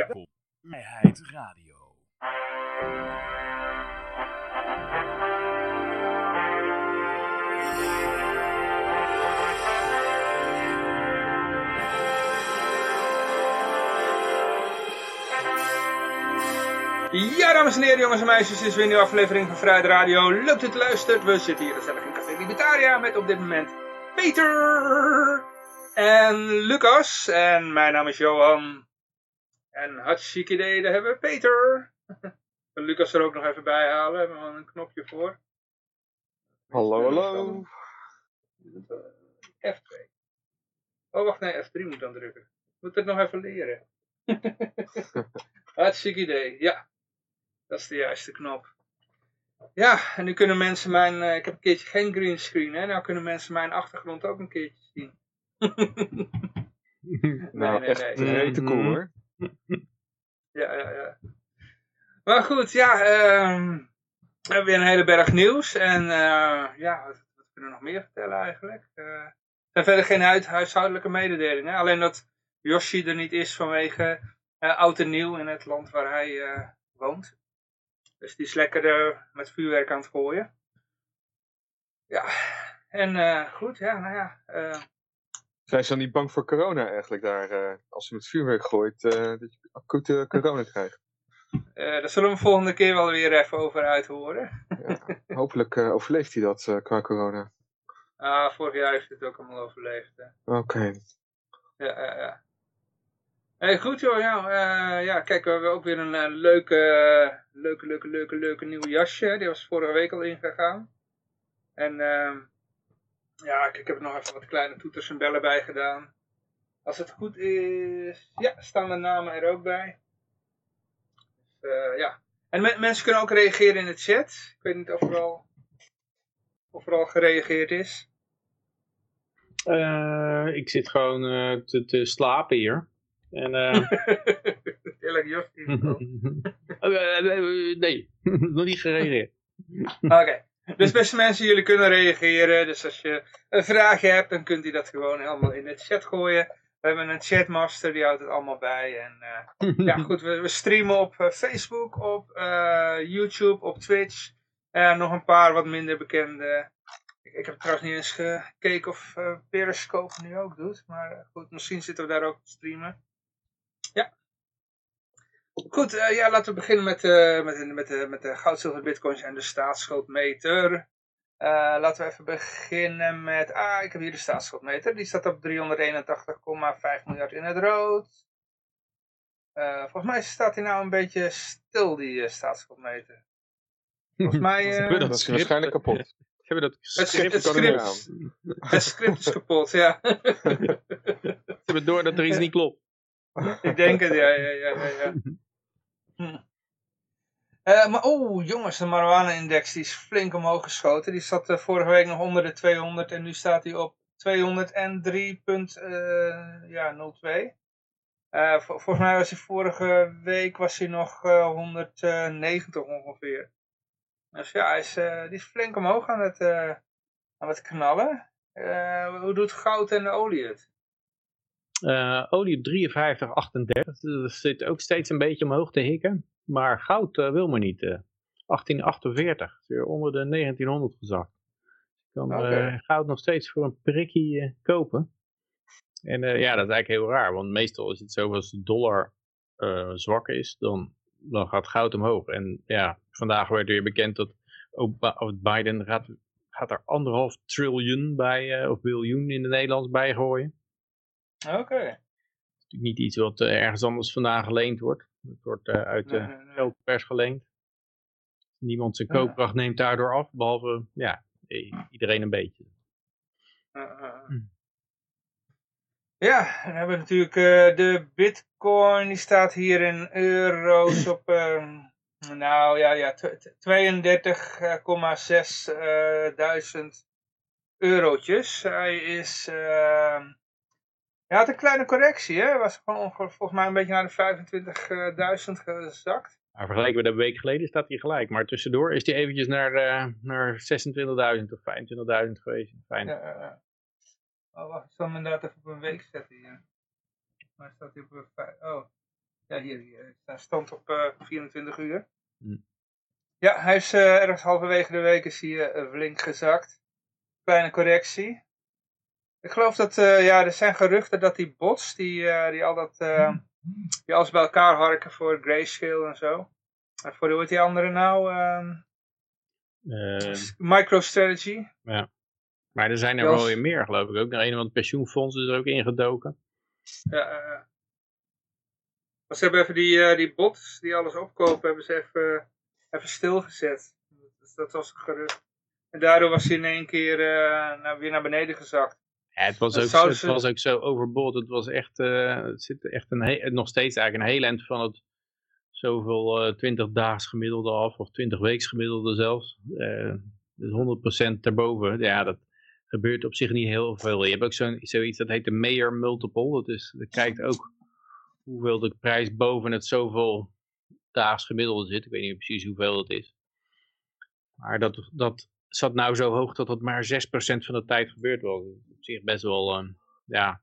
Ja. Vrijheid Radio. Ja, dames en heren, jongens en meisjes, dit is weer een nieuwe aflevering van Vrijheid Radio. Leuk dat u luistert. We zitten hier gezellig in Café Libertaria met op dit moment Peter en Lucas. En mijn naam is Johan. En hartstikke idee, daar hebben we Peter. En Lucas er ook nog even bij halen, hebben we een knopje voor. Hallo, hallo. F2. Oh, wacht, nee, F3 moet dan drukken. Moet het nog even leren. Hartstikke idee, ja. Dat is de juiste knop. Ja, en nu kunnen mensen mijn... eh, ik heb een keertje geen greenscreen, hè. Nou kunnen mensen mijn achtergrond ook een keertje zien. nou, nee, echt nee. rete cool hoor. Ja, ja, ja. Maar goed, ja, ehm, we hebben weer een hele berg nieuws. En eh, ja, wat, kunnen we nog meer vertellen eigenlijk? Eh, er zijn verder geen huishoudelijke mededelingen. Alleen dat Yoshi er niet is vanwege eh, oud en nieuw in het land waar hij woont. Dus die is lekker met vuurwerk aan het gooien. Ja, en goed, ja, nou ja. Zijn ze dan niet bang voor corona eigenlijk daar? eh, als je met vuurwerk gooit, eh, dat je acute corona krijgt. eh, daar zullen we volgende keer wel weer even over uithoren. Hopelijk eh, overleeft hij dat qua corona. Ah, vorig jaar heeft hij het ook allemaal overleefd. Oké. Ja, ja, ja. Hey, goed joh, ja, eh, ja, kijk, we hebben ook weer een leuke, leuke, leuke, leuke, leuke nieuwe jasje. Die was vorige week al ingegaan. En ehm, ja, kijk, ik heb er nog even wat kleine toeters en bellen bij gedaan. Als het goed is, ja, staan de namen er ook bij. Dus, eh, ja. En me- mensen kunnen ook reageren in de chat. Ik weet niet of er al, of er al gereageerd is. Eh, ik zit gewoon eh, te, te slapen hier. En, eh, eh, nee, nog niet gereageerd. Oké. Dus beste mensen, jullie kunnen reageren. Dus als je een vraagje hebt, dan kunt u dat gewoon helemaal in de chat gooien. We hebben een chatmaster, die houdt het allemaal bij. En eh, ja, goed, we, we streamen op eh, Facebook, op eh, YouTube, op Twitch. En nog een paar wat minder bekende. Ik, ik heb trouwens niet eens gekeken of eh, Periscope nu ook doet. Maar goed, misschien zitten we daar ook te streamen. Goed, eh, ja, laten we beginnen met, eh, met, de- met, de, met de goud, zilver, bitcoins en de staatsschuldmeter. Eh, laten we even beginnen met, ah, ik heb hier de staatsschuldmeter. Die staat op 381,5 miljard in het rood. Eh, volgens mij staat hij nou een beetje stil, die eh, staatsschuldmeter. Volgens mij... eh, dat is waarschijnlijk kapot. Hebben dat het, script, het, kan er niet script, het script is kapot, ja. ze hebben door dat er iets niet klopt. Ik denk het, ja, ja, ja, ja. Hm. Eh, maar oh, jongens, de marijuana-index is flink omhoog geschoten. Die zat eh, vorige week nog onder de 200 en nu staat hij op 203,02. ja, 02. Eh, vol- volgens mij was hij vorige week was hij nog eh, 190 ongeveer. Dus ja, hij is, eh, die is flink omhoog aan het, eh, aan het knallen. Eh, hoe doet goud en de olie het? Eh, olie op 53,38. Dat zit ook steeds een beetje omhoog te hikken. Maar goud eh, wil maar niet. eh 1848. Het is weer onder de 1900 gezakt. Je kan Oké. eh, goud nog steeds voor een prikkie kopen. En ja, dat is eigenlijk heel raar. Want meestal is het zo als de dollar zwak is, dan, dan gaat goud omhoog. En ja, vandaag werd weer bekend dat ook Biden gaat, gaat er anderhalf triljoen bij, of biljoen in het Nederlands bij gooien Oké. natuurlijk niet iets wat eh, ergens anders vandaan geleend wordt. Het wordt eh, uit de Nee, nee, geldpers geleend. Niemand zijn koopkracht neemt daardoor af, behalve ja, iedereen een beetje. Uh, uh. Hm. Ja, dan hebben we natuurlijk eh, de bitcoin, die staat hier in euro's op, ehm, nou ja, ja tw- tw- 32,6 eh, duizend eurotjes. Hij is, ehm, hij had een kleine correctie, hè? Hij was gewoon volgens mij een beetje naar de 25.000 gezakt. Maar vergeleken met een week geleden staat hij gelijk. Maar tussendoor is hij eventjes naar, eh, naar 26.000 of 25.000 geweest. Fijn. Ja, ja, ja. Oh, wacht, ik zal hem inderdaad even op een week zetten hier. Maar staat hij op een vijf. Oh. Ja, hier, hier hij stond op eh, 24 uur. Hm. Ja, hij is eh, ergens halverwege de week is hij eh, flink gezakt. Kleine correctie. Ik geloof dat, eh, ja, er zijn geruchten dat die bots, die, eh, die al dat, eh, die alles bij elkaar harken voor grayscale en zo. En voor, hoe heet die andere nou? Ehm Eh, MicroStrategy. maar er zijn er wel weer meer, geloof ik. Ook naar een van het pensioenfonds is er ook ingedoken. Ja, ze hebben even die, die bots die alles opkopen, hebben ze even, even stilgezet. Dus dat was een gerucht. En daardoor was hij in één keer naar, weer naar beneden gezakt. Het was, ook, zouden het was ook zo overbod. Het was echt, eh, het zit echt een nog steeds eigenlijk een heel eind van het zoveel eh 20 daags gemiddelde af, of 20 weeks gemiddelde zelfs. Eh, dus 100% erboven. Ja, dat gebeurt op zich niet heel veel. Je hebt ook zo'n, zoiets dat heet de Mayer Multiple. Dat, is, dat kijkt ook hoeveel de prijs boven het zoveel daags gemiddelde zit. Ik weet niet precies hoeveel dat is. Maar dat, dat zat nou zo hoog dat het maar 6% van de tijd gebeurd was. Op zich best wel eh, ja,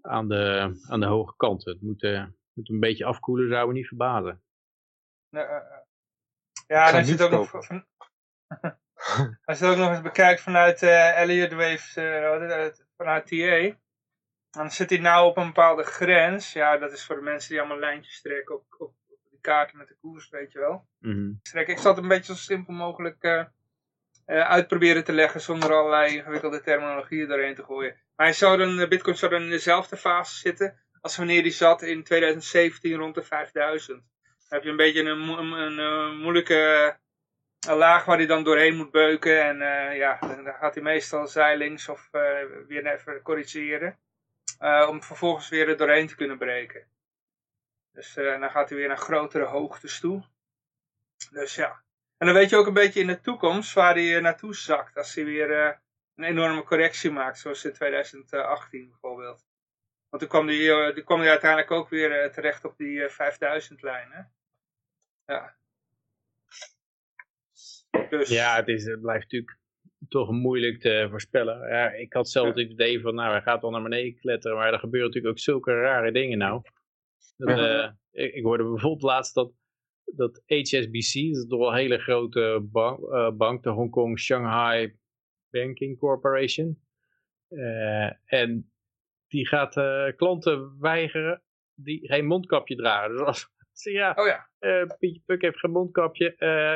aan, de, aan de hoge kant. Het moet, eh, moet een beetje afkoelen, zou me niet verbazen. Ja, eh, eh. ja als je het ook nog, als je het ook nog eens bekijkt vanuit eh Elliott Waves, eh, vanuit TA, dan zit hij nou op een bepaalde grens. Ja, dat is voor de mensen die allemaal lijntjes trekken op, op, op die kaarten met de koers, weet je wel. Trekken. Ik zal het een beetje zo simpel mogelijk uitproberen te leggen zonder allerlei ingewikkelde terminologieën doorheen te gooien. Maar hij zou dan, de bitcoin zou dan in dezelfde fase zitten als wanneer die zat in 2017 rond de 5000. Dan heb je een beetje een, een, eh, moeilijke eh, laag waar hij dan doorheen moet beuken. En eh, ja, dan gaat hij meestal zijlings of eh, weer even corrigeren. eh, om vervolgens weer er doorheen te kunnen breken. Dus eh, dan gaat hij weer naar grotere hoogtes toe. Dus ja. En dan weet je ook een beetje in de toekomst waar hij eh, naartoe zakt. Als hij weer eh, een enorme correctie maakt, zoals in 2018 bijvoorbeeld. Want toen kwam hij, eh, toen kwam hij uiteindelijk ook weer terecht op die eh, 5000 lijn. Ja. Dus, Ja, het, is, het blijft natuurlijk toch moeilijk te voorspellen. Ja, ik had zelf het idee van, nou, hij gaat wel naar beneden kletteren. Maar er gebeuren natuurlijk ook zulke rare dingen nou. Dat, Ja. ik, ik hoorde bijvoorbeeld laatst dat, dat HSBC, dat is toch wel een hele grote bank, eh, bank de Hong Kong Shanghai Banking Corporation. Eh, en die gaat eh, klanten weigeren die geen mondkapje dragen. Dus als ze ja, Oh ja. Pietje Puk heeft geen mondkapje,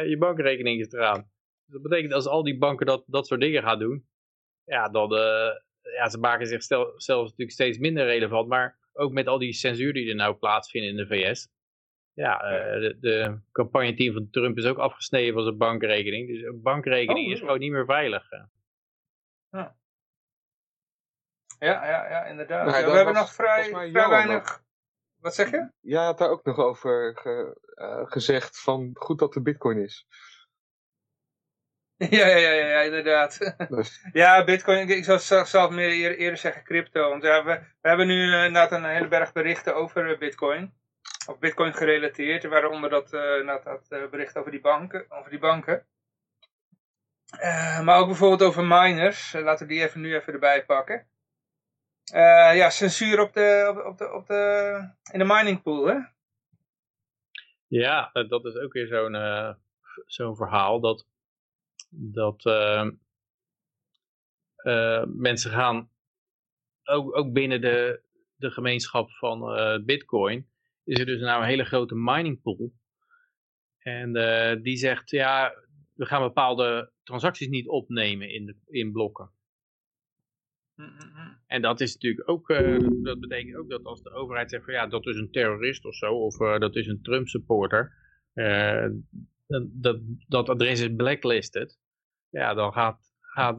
je bankrekening is eraan. Dus dat betekent als al die banken dat, dat soort dingen gaan doen, ja, dan, ja, ze maken zich stel, zelfs natuurlijk steeds minder relevant, maar ook met al die censuur die er nou plaatsvinden in de VS. Ja, eh, de, de campagneteam van Trump is ook afgesneden van zijn bankrekening. Dus een bankrekening Oh, is ja. gewoon niet meer veilig. eh. Ja, ja, ja, inderdaad. Nou, Ja, we hebben was nog vrij, vrij weinig... Wat zeg je? Jij had daar ook nog over ge- eh, gezegd van goed dat de bitcoin is. Ja, ja, ja, ja, inderdaad. Dus, Ja, bitcoin, ik- zou zelf meer eer- eerder zeggen crypto. Want ja, we, we hebben nu inderdaad een hele berg berichten over bitcoin. Of bitcoin gerelateerd, waaronder dat, inderdaad dat eh, bericht over die banken. Over die banken. Eh, maar ook bijvoorbeeld over miners. Laten we die even nu even erbij pakken. Ja, censuur op de, op, op de, op de, in de mining pool, hè? Ja, dat is ook weer zo'n zo'n verhaal dat, dat mensen gaan, ook, ook binnen de, de gemeenschap van Bitcoin, is er dus nou een hele grote mining pool. En eh, die zegt, ja, we gaan bepaalde transacties niet opnemen in, de, in blokken. Mm, mm, mm. En dat is natuurlijk ook, eh, dat betekent ook dat als de overheid zegt van ja, dat is een terrorist of zo, of eh, dat is een Trump supporter, dat, dat, dat adres is blacklisted, ja, dan, gaat, gaat,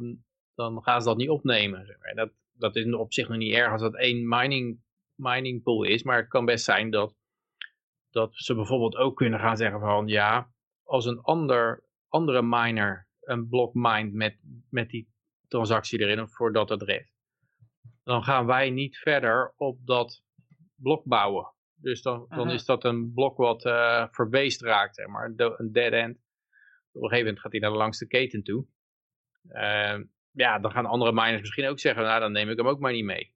dan gaan ze dat niet opnemen. Zeg maar. dat, dat is op zich nog niet erg als dat één mining, mining pool is, maar het kan best zijn dat, dat ze bijvoorbeeld ook kunnen gaan zeggen van ja, als een ander, andere miner een blok mined met, met die transactie erin voor dat adres dan gaan wij niet verder op dat blok bouwen. Dus dan, dan Aha. is dat een blok wat eh verbeest raakt, zeg maar, een dead end. Op een gegeven moment gaat hij naar de langste keten toe. Eh, ja, dan gaan andere miners misschien ook zeggen, nou dan neem ik hem ook maar niet mee.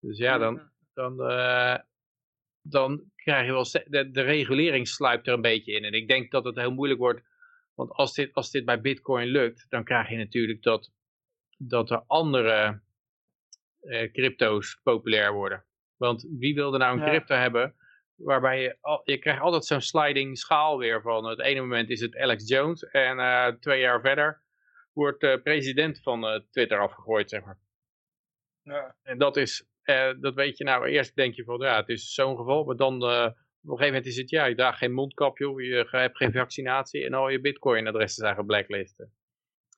Dus ja, dan, dan, eh, dan krijg je wel, de, de regulering sluipt er een beetje in. En ik denk dat het heel moeilijk wordt, want als dit, als dit bij bitcoin lukt, dan krijg je natuurlijk dat, dat er andere eh, crypto's populair worden. Want wie wilde nou een Ja. crypto hebben waarbij je, al, je krijgt altijd zo'n sliding schaal weer van het ene moment is het Alex Jones en eh, twee jaar verder wordt de president van eh, Twitter afgegooid, zeg maar. Ja. En dat is, dat weet je nou, eerst denk je van ja, het is zo'n geval, maar dan eh, op een gegeven moment is het ja, je draagt geen mondkapje of je hebt geen vaccinatie en al je bitcoin adressen zijn geblacklisten.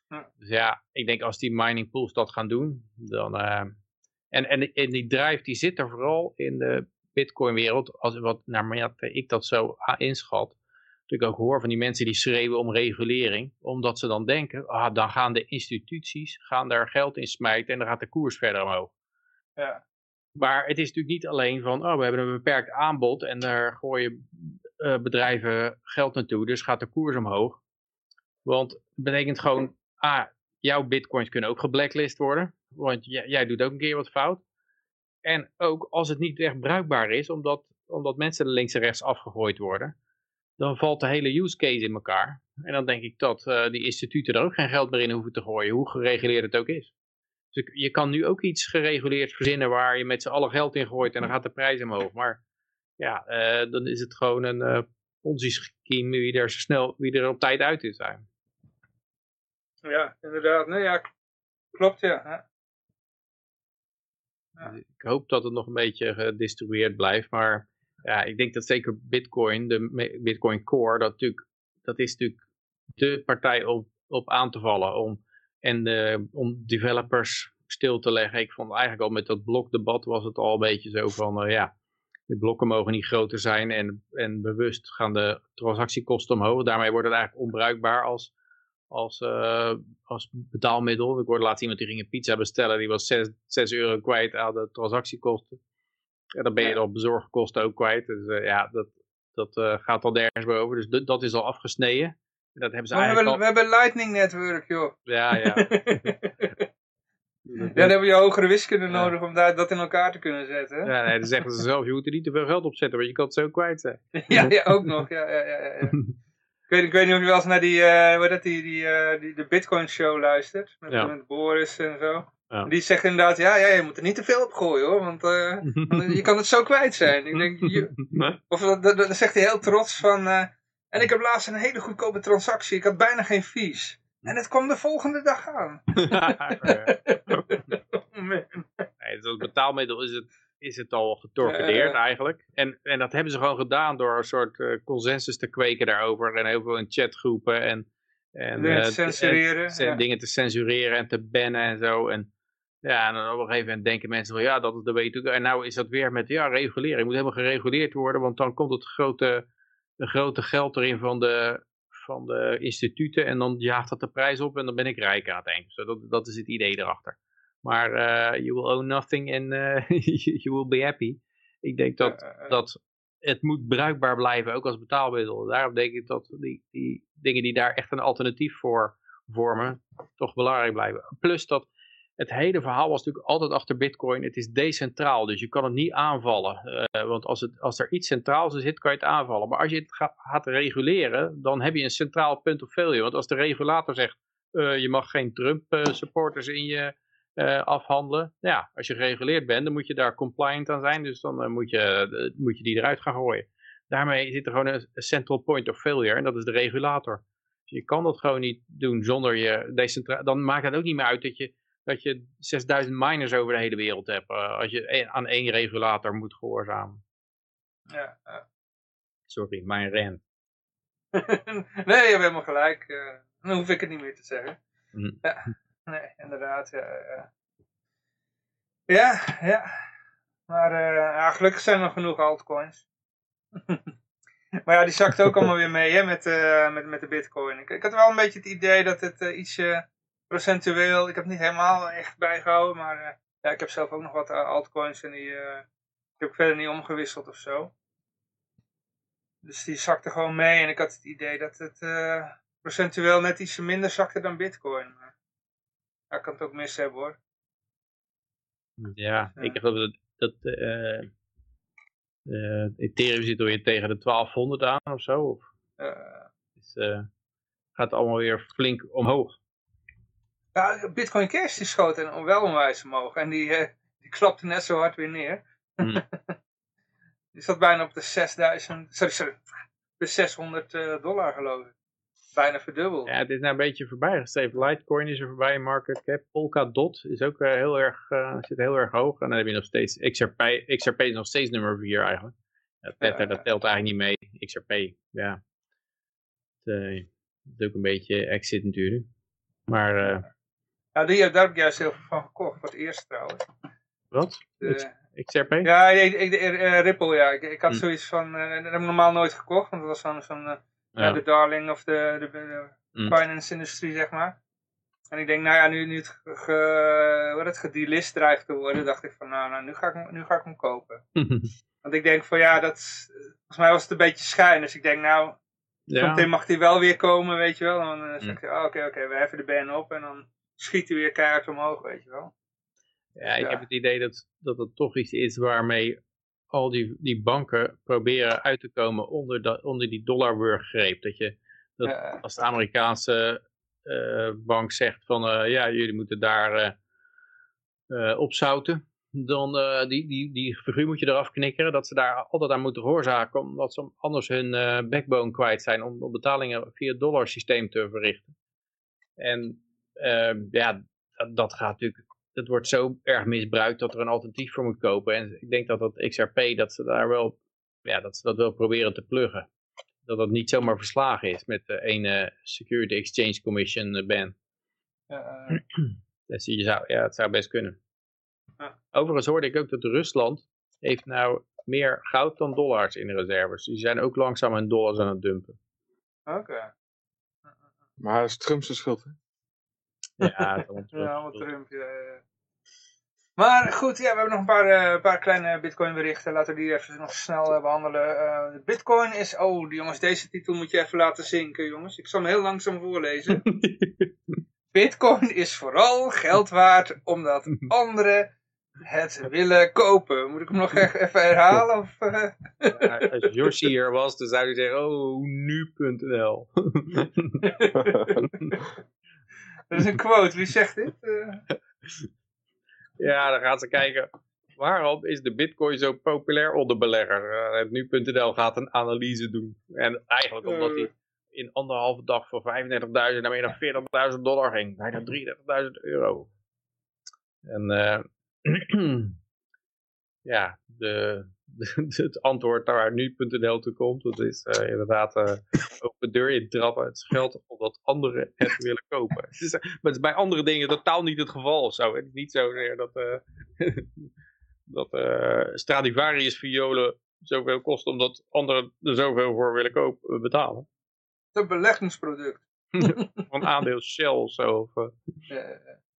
Ja. Dus ja, ik denk als die mining pools dat gaan doen, dan... eh, en, en, en die drive die zit er vooral in de bitcoin wereld, als, wat naar mate ik dat zo inschat, dat ik ook hoor van die mensen die schreeuwen om regulering, omdat ze dan denken, ah, dan gaan de instituties gaan daar geld in smijten en dan gaat de koers verder omhoog. Ja. Maar het is natuurlijk niet alleen van, oh, we hebben een beperkt aanbod en daar gooien eh, bedrijven geld naartoe, dus gaat de koers omhoog. Want het betekent gewoon, ah, jouw bitcoins kunnen ook geblacklist worden, want jij, doet ook een keer wat fout. En ook als het niet echt bruikbaar is, omdat, omdat mensen links en rechts afgegooid worden, dan valt de hele use case in elkaar. En dan denk ik dat eh, die instituten er ook geen geld meer in hoeven te gooien, hoe gereguleerd het ook is. Dus je kan nu ook iets gereguleerd verzinnen waar je met z'n allen geld in gooit en dan gaat de prijs omhoog. Maar ja, eh, dan is het gewoon een Ponzi-scheme wie er zo snel, wie er op tijd uit is. Zijn. ja, inderdaad. Nee, ja, klopt ja. ja. Dus Ik hoop dat het nog een beetje gedistribueerd blijft, maar ja, ik denk dat zeker Bitcoin, de Bitcoin Core, dat, natuurlijk, dat is natuurlijk de partij op, op aan te vallen om, en eh, om developers stil te leggen. Ik vond eigenlijk al met dat blokdebat was het al een beetje zo van, eh, ja, de blokken mogen niet groter zijn en, en bewust gaan de transactiekosten omhoog. Daarmee wordt het eigenlijk onbruikbaar als, als, eh, als betaalmiddel. Ik hoorde laatst iemand die ging een pizza bestellen, die was 6, 6 euro kwijt aan de transactiekosten. En dan ben je al bezorgkosten ook kwijt. Dus ja, dat, dat gaat al nergens boven. Dus dat is al afgesneden. Dat hebben ze eigenlijk hebben, al... we hebben Lightning Network, joh. Ja, ja. ja, dan heb je hogere wiskunde Ja. nodig om daar, dat in elkaar te kunnen zetten. hè? Ja, nee, dan zeggen ze zelf, je moet er niet te veel geld op zetten, want je kan het zo kwijt zijn. Ja, ja, ook nog. Ja, ja, ja, ja. Ik, weet, ik weet niet of je wel eens naar die, eh, heet dat, die, die, eh, die, de Bitcoin show luistert. Met, Ja. met Boris en zo. Ja. Die zegt inderdaad, ja, ja, je moet er niet te veel op gooien hoor. Want eh, je kan het zo kwijt zijn. Ik denk, je- of dat, dat, dat zegt hij heel trots van... en ik heb laatst een hele goedkope transactie. Ik had bijna geen fees. En het kwam de volgende dag aan. Nee, als betaalmiddel is het, is het al getorpedeerd eigenlijk. En, en dat hebben ze gewoon gedaan door een soort eh, consensus te kweken daarover. En heel veel in chatgroepen en, en, Dingen te eh, censureren, en ja. dingen te censureren en te bannen en zo. En ja, en dan op een gegeven moment denken mensen van ja, dat is de way to go. En nou is dat weer met ja, regulering. moet helemaal gereguleerd worden, want dan komt het grote, de grote geld erin van de, van de instituten. En dan jaagt dat de prijs op en dan ben ik rijk aan het eind. Zo, dat, dat is het idee erachter. Maar eh, you will own nothing and eh, you will be happy. Ik denk dat, eh, dat het moet bruikbaar blijven, ook als betaalmiddel. Daarom denk ik dat die, die dingen die daar echt een alternatief voor vormen, toch belangrijk blijven. Plus dat het hele verhaal was natuurlijk altijd achter bitcoin, het is decentraal, dus je kan het niet aanvallen. Eh, want als, het, als er iets centraals zit, kan je het aanvallen. Maar als je het gaat, reguleren, dan heb je een centraal punt of failure. Want als de regulator zegt, eh, je mag geen Trump-supporters in je eh, afhandelen. Ja, als je gereguleerd bent, dan moet je daar compliant aan zijn. Dus dan eh, moet, je, eh, moet je die eruit gaan gooien. Daarmee zit er gewoon een een central point of failure. En dat is de regulator. Dus je kan dat gewoon niet doen zonder je decentraal. Dan maakt het ook niet meer uit dat je, dat je 6000 miners over de hele wereld hebt. eh, als je aan één regulator moet gehoorzamen. ja. Sorry, mijn ren. nee, je hebt helemaal gelijk. eh, dan hoef ik het niet meer te zeggen. Hm. Ja, nee, inderdaad. Ja, ja. ja. Maar eh, ja, gelukkig zijn er genoeg altcoins. maar ja, die zakt ook allemaal weer mee hè, met, met, met de bitcoin. Ik, ik had wel een beetje het idee dat het ietsje procentueel... Ik heb het niet helemaal echt bijgehouden, maar eh, ja, ik heb zelf ook nog wat eh, altcoins en die... eh, ik heb verder niet omgewisseld of zo. Dus die zakte gewoon mee en ik had het idee dat het procentueel net iets minder zakte dan bitcoin. Maar, ja, ik kan het ook mis hebben hoor. Ja, Ja. ik geloof dat, dat Ethereum zit alweer tegen de 1200 aan of zo. Of, dus, gaat allemaal weer flink omhoog. Ja, Bitcoin Cash die schoot en wel onwijs omhoog. En die, eh, die klapte net zo hard weer neer. Hmm. die zat bijna op de 6000, sorry, sorry, de 600 eh, dollar geloof ik. Bijna verdubbeld. Ja, het is nou een beetje voorbijgestreefd. Litecoin is er voorbij, market cap. Polkadot is ook eh, heel erg, eh, zit heel erg hoog. En dan heb je nog steeds XRP. XRP is nog steeds nummer 4 eigenlijk. Ja, Tether, Ja. dat telt eigenlijk niet mee. XRP, ja. Het, het is ook een beetje exit natuurlijk. Maar Ja, die, daar heb ik juist heel veel van gekocht. Voor het eerst trouwens. wat? De- XRP? ja, ik, ik, de, eh, Ripple, ja. Ik, ik had Hm. zoiets van, eh, dat heb ik normaal nooit gekocht. Want dat was eh, ja, Ja. de darling of de, de, de Hm. finance industrie, zeg maar. En ik denk, nou ja, nu, nu het, ge, het gedelist dreigt te worden, dacht ik van, nou, nou nu, ga ik, hem- nu ga ik hem kopen. Want ik denk van, ja, dat, volgens mij was het een beetje schijn. Dus ik denk, nou, ja. zometeen mag hij wel weer komen, weet je wel. En dan eh, zeg Hm. ik, oh, oké, oké, we heffen de ban op en dan schiet hij weer keihard omhoog, weet je wel. Ja, ik Ja. heb het idee dat, dat het toch iets is waarmee al die, die banken proberen uit te komen onder, dat, onder die dollarwurggreep. Dat je, Dat- Ja, als de Amerikaanse eh, bank zegt van eh, ja, jullie moeten daar eh, opzouten, dan die, die, die figuur moet je eraf knikkeren, dat ze daar altijd aan moeten gehoorzaken, omdat ze anders hun backbone kwijt zijn om, om betalingen via het dollarsysteem te verrichten. En ja, dat, dat gaat natuurlijk, dat wordt zo erg misbruikt dat er een alternatief voor moet kopen. En ik denk dat dat XRP, dat ze daar wel, ja, dat ze dat wel proberen te pluggen. Dat dat niet zomaar verslagen is met de ene Security Exchange Commission eh, ban. ja, Dus je zou, ja, het zou best kunnen. Overigens hoorde ik ook dat Rusland heeft nou meer goud dan dollars in de reserves. Die zijn ook langzaam hun dollars aan het dumpen. oké. Maar dat is Trump zijn schuld, hè? Ja, Trump, ja, ja. Maar goed, ja, we hebben nog een paar, eh, paar kleine bitcoin berichten. Laten we die even nog snel eh, behandelen. Eh, bitcoin is, oh jongens, deze titel moet je even laten zinken jongens. Ik zal hem heel langzaam voorlezen. Bitcoin is vooral geld waard omdat anderen het willen kopen. Moet ik hem nog echt even herhalen? Of? Ja, als Yoshi hier was, dan zou hij zeggen, oh, nu.nl. Dat is een quote, wie zegt dit? Eh, ja, dan gaan ze kijken, waarom is de bitcoin zo populair onder beleggers? Eh, het nu.nl gaat een analyse doen. En eigenlijk omdat hij in anderhalve dag van 35.000 naar meer dan 40.000 dollar ging. Bijna 33.000 euro. En eh, ja, de- het antwoord waar nu.nl toe komt, dat is eh, inderdaad eh open deur intrappen. Het is geld omdat anderen het willen kopen. Het is, eh, maar het is bij andere dingen totaal niet het geval of zo. Het is niet zozeer dat, dat Stradivarius violen zoveel kost omdat anderen er zoveel voor willen kopen, betalen. Het is een beleggingsproduct. Van aandeel Shell of zo, of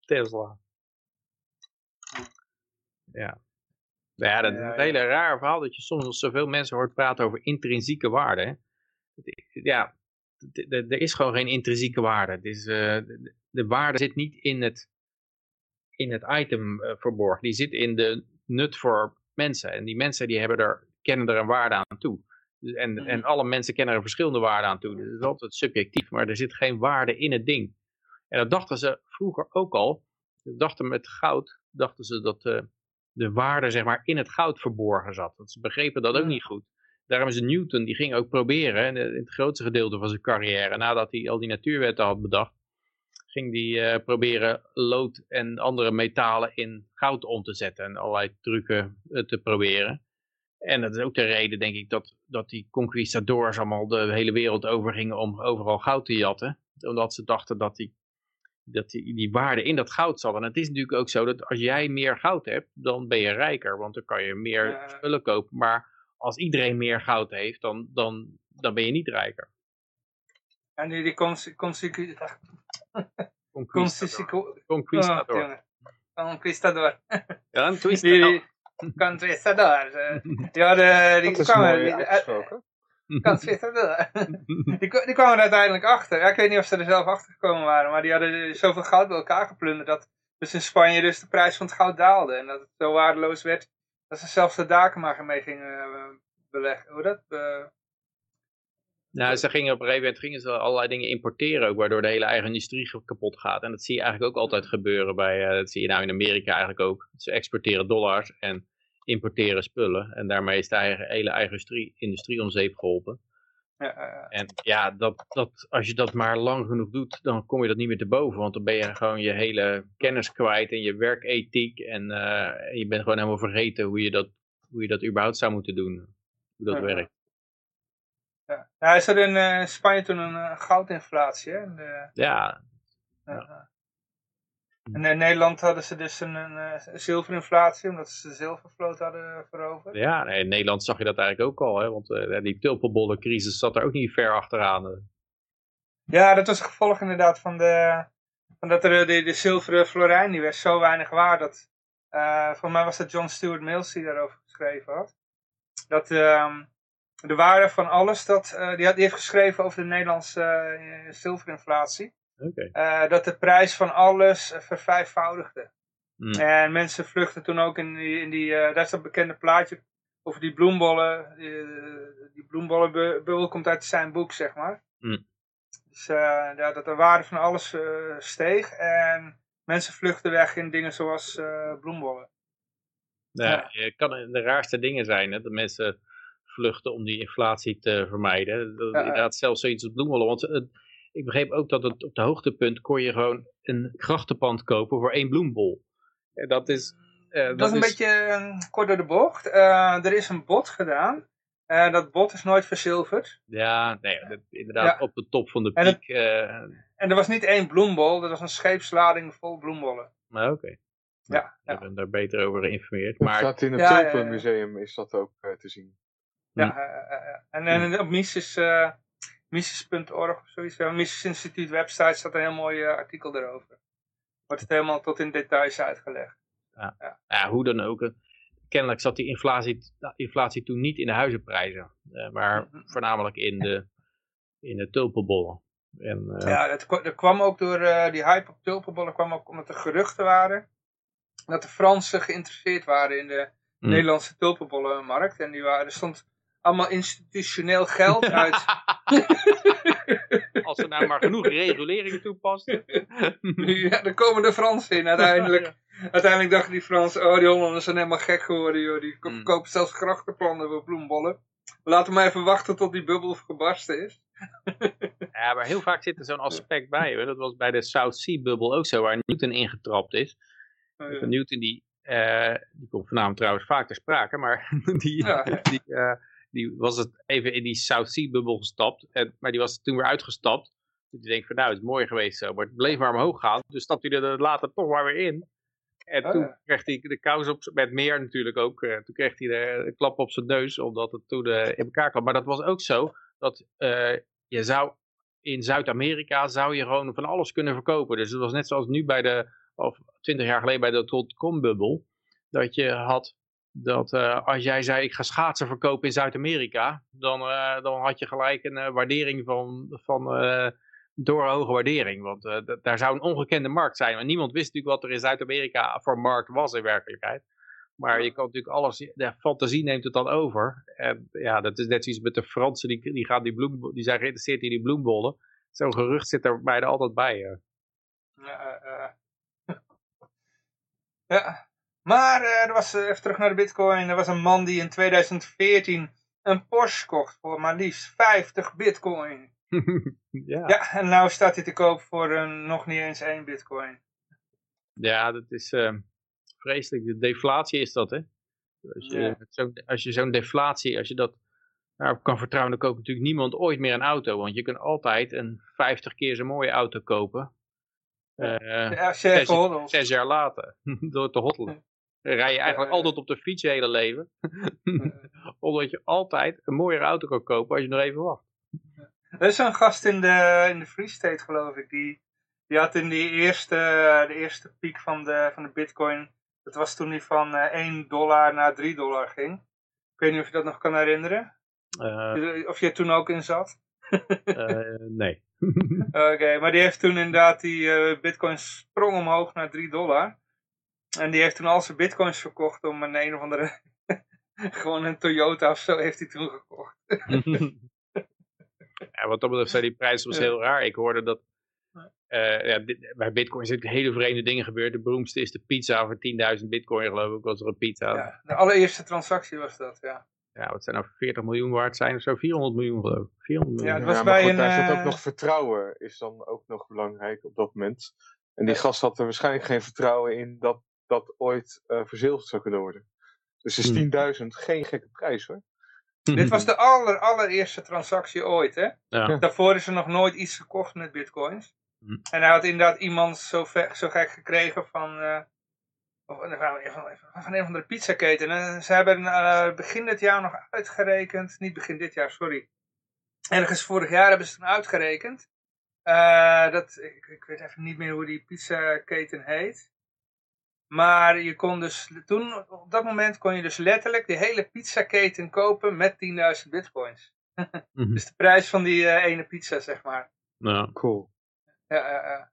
Tesla. Ja. Nou Ja, dat is een hele raar verhaal dat je soms zoveel mensen hoort praten over intrinsieke waarde. Ja, er is gewoon geen intrinsieke waarde. Eh, de, de waarde zit niet in het, in het item eh, verborgen. Die zit in de nut voor mensen. En die mensen die hebben er, kennen er een waarde aan toe. Dus- En, Mhm. en alle mensen kennen er verschillende waarde aan toe. Dus het is altijd subjectief, maar er zit geen waarde in het ding. En dat dachten ze vroeger ook al. Ze dachten met goud, dachten ze dat eh, de waarde zeg maar in het goud verborgen zat. Want ze begrepen dat ook niet goed. Daarom is Newton, die ging ook proberen, in, het grootste gedeelte van zijn carrière, nadat hij al die natuurwetten had bedacht, ging hij eh, proberen lood en andere metalen in goud om te zetten en allerlei trucken eh, te proberen. En dat is ook de reden, denk ik, dat, dat die conquistadors allemaal de hele wereld overgingen om overal goud te jatten. Omdat ze dachten dat die, dat die, die waarde in dat goud zat. En het is natuurlijk ook zo dat als jij meer goud hebt, dan ben je rijker. Want dan kan je meer Ja. spullen kopen. Maar als iedereen meer goud heeft, dan, dan, dan ben je niet rijker. en die, die cons- Conquistador. Conquistador. Oh. Conquistador. ja, een conquistador. eh, Die hadden, die Dat is mooi die, die, kwa- die kwamen er uiteindelijk achter. Ja, ik weet niet of ze er zelf achter gekomen waren, maar die hadden zoveel goud bij elkaar geplunderd dat dus in Spanje dus de prijs van het goud daalde. En dat het zo waardeloos werd dat ze zelfs de daken maar mee gingen eh, beleggen. Hoe dat? eh, Nou, ze gingen op een gegeven moment gingen ze allerlei dingen importeren ook, waardoor de hele eigen industrie kapot gaat. En dat zie je eigenlijk ook altijd gebeuren bij, eh, dat zie je nou in Amerika eigenlijk ook. Ze exporteren dollars en importeren spullen. En daarmee is de eigen, hele eigen industrie, industrie om zeep geholpen. ja, eh, En ja, dat, dat, als je dat maar lang genoeg doet, dan kom je dat niet meer te boven. Want dan ben je gewoon je hele kennis kwijt en je werkethiek. En, eh, je bent gewoon helemaal vergeten hoe je dat, hoe je dat überhaupt zou moeten doen. Hoe dat Ja. werkt. ja. Ja, is er in eh, Spanje toen een eh, goudinflatie, hè? En, de- Ja, en in Nederland hadden ze dus een, een eh, zilverinflatie, omdat ze de zilvervloot hadden veroverd. Ja, nee, in Nederland zag je dat eigenlijk ook al. Hè? Want eh, die tulpenbollencrisis zat er ook niet ver achteraan. Ja, dat was het gevolg inderdaad van, de, van dat er eh, de, de zilveren florijn, die werd zo weinig waard dat, eh voor mij was het John Stuart Mills die daarover geschreven had. Dat ehm, de waarde van alles, dat, eh, die, had, die heeft geschreven over de Nederlandse eh, zilverinflatie. Oké. eh, dat de prijs van alles eh, vervijfvoudigde. Hmm. En mensen vluchten toen ook in die, in die eh, daar is dat bekende plaatje over die bloembollen. Die, eh, die bloembollenbubbel komt uit zijn boek, zeg maar. Hmm. Dus eh, ja, dat de waarde van alles eh, steeg en mensen vluchten weg in dingen zoals eh, bloembollen. Ja, Het kan de raarste dingen zijn, hè? dat mensen vluchten om die inflatie te vermijden. Dat, Ja. Inderdaad, zelfs zoiets als bloembollen. Want ik begreep ook dat het op de hoogtepunt kon je gewoon een grachtenpand kopen voor één bloembol. En dat is... eh, Dat, is een beetje eh, kort door de bocht. Eh, er is een bod gedaan. Eh, dat bod is nooit verzilverd. Ja, nee, dat, inderdaad Ja. op de top van de En het- piek. eh, En er was niet één bloembol, dat was een scheepslading vol bloembollen. maar oké. Ja, Ik ja. ben daar beter over geïnformeerd. Dat Maar staat in het Ja, ja, ja. Tulpenmuseum is dat ook eh, te zien. ja eh, eh, eh. En, en op Mises, eh, Mises.org of zoiets, ja, Mises Instituut website staat een heel mooi eh, artikel daarover. Wordt het helemaal tot in details uitgelegd. ja, hoe dan ook. eh, Kennelijk zat die inflatie, inflatie toen niet in de huizenprijzen. eh, maar voornamelijk in de, in de tulpenbollen. En, Ja, dat, kwa- dat kwam ook door die hype op tulpenbollen, kwam ook omdat er geruchten waren dat de Fransen geïnteresseerd waren in de Hmm. Nederlandse tulpenbollenmarkt. En die waren, er stond allemaal institutioneel geld uit. Als ze nou maar genoeg reguleringen toepasten. ja, daar komen de Fransen in uiteindelijk. Uiteindelijk dachten die Fransen, oh die Hollanders zijn helemaal gek geworden joh. Die Hmm. kopen zelfs grachtenplannen voor bloembollen. Laten we maar even wachten tot die bubbel gebarsten is. Ja, maar heel vaak zit er zo'n aspect bij. Hoor. Dat was bij de South Sea Bubble ook zo, waar Newton ingetrapt is. Oh, ja. Newton die, eh, die komt vanavond trouwens vaak ter sprake, maar die, Ja. die, eh, die was het even in die South Sea bubbel gestapt, en, maar die was toen weer uitgestapt. Dus die denkt van nou, het is mooi geweest zo, maar het bleef maar omhoog gaan. Dus stapte hij er later toch maar weer in. En Oh, toen ja. kreeg hij de kous op, met meer natuurlijk ook, eh, toen kreeg hij de, de klap op zijn neus, omdat het toen eh, in elkaar kwam. Maar dat was ook zo, dat eh, je zou in Zuid-Amerika zou je gewoon van alles kunnen verkopen. Dus het was net zoals nu bij de, of twintig jaar geleden bij de dotcom-bubbel, dat je had dat eh, als jij zei ik ga schaatsen verkopen in Zuid-Amerika, dan, eh, dan had je gelijk een eh, waardering van, van eh, door een hoge waardering. Want daar zou een ongekende markt zijn. Want niemand wist natuurlijk wat er in Zuid-Amerika voor markt was in werkelijkheid. Maar je kan natuurlijk alles, de fantasie neemt het dan over. En ja, dat is net zoiets met de Fransen, die, die, gaan die, bloem, die zijn geïnteresseerd in die bloembollen. Zo'n gerucht zit er bijna altijd bij. Ja, ja. Maar eh, er was, eh, even terug naar de bitcoin. Er was een man die in 2014 een Porsche kocht voor maar liefst 50 bitcoin. ja. Ja, en nou staat hij te koop voor een, nog niet eens één bitcoin. Ja, dat is eh, vreselijk. De deflatie is dat, hè? Als je, Ja. zo'n- als je zo'n deflatie, als je dat daarop kan vertrouwen, dan koopt natuurlijk niemand ooit meer een auto. Want je kunt altijd een 50 keer zo'n mooie auto kopen. eh, Ja, zes, zes jaar later, door te hottelen. Dan rij je eigenlijk altijd op de fiets je hele leven. Omdat je altijd een mooiere auto kan kopen als je nog even wacht. Er is zo'n gast in de, in de Free State, geloof ik. Die, die had in die eerste, de eerste piek van de, van de bitcoin. Dat was toen die van eh 1 dollar naar 3 dollar ging. Ik weet niet of je dat nog kan herinneren. Eh, Of je er toen ook in zat. eh, nee. Oké, maar die heeft toen inderdaad die eh, bitcoin sprong omhoog naar 3 dollar. En die heeft toen al zijn bitcoins verkocht om een een of andere Gewoon een Toyota of zo heeft hij toen gekocht. ja, wat dat betreft zijn die prijzen soms Ja. heel raar. Ik hoorde dat eh, ja, dit- bij bitcoin zijn hele vreemde dingen gebeurd. De beroemdste is de pizza voor 10.000 bitcoin geloof ik. Was er een pizza. Ja. Ja, de allereerste transactie was dat, ja. wat zijn nou 40 miljoen waard zijn of zo? 400 miljoen geloof ik. 400 Ja, miljoen. het was ja, maar bij goed, een, daar zit eh, ook nog vertrouwen, is dan ook nog belangrijk op dat moment. En die gast had er waarschijnlijk geen vertrouwen in dat dat ooit eh verzilverd zou kunnen worden. Dus is Hmm. 10.000 geen gekke prijs hoor. Dit was de aller, allereerste transactie ooit, hè. Ja. Daarvoor is er nog nooit iets gekocht met bitcoins. Hm. En hij had inderdaad iemand zo, zo gek gekregen van, eh, of, van, van, van een of andere pizzaketen. En ze hebben eh, begin dit jaar nog uitgerekend, niet begin dit jaar, sorry. Ergens vorig jaar hebben ze toen uitgerekend. eh, dat, ik, ik weet even niet meer hoe die pizzaketen heet. Maar je kon dus toen, op dat moment kon je dus letterlijk de hele pizzaketen kopen met 10.000 bitcoins. Mhm. Dus de prijs van die eh, ene pizza, zeg maar. Ja. Cool. Ja, ja, ja.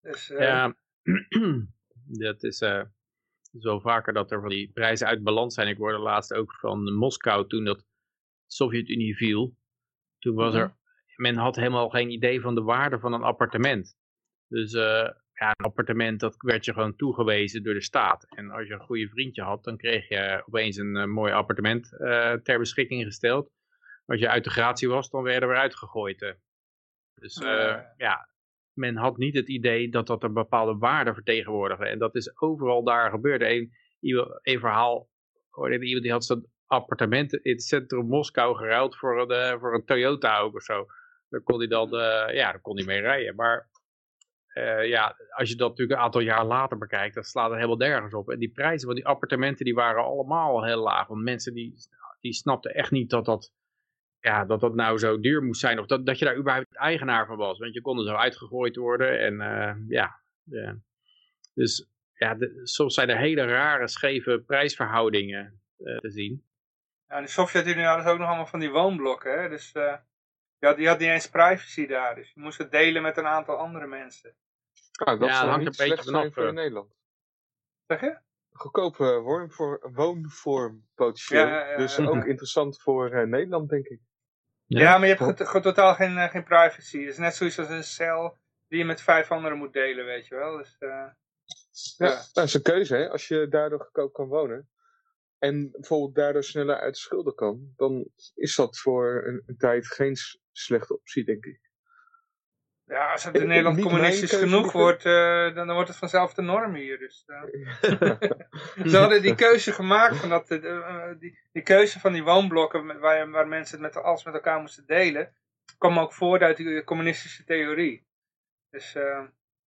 Dus, eh, Ja, dat is, eh, het is wel vaker dat er van die prijzen uit balans zijn. Ik hoorde laatst ook van Moskou toen dat de Sovjet-Unie viel. Toen was er, men had helemaal geen idee van de waarde van een appartement. Dus eh, ja, een appartement dat werd je gewoon toegewezen door de staat. En als je een goede vriendje had, dan kreeg je opeens een eh, mooi appartement eh, ter beschikking gesteld. Als je uit de gratie was, dan werd er weer uitgegooid. eh. Dus eh, Ja. men had niet het idee dat dat een bepaalde waarde vertegenwoordigde. En dat is overal daar gebeurd. Een, een verhaal, hoorde iemand die had zijn appartement in het centrum Moskou geruild voor een, voor een Toyota ook of zo. Daar kon hij dan, ja, daar kon hij mee rijden. Maar eh, ja, als je dat natuurlijk een aantal jaar later bekijkt, dan slaat het helemaal nergens op. En die prijzen van die appartementen, die waren allemaal heel laag. Want mensen die, die snapten echt niet dat dat, ja, dat dat nou zo duur moest zijn. Of dat, dat je daar überhaupt eigenaar van was. Want je kon er zo uitgegooid worden. En eh, ja, dus ja, de- soms zijn er hele rare, scheve prijsverhoudingen eh, te zien. in de Sovjet-Unie hadden ook nog allemaal van die woonblokken. Hè? Dus je, had, je had niet eens privacy daar. Dus je moest het delen met een aantal andere mensen. Nou, dat Ja, hangt niet een beetje vanaf, voor eh. in Nederland. Zeg je? Goedkope woonvorm, woonvorm potentieel. Ja, ja, ja, dus ook interessant voor eh, Nederland, denk ik. Ja, Ja. maar je hebt goed- totaal geen, eh, geen privacy. Het is net zoiets als een cel die je met vijf anderen moet delen, weet je wel. Dus, eh, Ja, Ja. dat is een keuze, hè. Als je daardoor goedkoop kan wonen. En bijvoorbeeld daardoor sneller uit de schulden kan. Dan is dat voor een, een tijd geen slechte optie, denk ik. ja, als het Eh, in Nederland niet communistisch genoeg wordt, eh, dan, wordt het vanzelf de norm hier. Dus, eh. Ze hadden die keuze gemaakt van dat, eh, eh, die, die keuze van die woonblokken waar, waar mensen het met, alles met elkaar moesten delen, kwam ook voort uit die communistische theorie. Dus, eh,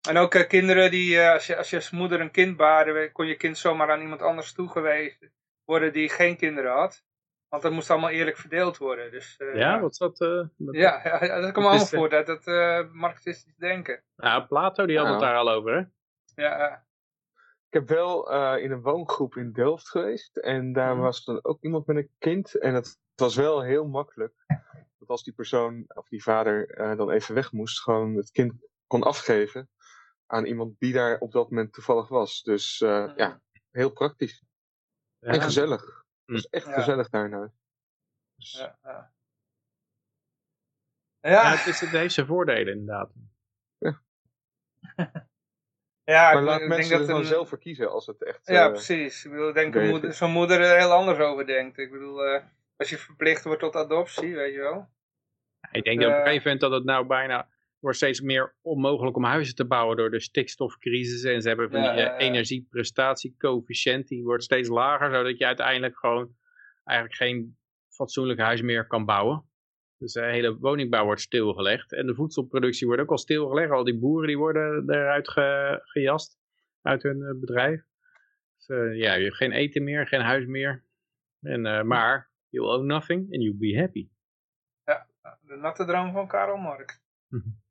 en ook eh, kinderen die, eh, als, je, als je als moeder een kind baarde, kon je kind zomaar aan iemand anders toegewezen worden die geen kinderen had. Want dat moest allemaal eerlijk verdeeld worden. Dus, eh, Ja, wat is dat? eh, wat- ja, ja, ja, dat kwam allemaal eh, voort uit dat eh, marxistisch denken. Nou, Plato die had Ja. het daar al over, hè? Ja, Ik heb wel eh, in een woongroep in Delft geweest. En daar Mhm. was dan ook iemand met een kind. En het was wel heel makkelijk. Dat als die persoon of die vader eh, dan even weg moest, gewoon het kind kon afgeven aan iemand die daar op dat moment toevallig was. Dus eh, Mhm. ja, heel praktisch. Ja. En gezellig. Het was echt Ja. gezellig daar nou. Dus, ja, ja. Ja, Ja, het, is, het heeft zijn voordelen inderdaad. ja, maar ik laat denk mensen dat gewoon een- zelf voor kiezen als het echt... Ja, eh, precies. Ik bedoel, ik denk dat is. moeder- zo'n moeder er heel anders over denkt. Ik bedoel, eh, als je verplicht wordt tot adoptie, weet je wel. Ik denk dat op Eh. een gegeven moment dat het nou bijna wordt steeds meer onmogelijk om huizen te bouwen door de stikstofcrisis. En ze hebben van Ja, die ja, eh, ja. energieprestatiecoëfficiënt, die wordt steeds lager, zodat je uiteindelijk gewoon eigenlijk geen fatsoenlijk huis meer kan bouwen. Dus de hele woningbouw wordt stilgelegd. En de voedselproductie wordt ook al stilgelegd. Al die boeren die worden eruit ge- gejast uit hun eh, bedrijf. Dus eh, ja, je hebt geen eten meer, geen huis meer. En, eh, maar you own nothing and you'll be happy. De natte droom van Karl Marx.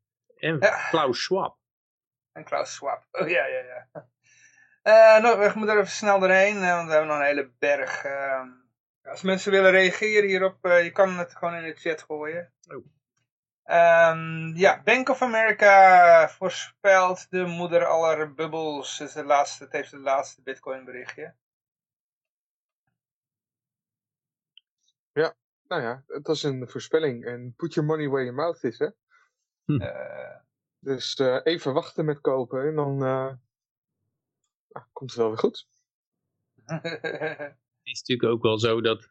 En Ja. Klaus Schwab. En Klaus Schwab. Oh ja, ja, ja. Eh, nou, we moeten er even snel doorheen, eh, want we hebben nog een hele berg. eh. als mensen willen reageren hierop, eh, je kan het gewoon in de chat gooien. Oh. Ehm, ja, Bank of America voorspelt de moeder aller bubbels. Het, is de laatste, het heeft het laatste bitcoin berichtje. Nou ja, het was een voorspelling. En put your money where your mouth is, hè. Eh, Dus eh, even wachten met kopen en dan eh, nou, komt het wel weer goed. Het is natuurlijk ook wel zo dat,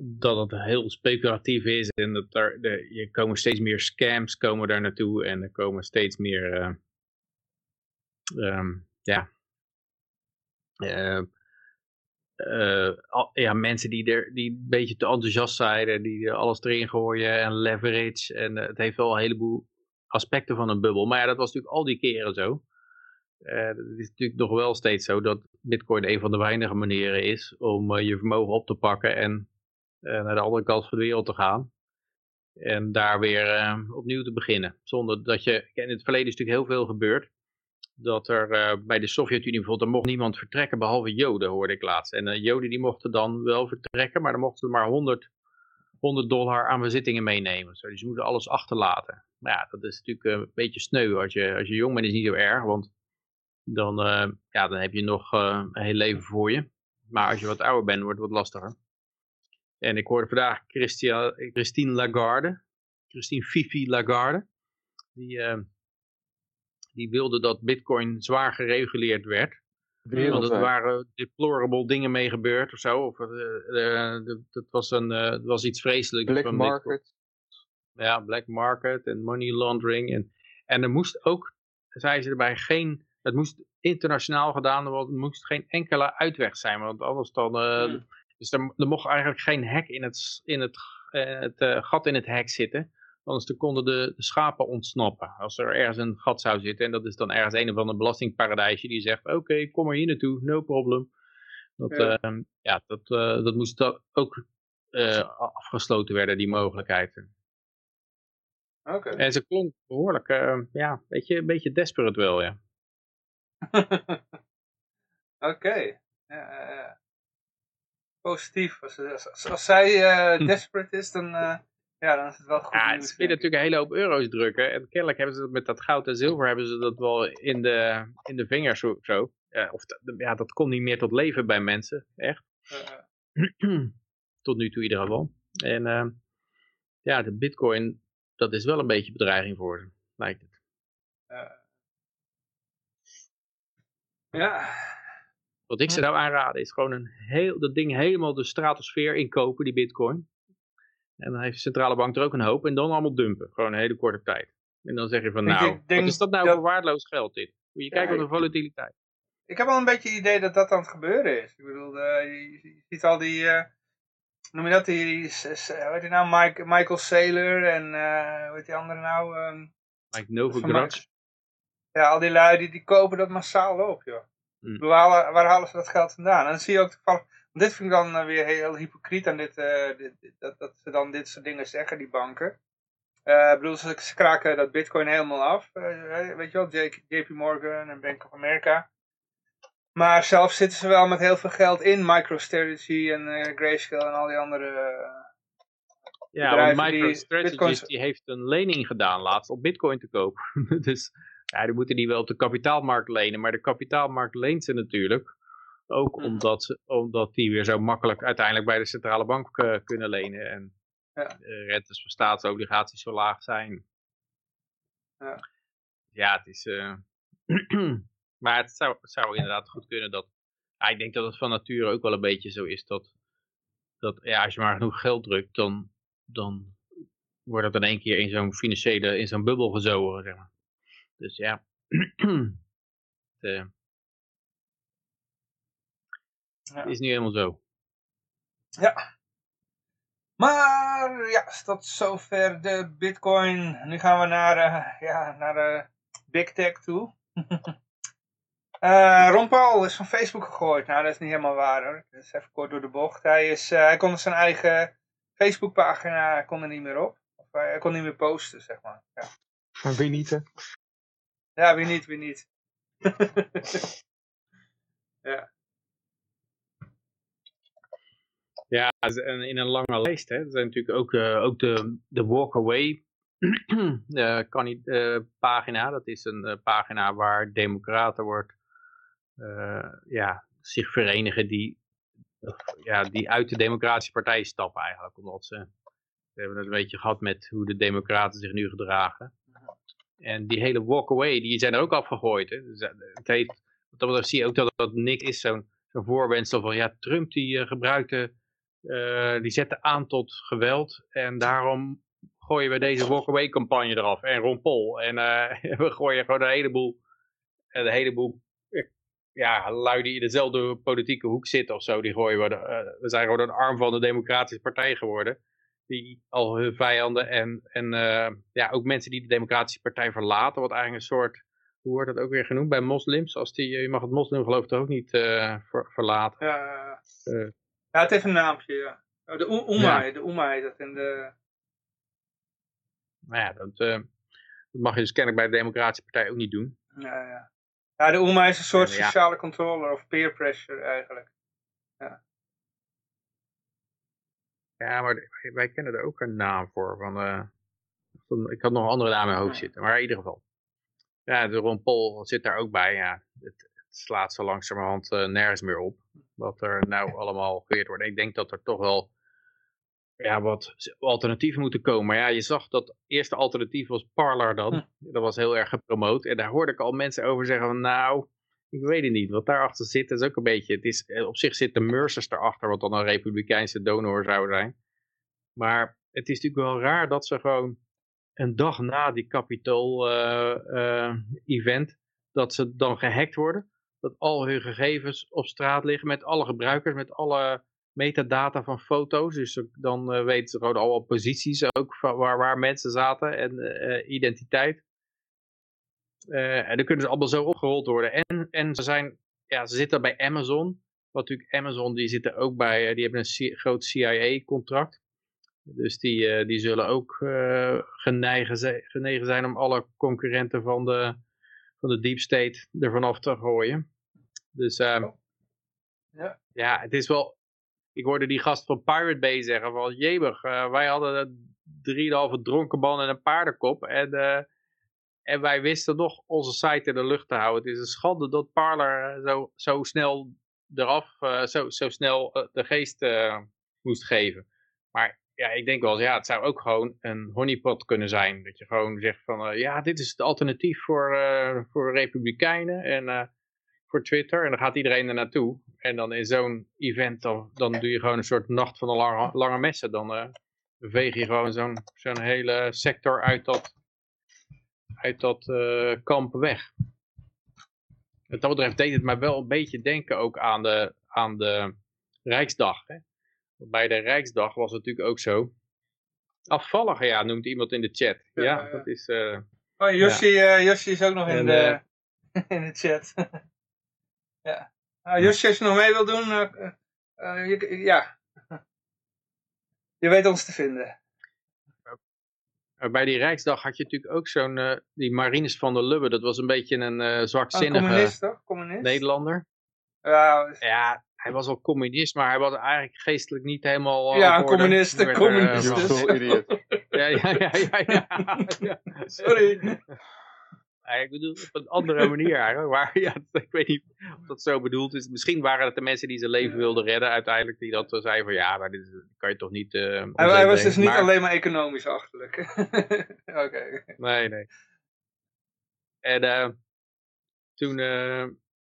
dat het heel speculatief is en dat er, de, je komen steeds meer scams komen daar naartoe en er komen steeds meer, ehm, ja, al- ja, mensen die, er, die een beetje te enthousiast zijn, die alles erin gooien en leverage en eh, het heeft wel een heleboel aspecten van een bubbel. Maar ja, dat was natuurlijk al die keren zo. Eh, het is natuurlijk nog wel steeds zo dat Bitcoin een van de weinige manieren is om je vermogen op te pakken en naar de andere kant van de wereld te gaan. En daar weer opnieuw te beginnen. Zonder dat je. In het verleden is natuurlijk heel veel gebeurd. Dat er eh, bij de Sovjet-Unie bijvoorbeeld, er mocht niemand vertrekken behalve Joden, hoorde ik laatst. En eh, Joden die mochten dan wel vertrekken, maar dan mochten ze maar 100, 100 dollar aan bezittingen meenemen. Dus ze moeten alles achterlaten. Maar ja, dat is natuurlijk eh, een beetje sneu. Als je, als je jong bent is niet zo erg, want dan, ja, dan heb je nog een heel leven voor je. Maar als je wat ouder bent, wordt het wat lastiger. En ik hoorde vandaag Christia, Christine Lagarde, Christine Fifi Lagarde, die, die wilde dat bitcoin zwaar gereguleerd werd. Want er waren deplorable dingen mee gebeurd of zo. Of, eh, eh, dat was, een, eh, het was iets vreselijks. Black Bitcoin. market. Ja, black market en money laundering. En, en er moest ook, zei ze erbij, geen, het moest internationaal gedaan worden, er moest geen enkele uitweg zijn, want anders dan, dus er, er mocht eigenlijk geen hek in het, in het, het gat in het hek zitten, anders dan konden de, schapen ontsnappen. Als er ergens een gat zou zitten, en dat is dan ergens een of ander belastingparadijsje die zegt, oké, kom maar hier naartoe, no problem. Dat, Ja. ja. ja, dat, eh, dat moest ook eh, afgesloten werden, die mogelijkheid. Oké. En ze klonk behoorlijk, eh, ja, weet je, een beetje desperate wel, ja. Oké. Ja. Positief. Als, als, als zij eh, desperate is, dan, ja, dan is het wel goed Ja, nieuws, ze willen natuurlijk een hele hoop euro's drukken. En kennelijk hebben ze dat met dat goud en zilver hebben ze dat wel in de, in de vingers zo. zo. Ja, of dat- ja, dat komt niet meer tot leven bij mensen, echt. Tot nu toe in ieder geval. En eh, ja, de bitcoin, dat is wel een beetje bedreiging voor ze, lijkt het. ja. Wat ik ze zou aanraden is gewoon een heel, dat ding helemaal de stratosfeer inkopen, die bitcoin. En dan heeft de centrale bank er ook een hoop. En dan allemaal dumpen. Gewoon een hele korte tijd. En dan zeg je van Ik nou, wat is dat nou dat- voor waardeloos geld dit? Moet je Ja, kijken op de volatiliteit. Ik heb al een beetje het idee dat dat aan het gebeuren is. Ik bedoel, eh, je, je ziet al die, eh, noem je dat, die, die s- hoe heet die nou, Mike, Michael Saylor en eh hoe heet die andere nou? ehm, Mike Novogratz. Ja, al die lui die, die kopen dat massaal op, joh. Waar, halen- waar halen ze dat geld vandaan? En dan zie je ook toevallig, dit vind ik dan eh, weer heel hypocriet aan dit, eh, dit- dit- dat, dat ze dan dit soort dingen zeggen, die banken. Eh, ik bedoel, ze, ze kraken dat bitcoin helemaal af. weet je wel, J- JP Morgan en Bank of America. Maar zelf zitten ze wel met heel veel geld in MicroStrategy en Grayscale en al die andere... Ja, want MicroStrategy bitcoins- die heeft een lening gedaan laatst om bitcoin te kopen. dus ja, die moeten die wel op de kapitaalmarkt lenen. Maar de kapitaalmarkt leent ze natuurlijk. Ook Mhm. omdat, omdat die weer zo makkelijk uiteindelijk bij de centrale bank eh, kunnen lenen. En Ja. de rentes van staatsobligaties zo laag zijn. Ja. Ja, het is... eh, maar het zou, het zou inderdaad goed kunnen dat... Ja, ik denk dat het van nature ook wel een beetje zo is dat... dat ja, als je maar genoeg geld drukt, dan, dan wordt het in één keer in zo'n financiële, in zo'n bubbel gezogen, zeg maar. Dus ja. Eh, Ja. is niet helemaal zo. Ja. Maar ja, tot zover de bitcoin. Nu gaan we naar, eh, ja, naar de big tech toe. Eh Ron Paul is van Facebook gegooid. Nou, dat is niet helemaal waar hoor. Dat is even kort door de bocht. Hij, is, eh, hij kon zijn eigen Facebookpagina kon er niet meer op. Of hij, hij kon niet meer posten, zeg maar. Ja, Maar wie niet, hè? ja wie niet, wie niet. Ja, en in een lange lijst. Hè. Er zijn natuurlijk ook, eh, ook de, de Walk Away eh, kan niet, eh, pagina. Dat is een pagina waar democraten wordt, ja, zich verenigen die ja, die uit de Democratische Partij stappen eigenlijk. Omdat ze, we hebben het een beetje gehad met hoe de Democraten zich nu gedragen. En die hele walkaway, die zijn er ook afgegooid. Hè. Dus, het heeft, dat zie je ook dat dat niks is, zo'n zo'n voorwendsel van ja, Trump die gebruikte, uh, die zette aan tot geweld. En daarom gooien we deze walkaway campagne eraf. En Ron Paul. En uh, we gooien gewoon een heleboel, een heleboel ja, lui die in dezelfde politieke hoek zitten of zo, die gooien we. Uh, we zijn gewoon een arm van de Democratische Partij geworden. Die al hun vijanden en, en ja, ook mensen die de Democratische Partij verlaten, wat eigenlijk een soort, hoe wordt dat ook weer genoemd bij moslims? Als die, je mag het moslimgeloof toch ook niet uh, ver, verlaten? Ja, ja, het heeft een naampje, ja. Oh, de Oema, ja. de heet dat in de... Nou ja, dat, dat mag je dus kennelijk bij de Democratische Partij ook niet doen. Ja, ja. Ja, de OEMA is een soort ja, sociale controller of peer pressure eigenlijk. Ja, ja maar wij kennen er ook een naam voor. Van, uh, ik had nog een andere naam in mijn hoofd zitten, maar in ieder geval. Ja, de Ron Paul zit daar ook bij. Ja, het slaat zo langzamerhand uh, nergens meer op. Wat er nou allemaal geweerd wordt. Ik denk dat er toch wel ja, wat alternatieven moeten komen. Maar ja, je zag dat eerste alternatief was Parler dan. Hm. Dat was heel erg gepromoot. En daar hoorde ik al mensen over zeggen van nou, ik weet het niet. Wat daarachter zit is ook een beetje, het is, op zich zit de Mercers erachter, wat dan een republikeinse donor zou zijn. Maar het is natuurlijk wel raar dat ze gewoon een dag na die Capitol uh, uh, event, dat ze dan gehackt worden. Dat al hun gegevens op straat liggen met alle gebruikers, met alle metadata van foto's. Dus dan uh, weten ze gewoon al posities ook van waar, waar mensen zaten en uh, identiteit. Uh, en dan kunnen ze allemaal zo opgerold worden. En, en ze, zijn, ja, ze zitten bij Amazon. Wat natuurlijk Amazon, die zitten ook bij, die hebben een groot CIA-contract. Dus die, die zullen ook genegen zijn om alle concurrenten van de, van de deep state ervan af te gooien. Dus ja. ja, het is wel, ik hoorde die gast van Pirate Bay zeggen van, jebig, uh, wij hadden drieënhalve dronken man en een paardenkop en, uh, en wij wisten nog onze site in de lucht te houden. Het is een schande dat Parler zo, zo snel eraf, zo, zo snel de geest moest geven. Maar ja, ik denk wel, ja, het zou ook gewoon een honeypot kunnen zijn. Dat je gewoon zegt van, ja, dit is het alternatief voor, voor republikeinen en voor Twitter. En dan gaat iedereen er naartoe. En dan in zo'n event, dan, dan doe je gewoon een soort nacht van de lange, lange messen. Dan veeg je gewoon zo'n zo'n hele sector uit dat, uit dat kamp weg. Wat dat betreft deed het mij wel een beetje denken ook aan de, aan de Rijksdag. Hè? Bij de Rijksdag was het natuurlijk ook zo. Afvallige, ja, noemt iemand in de chat. Ja, dat is... Uh, oh, Josje, ja. is ook nog in, de, in de chat. Ja. Nou, Josje, als je nog mee wil doen, je, ja. Je weet ons te vinden. Bij die Rijksdag had je natuurlijk ook zo'n, die Marines van der Lubbe, dat was een beetje een oh, communist, toch? Communist? Nederlander. Ja, hij was wel communist, maar hij was eigenlijk geestelijk niet helemaal... ja, een communist, een communist. ja, ja, ja, ja, ja, ja. Sorry. Ja, ik bedoel op een andere manier eigenlijk. Maar ja, ik weet niet of dat zo bedoeld is. Misschien waren het de mensen die zijn leven wilden redden uiteindelijk. Die dat zeiden van ja, maar dit kan je toch niet... Uh, hij, hij was dus niet maar... alleen maar economisch achterlijk. Oké. Okay. Nee, nee. En uh, toen...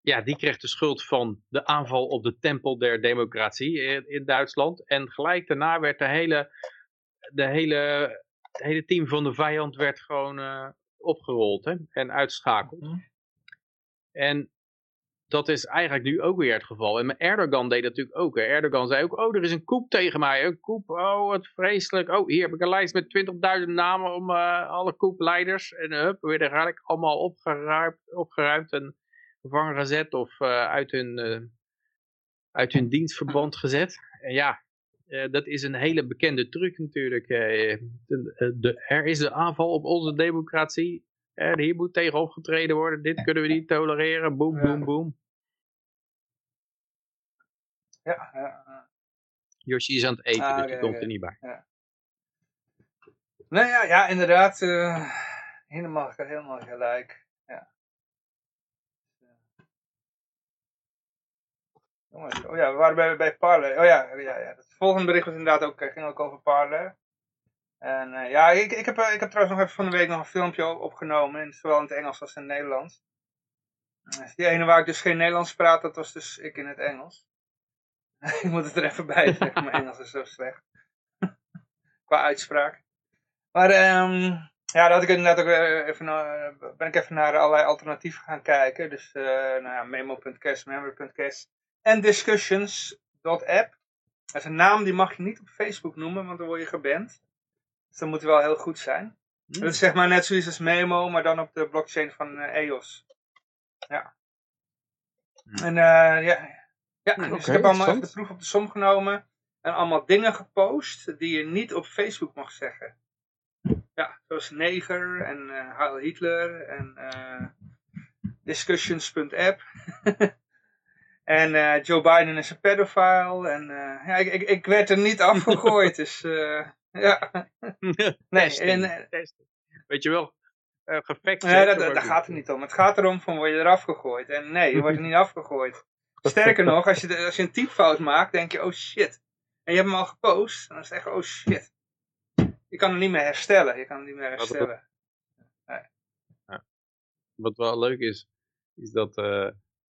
Ja, die kreeg de schuld van de aanval op de tempel der democratie in, in Duitsland. En gelijk daarna werd de hele, de hele, het hele team van de vijand werd gewoon opgerold hè, en uitschakeld. Mm -hmm. En dat is eigenlijk nu ook weer het geval. En Erdogan deed dat natuurlijk ook. Hè. Erdogan zei ook, oh, er is een koep tegen mij. Een koep, oh, wat vreselijk. Oh, hier heb ik een lijst met 20.000 namen om uh, alle koepleiders. En hup, weer eigenlijk allemaal opgeruimd, opgeruimd en gevangen gezet of uh, uit, hun, uit hun dienstverband gezet. En ja, dat is een hele bekende truc natuurlijk. De, de, er is een aanval op onze democratie. Hier moet tegen opgetreden worden. Dit kunnen we niet tolereren. Boom, boom, boom. Ja, ja. Yoshi is aan het eten, ah, dus die komt er niet bij. Ja. Nou ja, ja inderdaad. Uh, helemaal, helemaal gelijk. Oh ja, we waren bij, bij Parler. Oh ja, ja, ja. Het volgende bericht was inderdaad ook, eh, ging ook over Parler. En eh, ja, ik, ik, heb, eh, ik heb trouwens nog even van de week nog een filmpje op- opgenomen. In, zowel in het Engels als in het Nederlands. Eh, Die ene waar ik dus geen Nederlands praat, dat was dus ik in het Engels. ik moet het er even bij zeggen, mijn Engels is zo slecht. Qua uitspraak. Maar ehm, ja, had ik inderdaad ook even, ben ik even naar allerlei alternatieven gaan kijken. Dus eh nou ja, memo.cast, memory.cast en discussions.app. Dat is een naam die mag je niet op Facebook noemen, want dan word je geband. Dus dat moet wel heel goed zijn. Hm. Dat is zeg maar net zoiets als Memo, maar dan op de blockchain van eh, EOS. Ja. Hm. En eh, ja, ja Hm, dus ik heb allemaal even de proef op de som genomen. En allemaal dingen gepost die je niet op Facebook mag zeggen. Ja, zoals neger en eh Heil Hitler en discussions.app. en eh, Joe Biden is een pedophile. En eh, ja, ik, ik, ik werd er niet afgegooid, dus eh, ja. Nee, Testing, en, testing. Weet je wel, uh, gefact Nee, dat, daar gaat het niet om. Het gaat erom van word je eraf gegooid. En nee, je wordt er niet afgegooid. Sterker nog, als je, de- als je een typfout maakt, denk je, oh shit. En je hebt hem al gepost, dan is het echt, oh shit. Je kan hem niet meer herstellen. Je kan hem niet meer herstellen. Wat wel leuk is, is dat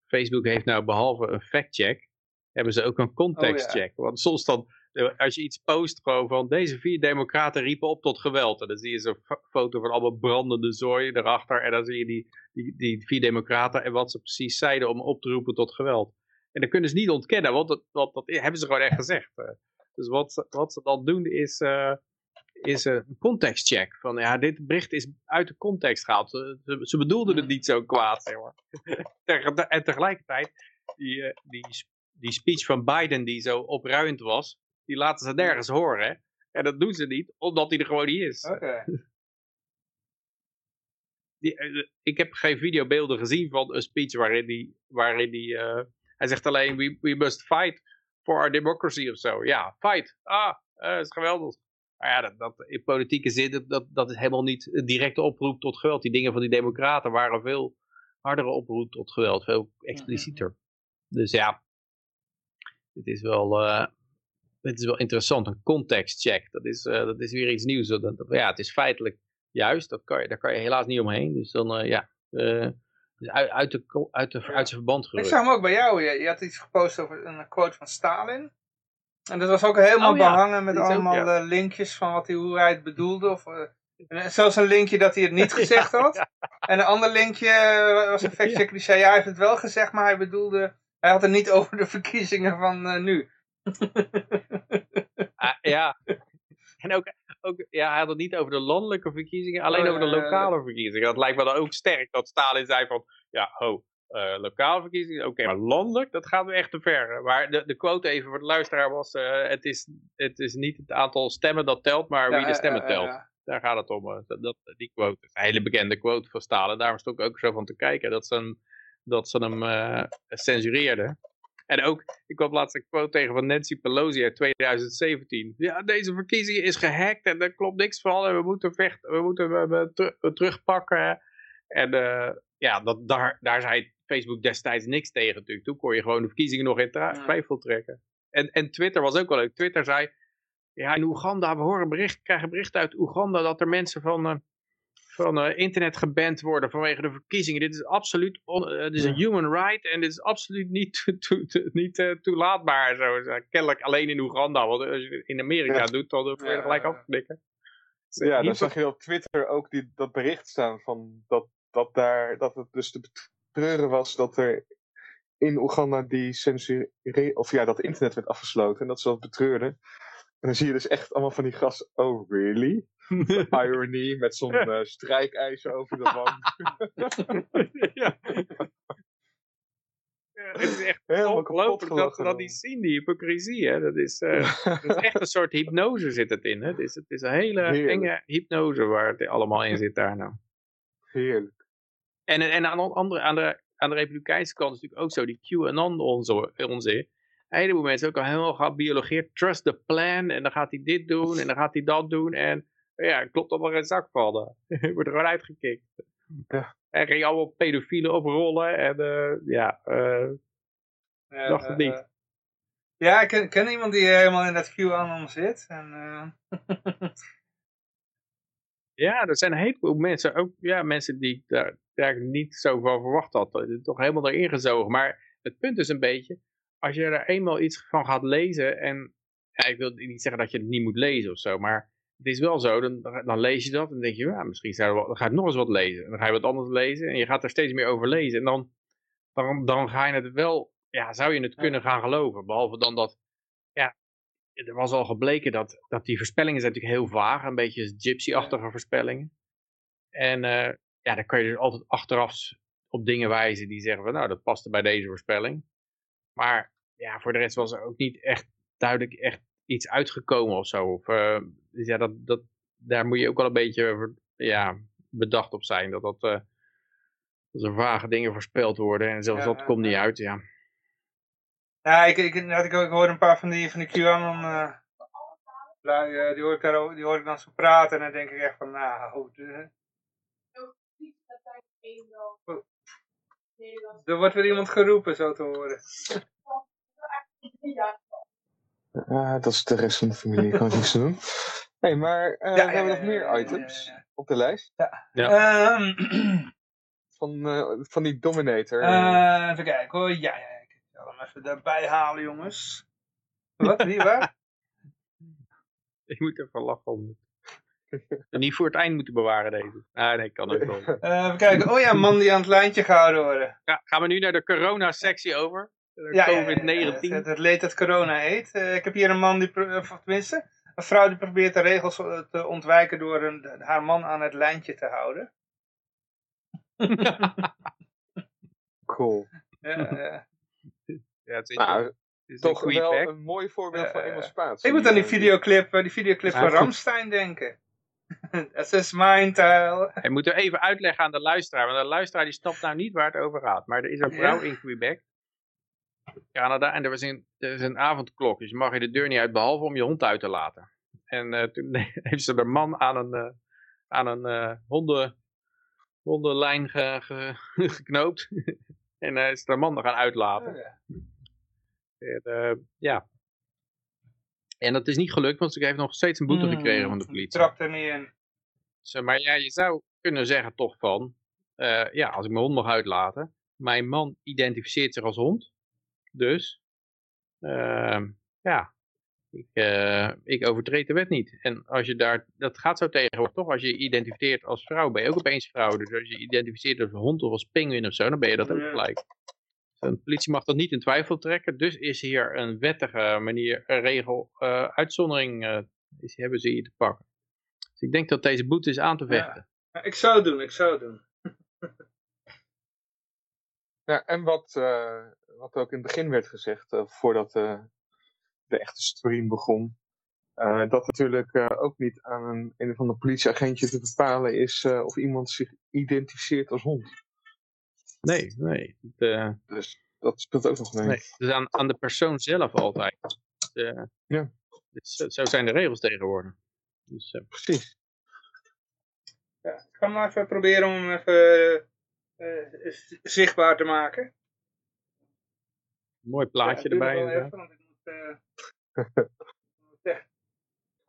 Facebook heeft nou behalve een fact-check, hebben ze ook een context-check. Want soms dan, eh, als je iets post gewoon van deze vier democraten riepen op tot geweld. En dan zie je zo'n fo- foto van allemaal brandende zooi erachter. En dan zie je die, die, die vier democraten en wat ze precies zeiden om op te roepen tot geweld. En dat kunnen ze niet ontkennen, want dat, want dat hebben ze gewoon echt gezegd. eh. Dus wat, ze- wat ze dan doen is, eh, is een contextcheck. Van ja, dit bericht is uit de context gehaald. Ze, ze, bedoelden het niet zo kwaad, en tegelijkertijd, die, eh, die, die speech van Biden die zo opruiend was, die laten ze nergens horen. Hè? En dat doen ze niet, omdat hij er gewoon niet is. Die, eh, ik heb geen videobeelden gezien van een speech waarin die, waarin die eh, hij zegt alleen, we, we must fight for our democracy of zo. Ja, fight. Ah, dat is geweldig. Maar ja, dat, dat, in politieke zin, dat, dat, is helemaal niet een directe oproep tot geweld. Die dingen van die democraten waren veel hardere oproep tot geweld, veel explicieter. Dus ja, het is wel, eh, het is wel interessant, een contextcheck. Dat is, eh, dat is weer iets nieuws. Dat, dat- ja, het is feitelijk juist, dat kan je, daar kan je helaas niet omheen. Dus dan, eh, ja, dus uit, uit, de, uit, de, uit zijn verband Ik gerukt. zag hem ook bij jou. Je, je had iets gepost over een quote van Stalin. En dat was ook helemaal Oh ja, behangen met ook, allemaal ja. eh, linkjes van wat hij, hoe hij het bedoelde. Of, eh, zelfs een linkje dat hij het niet gezegd had. En een ander linkje eh, was een factchecker die zei, ja, hij heeft het wel gezegd, maar hij bedoelde, hij had het niet over de verkiezingen van eh, nu. Ah, ja. En ook, ook, ja, hij had het niet over de landelijke verkiezingen, alleen Oh, over de lokale verkiezingen. Dat lijkt me dan ook sterk dat Stalin zei van, ja, ho, eh, lokale verkiezingen, oké, maar landelijk, dat gaat weer echt te ver. Maar de, de quote even voor de luisteraar was, eh, het, is, het is niet het aantal stemmen dat telt, maar wie de stemmen telt. Daar gaat het om. eh, Dat, dat, die quote een hele bekende quote van Stalin. Daarom stond ik ook zo van te kijken dat ze hem, dat ze hem censureerden. En ook, ik kwam laatst een quote tegen van Nancy Pelosi uit 2017. Ja, deze verkiezing is gehackt en er klopt niks van. En we moeten vechten, we moeten we, we ter- we terugpakken. En ja, dat, daar, daar zei Facebook destijds niks tegen natuurlijk. Toen kon je gewoon de verkiezingen nog in twijfel trekken. En, en Twitter was ook wel leuk. Twitter zei, ja, in Oeganda, we horen bericht, krijgen berichten uit Oeganda dat er mensen van, eh, van eh, internet geband worden vanwege de verkiezingen. Dit is absoluut, on, eh, dit is een human right en dit is absoluut niet, niet eh, toelaatbaar. Zo. Kennelijk alleen in Oeganda, want als je het in Amerika Ja. doet, dan word je er gelijk ja. afgeknikken. Ja, dan zag je op Twitter ook die, dat bericht staan van dat, dat, daar, dat het dus te betreuren was dat er in Oeganda die censuur, of ja, dat internet werd afgesloten en dat ze dat betreurden. En dan zie je dus echt allemaal van die gasten, oh really? Irony, met zo'n strijkijzer over de wang. ja. Ja, het is echt Helemaal ongelooflijk dat ze dat niet zien, die hypocrisie. Hè? Dat, is, eh, dat is echt een soort hypnose zit het in. Hè? Het, is, het is een hele Heerlijk. enge hypnose waar het allemaal in zit daar nou. Heerlijk. En, en aan, de andere, aan, de, aan de republikeinse kant is natuurlijk ook zo, die QAnon onzin. Een heleboel mensen ook al helemaal gebiologeerd, trust the plan, en dan gaat hij dit doen, en dan gaat hij dat doen, en ja, klopt allemaal geen zak van. Je wordt er gewoon uitgekikt. Ja. En ging allemaal pedofielen oprollen, en eh, ja, eh, dacht het niet. eh, Ja, ik ken, ken iemand die helemaal in dat QAnon zit. En, Ja, er zijn een heleboel mensen, ook ja, mensen die ik daar, daar niet zo van verwacht had. Toch helemaal erin gezogen. Maar het punt is een beetje, als je er eenmaal iets van gaat lezen en ja, ik wil niet zeggen dat je het niet moet lezen of zo, maar het is wel zo, dan, dan lees je dat en denk je, ja, misschien zou wel, dan ga je nog eens wat lezen. En dan ga je wat anders lezen en je gaat er steeds meer over lezen. En dan, dan, dan ga je het wel, ja, zou je het kunnen gaan geloven. Behalve dan dat, ja, er was al gebleken dat, dat die voorspellingen zijn natuurlijk heel vaag, een beetje gypsy-achtige voorspellingen. En eh, ja, dan kan je dus altijd achteraf op dingen wijzen die zeggen van, nou, dat paste bij deze voorspelling. Maar ja, voor de rest was er ook niet echt duidelijk echt iets uitgekomen of zo. Of, eh, dus ja, dat, dat, daar moet je ook wel een beetje ja, bedacht op zijn. Dat, dat, eh, dat er vage dingen voorspeld worden en zelfs Ja, dat komt niet uit, ja. Ja, ik, ik, ik, ik hoor een paar van die, van die QAnon eh, eh, die, hoor ik daar, die hoor ik dan zo praten. En dan denk ik echt van, nou, goed. eh, er wordt weer iemand geroepen, zo te horen. Dat is de rest van de familie, ik kan er niks doen. hey, maar eh, Ja, we ja, hebben ja, nog meer ja, ja, items ja, ja. op de lijst. Ehm, Van, eh, van die Dominator. eh, even kijken hoor. Ja, ja, ik zal hem even erbij halen, jongens. Wat? Wie, waar? Ik moet even lachen om. En niet voor het eind moeten bewaren deze. Ah nee, kan ook wel. Eh, even kijken. Oh ja, man die aan het lijntje gehouden worden. Ja, gaan we nu naar de corona-sectie over? De Ja, ja, ja, ja, COVID-19. het, het leed dat corona heet. Eh, ik heb hier een man, die, pro- of tenminste, een vrouw die probeert de regels eh, te ontwijken door een, haar man aan het lijntje te houden. Cool. Ja, eh, ja, het is, Nou, het is toch een wel een mooi voorbeeld van Eh, emancipatie. ik moet aan die videoclip, eh, die videoclip Ja, van. Ramstein denken. Het is mijn taal. Hij moet er even uitleggen aan de luisteraar, want de luisteraar die snapt nou niet waar het over gaat. Maar er is een vrouw Ja. in Quebec, Canada, en er, was een, er is een avondklok, dus je mag je de deur niet uit, behalve om je hond uit te laten. En eh, toen heeft ze de man aan een, aan een eh, honden, hondenlijn ge- ge- geknoopt. en eh, is de man gaan uitlaten. En, eh, ja. En dat is niet gelukt, want ze heeft nog steeds een boete gekregen van de politie. Trapt er niet in. Maar ja, je zou kunnen zeggen toch van, eh, ja, als ik mijn hond mag uitlaten, mijn man identificeert zich als hond, dus, ehm, ja, ik, eh, ik overtreed de wet niet. En als je daar, dat gaat zo tegenwoordig toch, als je je identificeert als vrouw, ben je ook opeens vrouw. Dus als je je identificeert als hond of als pinguïn of zo, dan ben je dat ook gelijk. Een politie mag dat niet in twijfel trekken, dus is hier een wettige manier, een regel, eh, uitzondering, eh, is, hebben ze hier te pakken. Dus ik denk dat deze boete is aan te vechten. Ja, ik zou het doen, ik zou het doen. Ja, en wat, eh, wat ook in het begin werd gezegd, voordat eh, de echte stream begon, eh, dat natuurlijk eh, ook niet aan een, een of ander politieagentje te bepalen is eh, of iemand zich identificeert als hond. Nee, nee. Eh, Dus dat speelt ook nog mee. nee. Is aan, aan de persoon zelf altijd. Eh, Ja. dus zo, zo zijn de regels tegenwoordig. Dus, eh, Precies. Ja, ik ga maar even proberen om hem even eh, zichtbaar te maken. mooi plaatje Ja, erbij. even, want ik moet, eh,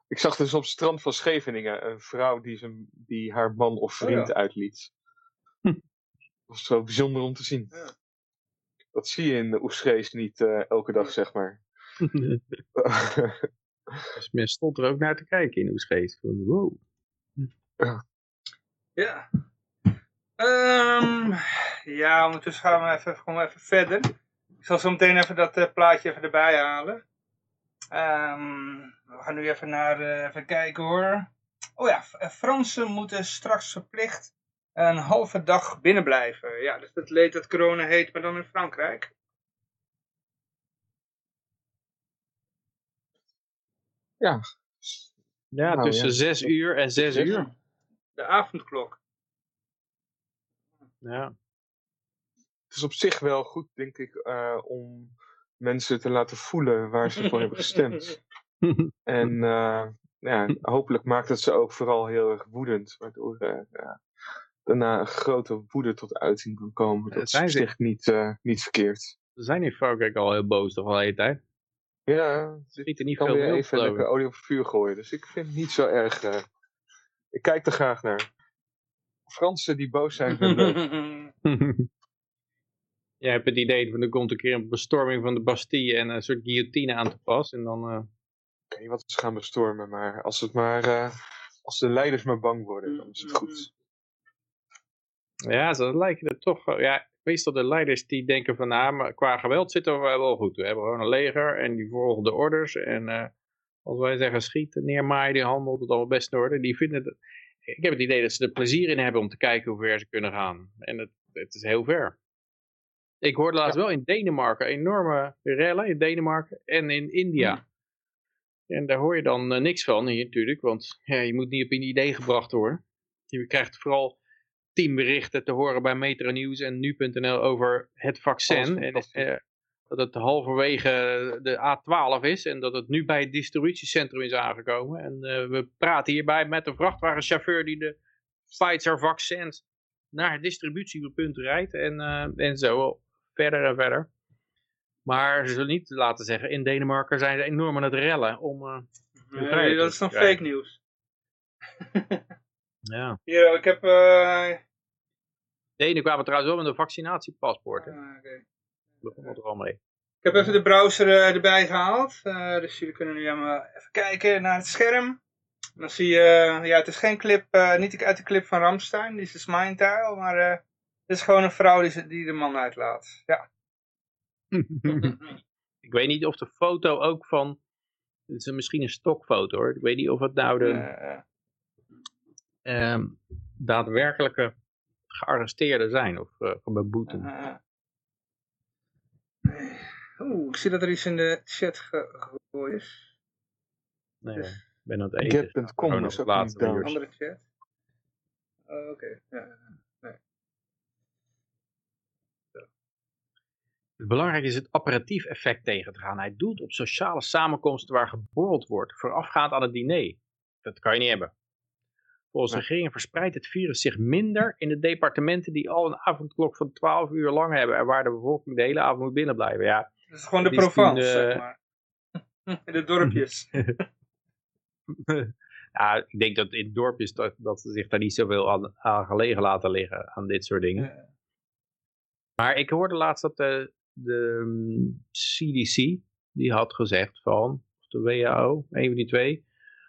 Ik zag dus op het strand van Scheveningen een vrouw die, zijn, die haar man of Oh vriend ja. uitliet. Dat was zo bijzonder om te zien. Ja. Dat zie je in de Oesgees niet eh, elke dag, zeg maar. dus men stond er ook naar te kijken in Oesgeest. Van, Wow. Ja. Ehm, ja, ondertussen gaan we even, gewoon even verder. Ik zal zo meteen even dat eh, plaatje even erbij halen. Ehm, we gaan nu even naar, eh, even kijken hoor. Oh ja, Fransen moeten straks verplicht een halve dag binnen blijven. Ja, dus dat leed dat corona heet, maar dan in Frankrijk. ja, Ja, Nou, tussen ja. zes uur en zes Zes. uur. De avondklok. Ja. het is op zich wel goed, denk ik, eh, om mensen te laten voelen waar ze voor hebben gestemd. En eh, ja, hopelijk maakt het ze ook vooral heel erg woedend, waardoor eh, ja, daarna een grote woede tot uiting kan komen. Dat is zijn ze. zich niet, eh, niet verkeerd. Ze zijn in Frankrijk al heel boos toch al de hele tijd. Ja, ik Schiet er niet kan veel weer even lekker olie op het vuur gooien. Dus ik vind het niet zo erg... eh, ik kijk er graag naar. Fransen die boos zijn, vind ik leuk. Jij hebt het idee van er komt een keer een bestorming van de Bastille en een soort guillotine aan te pas. En dan, eh, Ik weet niet wat ze gaan bestormen, maar als het maar... als de leiders maar bang worden, dan is het goed. Ja, ze lijken er toch, wel- ja, meestal de leiders die denken van, nou, maar qua geweld zitten we wel goed. We hebben gewoon een leger en die volgen de orders. En eh, als wij zeggen schieten, neermaaien, die handelt het al best in orde. Die vinden het, ik heb het idee dat ze er plezier in hebben om te kijken hoe ver ze kunnen gaan. En het, het is heel ver. Ik hoorde laatst wel in Denemarken enorme rellen in Denemarken en in India. En daar hoor je dan eh, niks van hier natuurlijk, want ja, je moet niet op een idee gebracht worden. Je krijgt vooral teamberichten te horen bij Metro Nieuws en nu.nl over het vaccin. En, eh, dat het halverwege de A12 is en dat het nu bij het distributiecentrum is aangekomen. En eh, we praten hierbij met de vrachtwagenchauffeur die de Pfizer vaccins naar het distributiepunt rijdt en, eh, en zo verder en verder. Maar ze zullen niet laten zeggen, in Denemarken zijn ze enorm aan het rellen om... Nee, dat is dan fake nieuws. ja. Hier, ik heb... eh, Denen kwamen trouwens wel met een vaccinatiepaspoort. ah, oké. Dat begon er al mee. Ik heb even de browser eh, erbij gehaald. eh, dus jullie kunnen nu even kijken naar het scherm. Dan zie je, eh, ja, het is geen clip, eh, niet uit de clip van Ramstein, die is dus mijn taal, maar eh, het is gewoon een vrouw die, die de man uitlaat. Ja. ik weet niet of de foto ook van... Het is misschien een stokfoto hoor. Ik weet niet of het nou de Eh, ehm, daadwerkelijke gearresteerden zijn. Of uh, van beboeten. eh, eh. Oeh, ik zie dat er iets in de chat ge- gegooid is. Nee, ik ben aan het eten. Gewoon is nog ook laatste niet down. Andere chat. Oh, Oké, ja. Belangrijk is het apparatief effect tegen te gaan. Hij doelt op sociale samenkomsten waar geborreld wordt, voorafgaand aan het diner. Dat kan je niet hebben. Volgens de Nee. regering verspreidt het virus zich minder in de departementen die al een avondklok van 12 uur lang hebben en waar de bevolking de hele avond moet binnenblijven. Ja, Dat is gewoon de Provence, zeg eh, maar. In de dorpjes. ja, ik denk dat in dorpjes dat, dat ze zich daar niet zoveel aan, aan gelegen laten liggen aan dit soort dingen. Ja. Maar ik hoorde laatst dat de, de mm, CDC, die had gezegd van, of de WHO, een van die twee,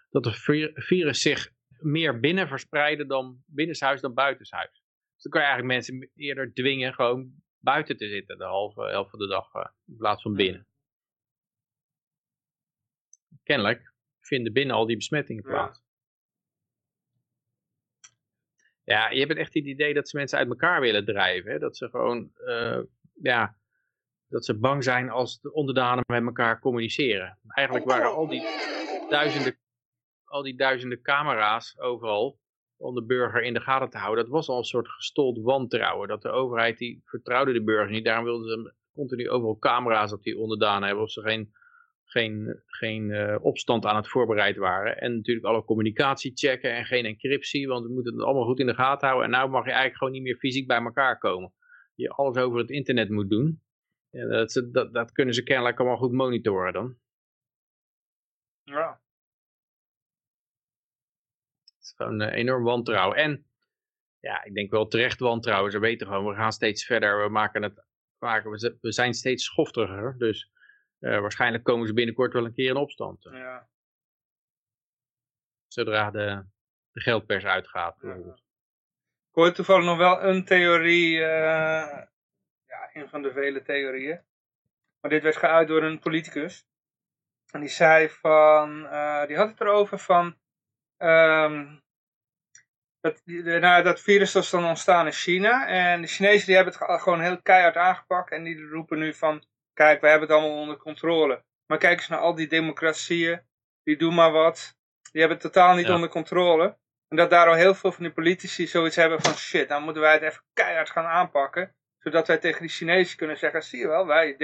dat het vir- virus zich meer binnen verspreidde dan binnenshuis dan buitenshuis. Dus dan kan je eigenlijk mensen eerder dwingen gewoon buiten te zitten de halve helft van de dag eh, in plaats van binnen. Kennelijk vinden binnen al die besmettingen plaats. Ja, je hebt echt het idee dat ze mensen uit elkaar willen drijven. Hè? Dat ze gewoon, eh, ja, dat ze bang zijn als de onderdanen met elkaar communiceren. Eigenlijk waren al die duizenden, al die duizenden camera's overal om de burger in de gaten te houden. Dat was al een soort gestold wantrouwen. Dat de overheid, die vertrouwde de burger niet. Daarom wilden ze continu overal camera's op die onderdanen hebben. Of ze geen, geen, geen eh, opstand aan het voorbereid waren. En natuurlijk alle communicatie checken en geen encryptie. Want we moeten het allemaal goed in de gaten houden. En nou mag je eigenlijk gewoon niet meer fysiek bij elkaar komen. Je alles over het internet moet doen. Dat, dat, dat kunnen ze kennelijk allemaal goed monitoren dan. Ja. Gewoon eh, enorm wantrouwen. En ja, ik denk wel terecht wantrouwen. Ze weten gewoon, we gaan steeds verder. We maken het, maken, we zijn steeds schoftiger. Dus eh, waarschijnlijk komen ze binnenkort wel een keer in opstand. ja. Zodra de, de geldpers uitgaat. bijvoorbeeld. Ik hoorde toevallig nog wel een theorie, eh, ja, een van de vele theorieën. Maar dit werd geuit door een politicus. En die zei van, die had het erover van, ehm, dat, nou, dat virus was dan ontstaan in China. En de Chinezen die hebben het ge- gewoon heel keihard aangepakt. En die roepen nu van, kijk, wij hebben het allemaal onder controle. Maar kijk eens naar al die democratieën, die doen maar wat. Die hebben het totaal niet Ja. onder controle. En dat daar al heel veel van die politici zoiets hebben van shit, dan moeten wij het even keihard gaan aanpakken. Zodat wij tegen die Chinezen kunnen zeggen, zie je wel, wij,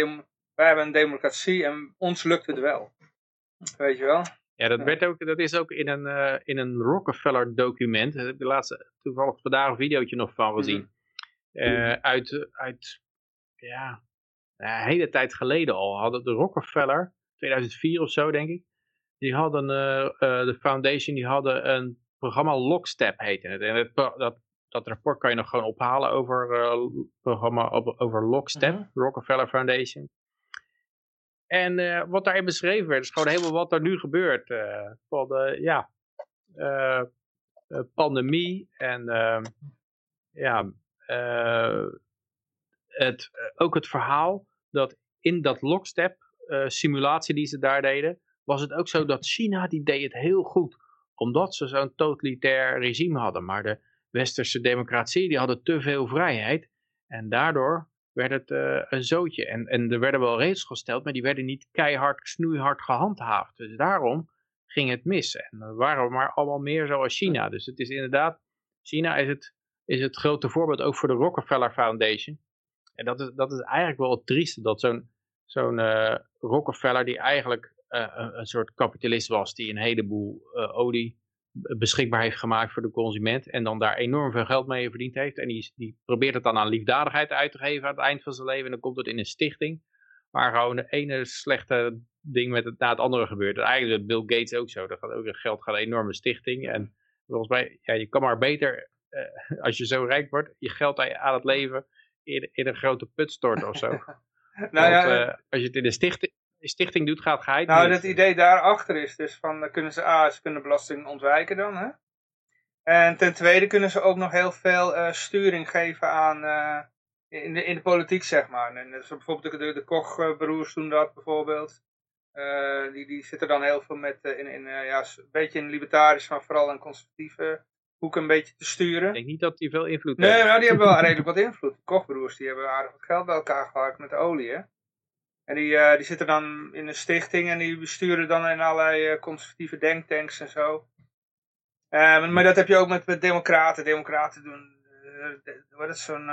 wij hebben een democratie en ons lukt het wel. Weet je wel? Ja, dat, werd ook, dat is ook in een, eh, in een Rockefeller document. Daar heb ik de laatste, toevallig vandaag een videootje nog van gezien. Eh, uit, uit, ja, een hele tijd geleden al hadden de Rockefeller, 2004 of zo, denk ik. Die hadden, eh, eh, de foundation, die hadden een programma Lockstep heette het. En het, dat, dat rapport kan je nog gewoon ophalen over eh, programma over Lockstep, Mhm. Rockefeller Foundation. En eh, wat daarin beschreven werd, is gewoon helemaal wat er nu gebeurt. eh, van de, ja, eh, eh, pandemie en ehm, ja, het, ook het verhaal dat in dat lockstep simulatie die ze daar deden, was het ook zo dat China, die deed het heel goed. Omdat ze zo'n totalitair regime hadden. Maar de westerse democratie, die hadden te veel vrijheid. En daardoor werd het eh, een zootje. En, en er werden wel regels gesteld, maar die werden niet keihard, snoeihard gehandhaafd. Dus daarom ging het mis. En er waren maar allemaal meer zoals China. Dus het is inderdaad, China is het, is het grote voorbeeld ook voor de Rockefeller Foundation. En dat is, dat is eigenlijk wel het trieste, dat zo'n zo'n eh, Rockefeller die eigenlijk eh, een, een soort kapitalist was, die een heleboel olie beschikbaar heeft gemaakt voor de consument en dan daar enorm veel geld mee verdiend heeft. En die, die probeert het dan aan liefdadigheid uit te geven aan het eind van zijn leven en dan komt het in een stichting waar gewoon de ene slechte ding met het, na het andere gebeurt. En eigenlijk is Bill Gates ook zo. Dat gaat ook geld gaat een enorme stichting. En volgens mij, ja, je kan maar beter, eh, als je zo rijk wordt, je geld aan het leven in, in een grote put storten of zo. Nou Want, ja, eh, als je het in een stichting, een stichting doet, gaat geheid Nou, mis. het idee daarachter is dus van, kunnen ze A, ze kunnen belasting ontwijken dan, hè. En ten tweede kunnen ze ook nog heel veel eh, sturing geven aan, eh, in, de, in de politiek, zeg maar. En dus bijvoorbeeld de, de, Koch-broers doen dat bijvoorbeeld. Eh, die, die zitten dan heel veel met, eh, in, in, eh, ja, een beetje in libertarisch, maar vooral in conservatieve hoek een beetje te sturen. Ik denk niet dat die veel invloed Nee, heeft. nou, die hebben wel redelijk wat invloed. De Kochbroers, die hebben aardig wat geld bij elkaar gehaald met de olie, hè. En die, eh, die zitten dan in een stichting en die besturen dan in allerlei eh, conservatieve denktanks en zo. Eh, maar dat heb je ook met, met democraten. Democraten doen, wat is zo'n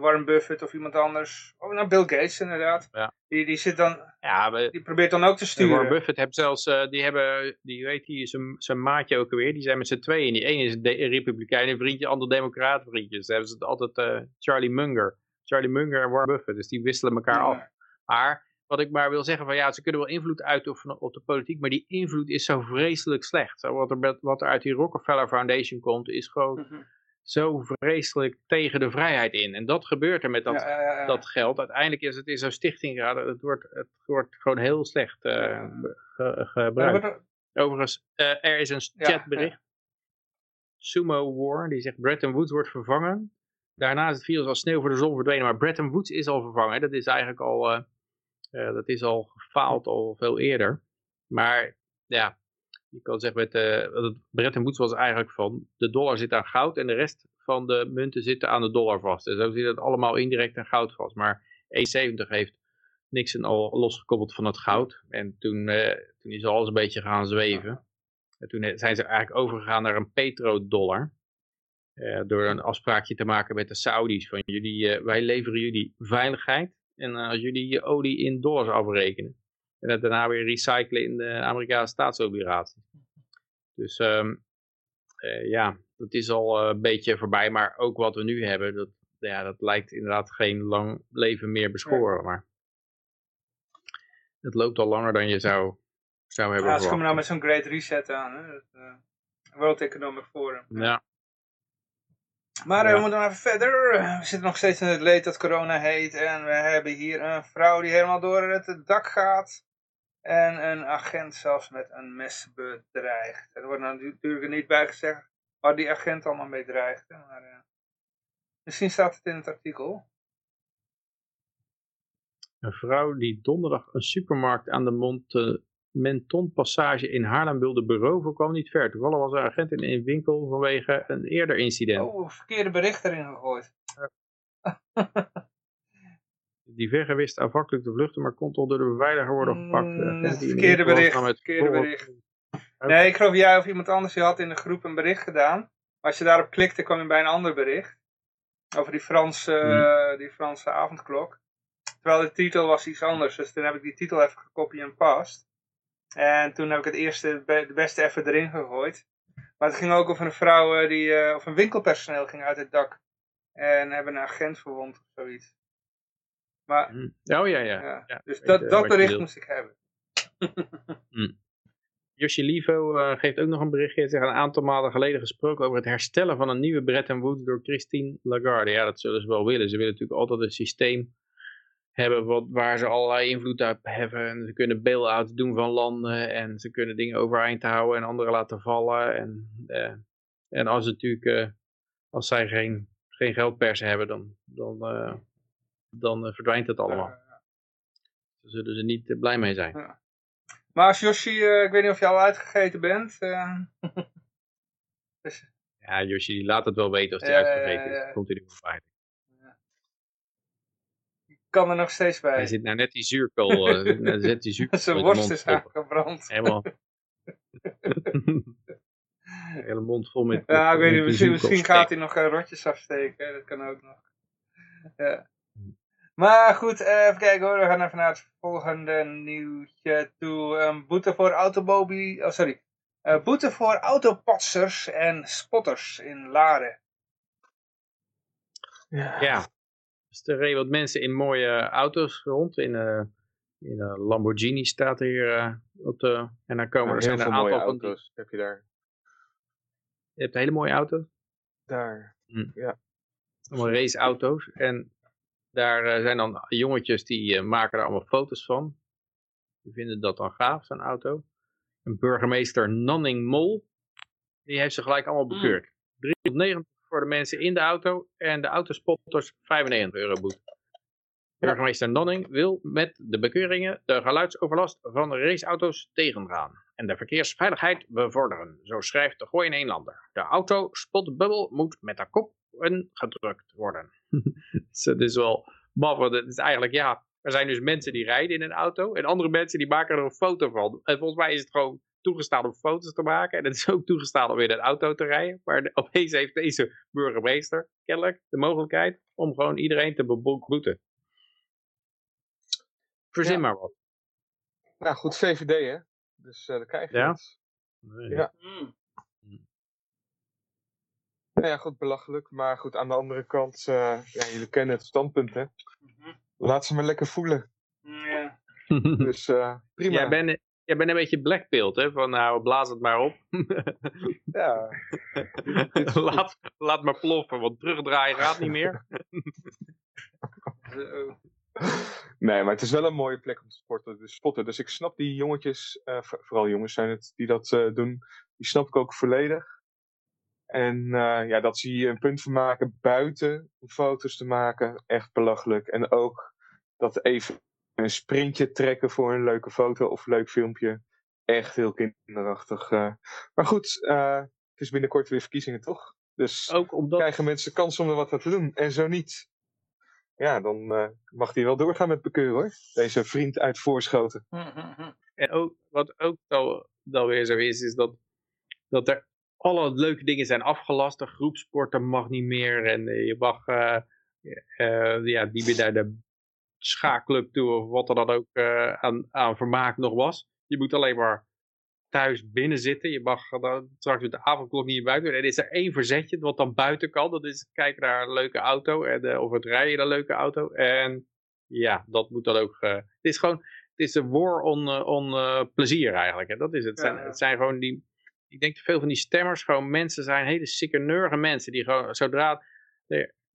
Warren Buffett of iemand anders. Oh, nou Bill Gates inderdaad. Ja. Die, die zit dan, Ja, maar die probeert dan ook te En sturen. Warren Buffett heeft zelfs, die hebben, die weet hij, zijn, zijn maatje ook alweer, die zijn met z'n tweeën. Die ene is een republikein, een vriendje, ander democraat vriendje. Dus hebben ze het altijd Charlie Munger. Charlie Munger en Warren Buffett, dus die wisselen elkaar af. Maar wat ik maar wil zeggen, van ja, ze kunnen wel invloed uitoefenen op de politiek, maar die invloed is zo vreselijk slecht. Zo, wat, er, met- wat er uit die Rockefeller Foundation komt, is gewoon Mhm. zo vreselijk tegen de vrijheid in. En dat gebeurt er met dat, Ja, ja, ja, ja. dat geld. Uiteindelijk is het in zo'n stichting geraden. Het wordt, het wordt gewoon heel slecht eh, ge- gebruikt. Overigens, eh, er is een chatbericht. Sumo War, die zegt Bretton Woods wordt vervangen. Daarna is het virus als sneeuw voor de zon verdwenen. Maar Bretton Woods is al vervangen. Dat is eigenlijk al, eh, dat is al gefaald al veel eerder. Maar ja, je kan zeggen, met, eh, het Bretton Woods was eigenlijk van, de dollar zit aan goud en de rest van de munten zitten aan de dollar vast. En zo zit het allemaal indirect aan goud vast. Maar E70 heeft Nixon al losgekoppeld van het goud. En toen, eh, toen is alles een beetje gaan zweven. En toen zijn ze eigenlijk overgegaan naar een petrodollar. Eh, door een afspraakje te maken met de Saudis. Van jullie, eh, wij leveren jullie veiligheid. En eh, als jullie je olie in dollars afrekenen. En dat daarna weer recyclen in de Amerikaanse staatsobligaties. Dus ehm, eh, ja, dat is al eh, een beetje voorbij. Maar ook wat we nu hebben, dat, ja, dat lijkt inderdaad geen lang leven meer beschoren. Maar het loopt al langer dan je zou, zou hebben Ja, ze komen nou met zo'n great reset aan, hè. Het, World Economic Forum. Ja, Maar eh, Ja. we moeten nog even verder. We zitten nog steeds in het leed dat corona heet. En we hebben hier een vrouw die helemaal door het dak gaat. En een agent zelfs met een mes bedreigt. Er wordt natuurlijk er niet bij gezegd waar die agent allemaal mee dreigt. Maar, eh, misschien staat het in het artikel. Een vrouw die donderdag een supermarkt aan de Monte Mentonpassage in Haarlem wilde beroven, kwam niet ver. Toevallig was er een agent in een winkel vanwege een eerder incident. Oh, verkeerde bericht erin gegooid. Die verge wist aanvankelijk te vluchten, maar kon toch door de beveiliger worden gepakt. Mm, dat is de verkeerde bericht, verkeerde. Nee, ik geloof jij of iemand anders die had in de groep een bericht gedaan. Maar als je daarop klikte, kwam je bij een ander bericht. Over die Franse, eh, die Franse avondklok. Terwijl de titel was iets anders. Dus toen heb ik die titel even gekopie en past. En toen heb ik het eerste, de beste even erin gegooid. Maar het ging ook over een vrouw eh, die, eh, of een winkelpersoneel ging uit het dak. En hebben een agent verwond of zoiets. Maar, Hm. Oh ja, ja. ja. ja, dus dat, dat bericht moest ik hebben. Yoshi Livo eh, geeft ook nog een berichtje. Hij zegt een aantal maanden geleden gesproken over het herstellen van een nieuwe Bretton Woods door Christine Lagarde. Ja, dat zullen ze wel willen. Ze willen natuurlijk altijd een systeem hebben wat, waar ze allerlei invloed op hebben. En ze kunnen bail-outs doen van landen en ze kunnen dingen overeind houden en anderen laten vallen. En, eh, en als, natuurlijk, eh, als zij geen, geen geldpersen hebben, dan, dan, eh, dan eh, verdwijnt het allemaal. Daar zullen ze niet eh, blij mee zijn. Maar als Yoshi, eh, ik weet niet of je al uitgegeten bent. dus, Ja, Yoshi laat het wel weten als hij uitgegeten is. Komt hij er wel bij. Kan er nog steeds bij. Hij zit nou net die zuurkool. eh, die zuurkool Zijn worst mond is aangebrand. Helemaal. Hele mond vol met. Ja, ik weet niet, misschien, gaat hij nog eh, rotjes afsteken. Dat kan ook nog. Ja. Maar goed, eh, even kijken hoor. We gaan even naar het volgende nieuwtje toe. Boete voor automobiel... Oh, sorry. Eh, boete voor autopatsers en spotters in Laren. Ja. Ja. Dus er reden wat mensen in mooie auto's rond. In, eh in een Lamborghini staat hier eh, op de... En dan komen er heel zijn veel een mooie aantal die... auto's heb je daar. Je hebt hele mooie auto's. Daar. Allemaal raceauto's. En daar eh, zijn dan jongetjes die eh, maken er allemaal foto's van. Die vinden dat dan gaaf, zo'n auto. En burgemeester Nanning Mol, die heeft ze gelijk allemaal bekeurd. 390 voor de mensen in de auto en de autospotters 95 euro boete. Burgemeester Nanning wil met de bekeuringen de geluidsoverlast van raceauto's tegengaan en de verkeersveiligheid bevorderen. Zo schrijft de Gooi in Eenlander. De auto-spotbubbel moet met de kop gedrukt worden. dus het is wel maf, want het is eigenlijk, ja, er zijn dus mensen die rijden in een auto en andere mensen die maken er een foto van. En volgens mij is het gewoon toegestaan om foto's te maken en het is ook toegestaan om in een auto te rijden. Maar de- opeens heeft deze burgemeester kennelijk de mogelijkheid om gewoon iedereen te bebo- boeten. Verzin Ja. maar wat. Nou goed, VVD hè. Dus eh daar krijg je Ja? het. Ja. Nou ja, goed, belachelijk. Maar goed, aan de andere kant, eh, ja, jullie kennen het standpunt hè. Laat ze maar lekker voelen. Ja. Dus eh, prima. Jij bent jij bent een beetje blackpilled, hè? Van nou, blaas het maar op. Ja, laat, laat maar ploffen, want terugdraaien gaat niet meer. Nee, maar het is wel een mooie plek om te sporten, dus spotten. Dus ik snap die jongetjes, eh, voor- vooral jongens zijn het, die dat eh, doen, die snap ik ook volledig. En eh, ja, dat ze hier een punt van maken buiten om foto's te maken, echt belachelijk. En ook dat even een sprintje trekken voor een leuke foto of leuk filmpje, echt heel kinderachtig. eh. Maar goed, eh, het is binnenkort weer verkiezingen toch? Dus Ook omdat... krijgen mensen kans om er wat aan te doen. En zo niet. Ja, dan eh, mag hij wel doorgaan met bekeuren hoor. Deze vriend uit Voorschoten. En ook, wat ook dan, weer zo is, is dat, dat er alle leuke dingen zijn afgelast. De groepsporten mag niet meer. En je mag, ja, die weer naar de schaakclub toe of wat er dan ook eh, aan, aan vermaak nog was. Je moet alleen maar thuis binnen zitten. Je mag dan straks met de avondklok niet naar buiten. En er is er één verzetje wat dan buiten kan. Dat is kijken naar een leuke auto. En, eh, of het rijden in een leuke auto. En ja, dat moet dan ook... eh, het is gewoon... Het is een war on, on plezier eigenlijk. En dat is het. Ja, zijn, het zijn gewoon die... Ik denk dat veel van die stemmers gewoon mensen zijn. Hele sikkeneurige mensen. Die gewoon zodra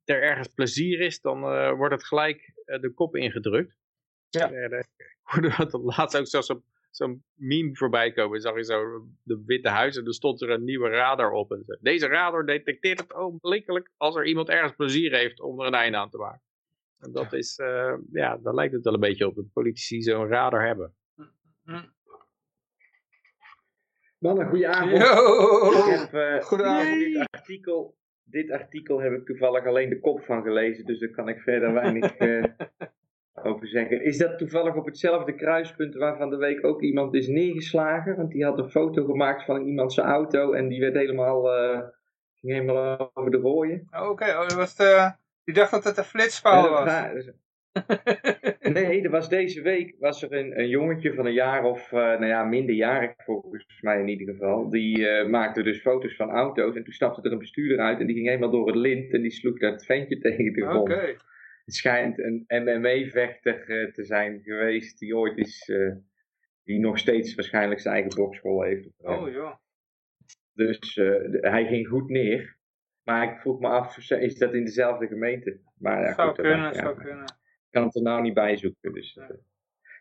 er ergens plezier is. Dan eh, wordt het gelijk eh, de kop ingedrukt. Ja. En, eh, ik hoorde dat laatst ook zelfs zo'n zo'n meme voorbij komen. Zag je zo de Witte Huis en er stond er een nieuwe radar op. En zo, Deze radar detecteert het ogenblikkelijk als er iemand ergens plezier heeft om er een einde aan te maken. En dat is, eh, ja, daar lijkt het wel een beetje op dat politici zo'n radar hebben. Avond. Yo! Ik heb, eh, Goedenavond. Dit artikel, dit artikel heb ik toevallig alleen de kop van gelezen, dus daar kan ik verder weinig eh, over zeggen. Is dat toevallig op hetzelfde kruispunt waar van de week ook iemand is neergeslagen? Want die had een foto gemaakt van iemand zijn auto en die werd helemaal, eh, ging helemaal over de rooien. Oké, oh, was de... Die dacht dat het een flitspaal Ja, dat was. Nee, er was deze week was er een, een jongetje van een jaar of, eh, nou ja, minderjarig volgens mij in ieder geval. Die eh, maakte dus foto's van auto's en toen stapte er een bestuurder uit en die ging helemaal door het lint en die sloeg dat ventje tegen de grond. Oké. Het schijnt een MMA-vechter eh, te zijn geweest die ooit is, Die nog steeds waarschijnlijk zijn eigen bokschool heeft. Oh joh. Dus hij ging goed neer. Maar ik vroeg me af, is dat in dezelfde gemeente? Maar ja, zou goed, kunnen, ja, zou kunnen. Ik kan het er nou niet bij zoeken. Dus, eh.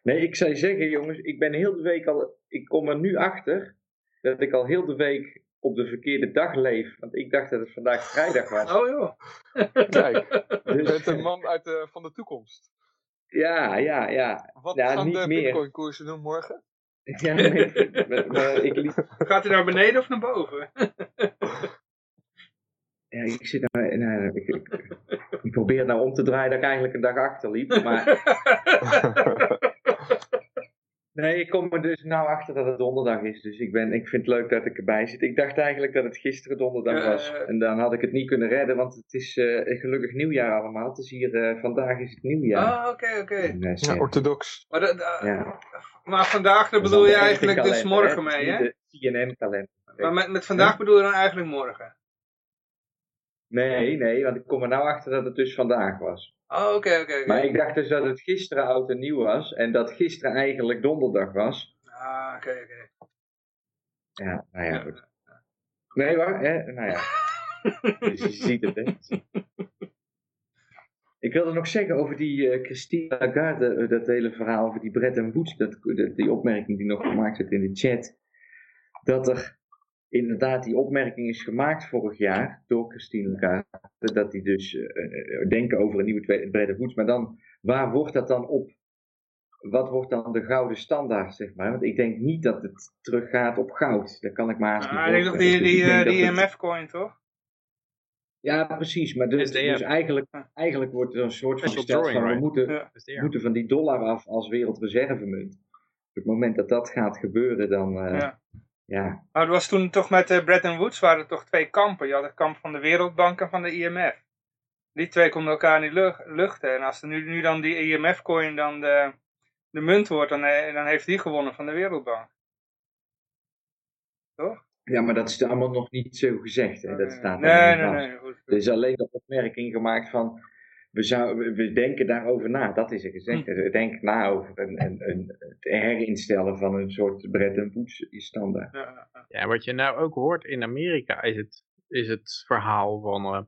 Nee, ik zou zeggen, jongens, ik ben heel de week al. Ik kom er nu achter dat ik al heel de week op de verkeerde dag leef. Want ik dacht dat het vandaag vrijdag was. Oh joh. Kijk, je Dus, bent een man uit de, van de toekomst. ja, ja, ja. Wat Ja, gaan niet de bitcoin koersen doen morgen? ja maar, maar ik, liep- Gaat hij naar beneden of naar boven? ja, ik zit nou, nou, ik, ik, ik probeer het nou om te draaien dat ik eigenlijk een dag achter liep. Maar nee, ik kom er dus nou achter dat het donderdag is. Dus ik, ben, ik vind het leuk dat ik erbij zit. Ik dacht eigenlijk dat het gisteren donderdag was. En dan had ik het niet kunnen redden, want het is eh, gelukkig nieuwjaar allemaal. Het is hier, eh, vandaag is het nieuwjaar. Ah, oké, oké. Eh, Ja, orthodox. Maar, dat- dat- Ja. maar vandaag, daar bedoel je eigenlijk dus morgen mee, hè? de CNN-kalender. Maar met, met vandaag bedoel je dan eigenlijk morgen? Nee, nee, want ik kom er nou achter dat het dus vandaag was. Oh, oké, oké. Maar ik dacht dus dat het gisteren oud en nieuw was. En dat gisteren eigenlijk donderdag was. Ah, oké, oké. Ja, nou ja, goed. Nee, waar? Hè? Nou ja. dus je ziet het, hè. Ik wilde nog zeggen over die eh, Christine Lagarde, eh, dat hele verhaal over die Bretton Woods, dat, dat- die opmerking die nog gemaakt werd in de chat, dat er inderdaad die opmerking is gemaakt vorig jaar door Christine Lagarde, dat die dus eh, eh, denken over een nieuwe tweede Bretton Woods, maar dan, waar wordt dat dan op? Wat wordt dan de gouden standaard, zeg maar? Want ik denk niet dat het teruggaat op goud. Dat kan ik me haast niet Ah, ik denk die. Dus die, eh, die IMF-coin, toch? ja, precies. Maar dus, dus eigenlijk, eigenlijk wordt er een soort van gesteld van we moeten, moeten van die dollar af als wereldreservemunt. Op het moment dat dat gaat gebeuren, dan eh, ja. Ja. Maar het was toen toch met eh, Bretton Woods waren er toch twee kampen. Je had het kamp van de Wereldbank en van de IMF. Die twee konden elkaar niet luch- luchten. En als er nu, nu dan die IMF-coin dan de, de munt wordt, dan, eh, dan heeft die gewonnen van de Wereldbank. Toch? ja, maar dat is allemaal nog niet zo gezegd. Hè? Dat staat nee, nee, nee, goed. Er is alleen de opmerking gemaakt van we, zou, we- denken daarover na. Dat is er gezegd. Hm. We denken na over een, een, een, het herinstellen van een soort Bretton Woods standaard. Ja, wat je nou ook hoort in Amerika is het, is het verhaal van eh,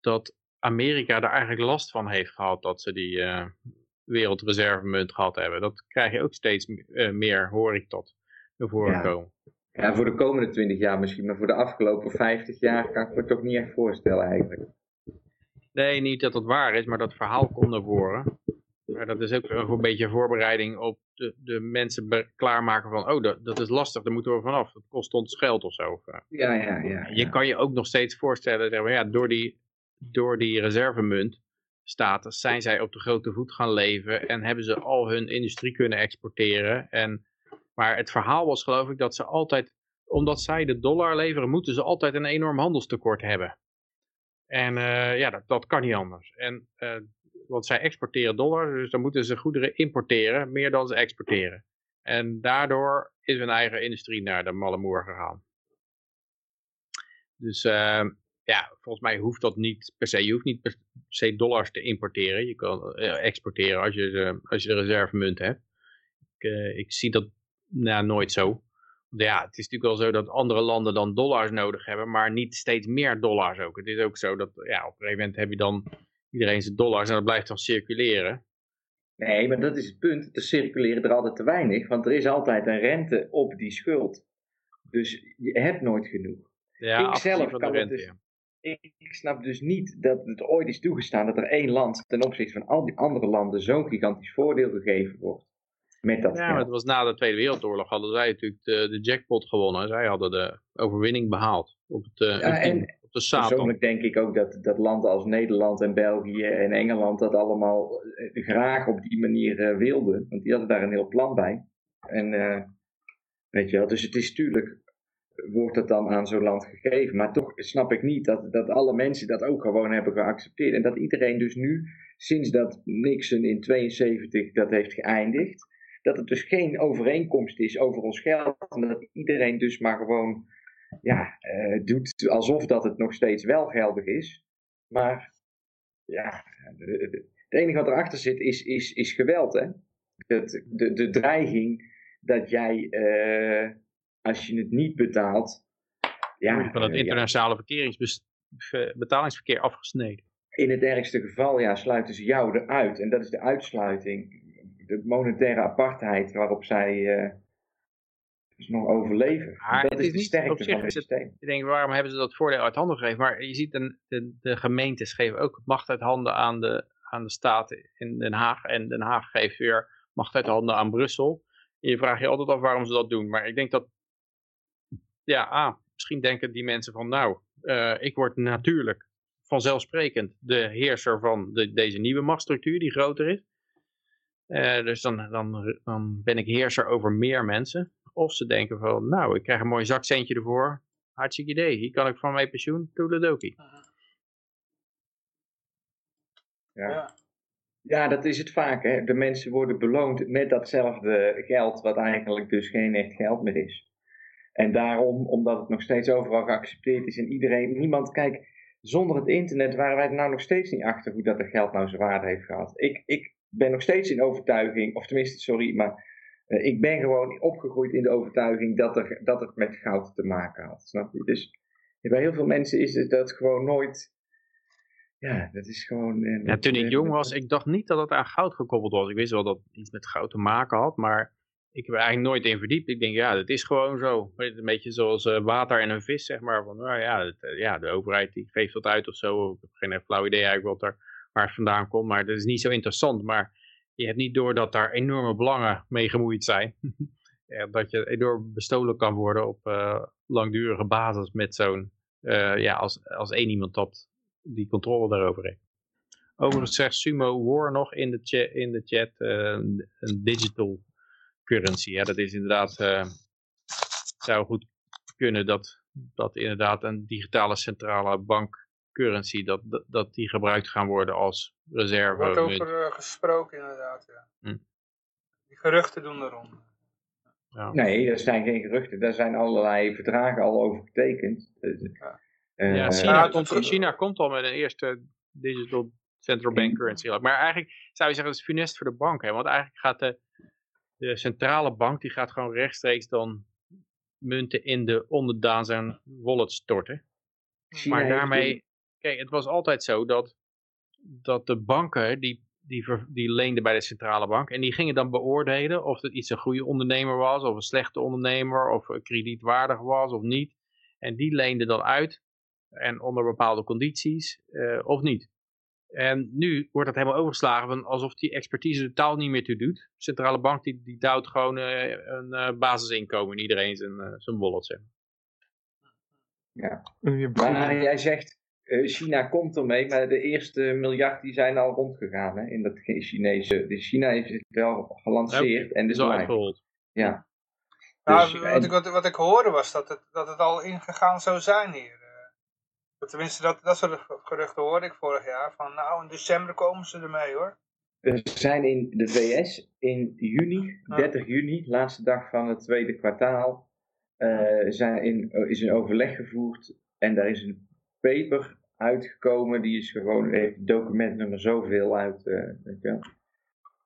dat Amerika er eigenlijk last van heeft gehad dat ze die eh, wereldreservemunt gehad hebben. Dat krijg je ook steeds eh, meer, hoor ik tot, naar voren Ja. komen. Ja, voor de komende 20 jaar misschien, maar voor de afgelopen 50 jaar kan ik me toch niet echt voorstellen eigenlijk. Nee, niet dat het waar is, maar dat verhaal komt naar voren. Maar dat is ook een, beetje voorbereiding op de, de mensen klaarmaken van, oh, dat, dat is lastig, daar moeten we vanaf. Dat kost ons geld of zo. Eh, Ja, ja, ja. Je kan je ook nog steeds voorstellen, zeg maar, ja, door, die, door die reservemunt status zijn zij op de grote voet gaan leven en hebben ze al hun industrie kunnen exporteren. En, maar het verhaal was geloof ik dat ze altijd, omdat zij de dollar leveren, moeten ze altijd een enorm handelstekort hebben. En eh, ja, dat, dat kan niet anders. En, eh, want zij exporteren dollar, dus dan moeten ze goederen importeren, meer dan ze exporteren. En daardoor is hun eigen industrie naar de malle gegaan. Dus eh, ja, volgens mij hoeft dat niet per se. Je hoeft niet per se dollars te importeren. Je kan eh, exporteren als je, als je de reservemunt hebt. Ik, ik zie dat nou, nooit zo. Ja, het is natuurlijk wel zo dat andere landen dan dollars nodig hebben, maar niet steeds meer dollars ook. Het is ook zo dat ja, op een gegeven moment heb je dan iedereen zijn dollars en dat blijft dan circuleren. Nee, maar dat is het punt. Er circuleren er altijd te weinig, want er is altijd een rente op die schuld. Dus je hebt nooit genoeg. Ja, Ik zelf van kan rente, dus- ja. Ik snap dus niet dat het ooit is toegestaan dat er één land ten opzichte van al die andere landen zo'n gigantisch voordeel gegeven wordt. Met dat Ja, maar het was na de Tweede Wereldoorlog hadden zij natuurlijk de, de jackpot gewonnen. Zij hadden de overwinning behaald op, het, eh, Ja, en op de Satan. Persoonlijk denk ik ook dat, dat landen als Nederland en België en Engeland dat allemaal eh, graag op die manier eh, wilden. Want die hadden daar een heel plan bij. En weet je wel, dus het is natuurlijk, wordt het dan aan zo'n land gegeven. Maar toch snap ik niet dat, dat alle mensen dat ook gewoon hebben geaccepteerd. En dat iedereen dus nu, sinds dat Nixon in 72 dat heeft geëindigd, dat het dus geen overeenkomst is over ons geld. En dat iedereen dus maar gewoon ja, eh, doet alsof dat het nog steeds wel geldig is. Maar ja, het enige wat erachter zit is, is, is geweld. Hè? Het, de, de dreiging dat jij, eh, als je het niet betaalt, ja, van het eh, ja, internationale betalingsverkeer afgesneden. in het ergste geval ja, sluiten ze jou eruit. En dat is de uitsluiting. De monetaire apartheid waarop zij eh, dus nog overleven. Maar dat het is is de sterkte van het systeem. Je denkt, waarom hebben ze dat voordeel uit handen gegeven? Maar je ziet, de, de, de gemeentes geven ook macht uit handen aan de, aan de staten in Den Haag. En Den Haag geeft weer macht uit handen aan Brussel. En je vraagt je altijd af waarom ze dat doen. Maar ik denk dat, ja, ah, misschien denken die mensen van, nou, eh, ik word natuurlijk vanzelfsprekend de heerser van de, deze nieuwe machtsstructuur die groter is. Eh, dus dan, dan, dan ben ik heerser over meer mensen. Of ze denken van, nou, ik krijg een mooi zakcentje ervoor. Hartstikke idee. Hier kan ik van mijn pensioen. Toedeledokie. Ja. Ja. Ja, dat is het vaak. Hè. De mensen worden beloond met datzelfde geld, wat eigenlijk dus geen echt geld meer is. En daarom, omdat het nog steeds overal geaccepteerd is en iedereen, niemand, kijk, zonder het internet waren wij er nou nog steeds niet achter hoe dat het geld nou zijn waarde heeft gehad. Ik, ik ben nog steeds in overtuiging, of tenminste, sorry, maar eh, ik ben gewoon opgegroeid in de overtuiging dat, er, dat het met goud te maken had. Snap je? Dus bij heel veel mensen is het dat gewoon nooit. Ja, dat is gewoon. eh, Ja, toen ik eh, jong was, ik dacht niet dat het aan goud gekoppeld was. Ik wist wel dat het iets met goud te maken had, maar ik heb er eigenlijk nooit in verdiept. Ik denk, ja, dat is gewoon zo. Een beetje zoals water en een vis, zeg maar. Van, nou ja, het, ja, de overheid die geeft dat uit of zo. Ik heb geen flauw idee eigenlijk wat er, waar het vandaan komt, maar dat is niet zo interessant. Maar je hebt niet door dat daar enorme belangen mee gemoeid zijn. Dat je enorm bestolen kan worden op eh, langdurige basis met zo'n, eh, ja, als, als één iemand dat die controle daarover heeft. Overigens zegt Sumo War nog in de, cha in de chat eh, een digital currency. Ja, dat is inderdaad, zou goed kunnen dat, dat inderdaad een digitale centrale bank currency, dat, dat, dat die gebruikt gaan worden als Er reserve. wordt munt. over eh, gesproken inderdaad, ja. Hm. Die geruchten doen erom. Ja. Nee, er zijn geen geruchten. Daar zijn allerlei verdragen al over getekend. Dus, Ja. Ja, Ja, China, komt, het- China komt al met een eerste digital central bank currency. Maar eigenlijk zou je zeggen, dat is funest voor de bank. Hè? Want eigenlijk gaat de, de centrale bank, die gaat gewoon rechtstreeks dan munten in de onderdaan zijn wallet storten. China maar daarmee, kijk, het was altijd zo dat, dat de banken, die, die, ver- die leenden bij de centrale bank. En die gingen dan beoordelen of het iets een goede ondernemer was, of een slechte ondernemer, of kredietwaardig was of niet. En die leenden dan uit, en onder bepaalde condities, eh, of niet. En nu wordt dat helemaal overgeslagen van alsof die expertise er totaal niet meer toe doet. De centrale bank die, die duwt gewoon eh, een eh, basisinkomen in iedereen zijn, zijn wallet. Zeg. Maar jij zegt, China komt ermee, maar de eerste miljard die zijn al rondgegaan hè, in dat Chinese. Dus China heeft het wel gelanceerd en dus uitgerold. Ja. Nou, Dus, wat, en- ik, wat, wat ik hoorde was dat het, dat het al ingegaan zou zijn hier. eh. Tenminste, dat, dat soort geruchten hoorde ik vorig jaar. Van nou, in december komen ze ermee hoor. Er zijn in de VS in juni, Ah. 30 juni, laatste dag van het tweede kwartaal, eh, zijn in, is een overleg gevoerd en daar is een paper uitgekomen. Die is gewoon, heeft documentnummer zoveel uit. eh, weet je wel.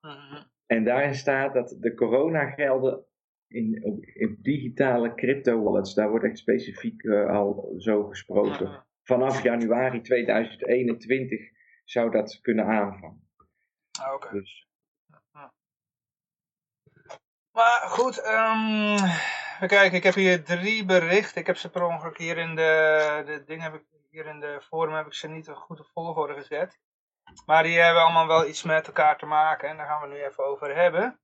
Mhm. En daarin staat dat de coronagelden in, op, in digitale crypto wallets, daar wordt echt specifiek eh, al zo gesproken. Mhm. Vanaf januari 2021 zou dat kunnen aanvangen. Ah, Oké. Dus Maar goed, even kijken. Ik heb hier drie berichten. Ik heb ze per ongeluk hier in de, de ding heb ik, hier in de forum heb ik ze niet goed op volgorde gezet. Maar die hebben allemaal wel iets met elkaar te maken. En daar gaan we nu even over hebben.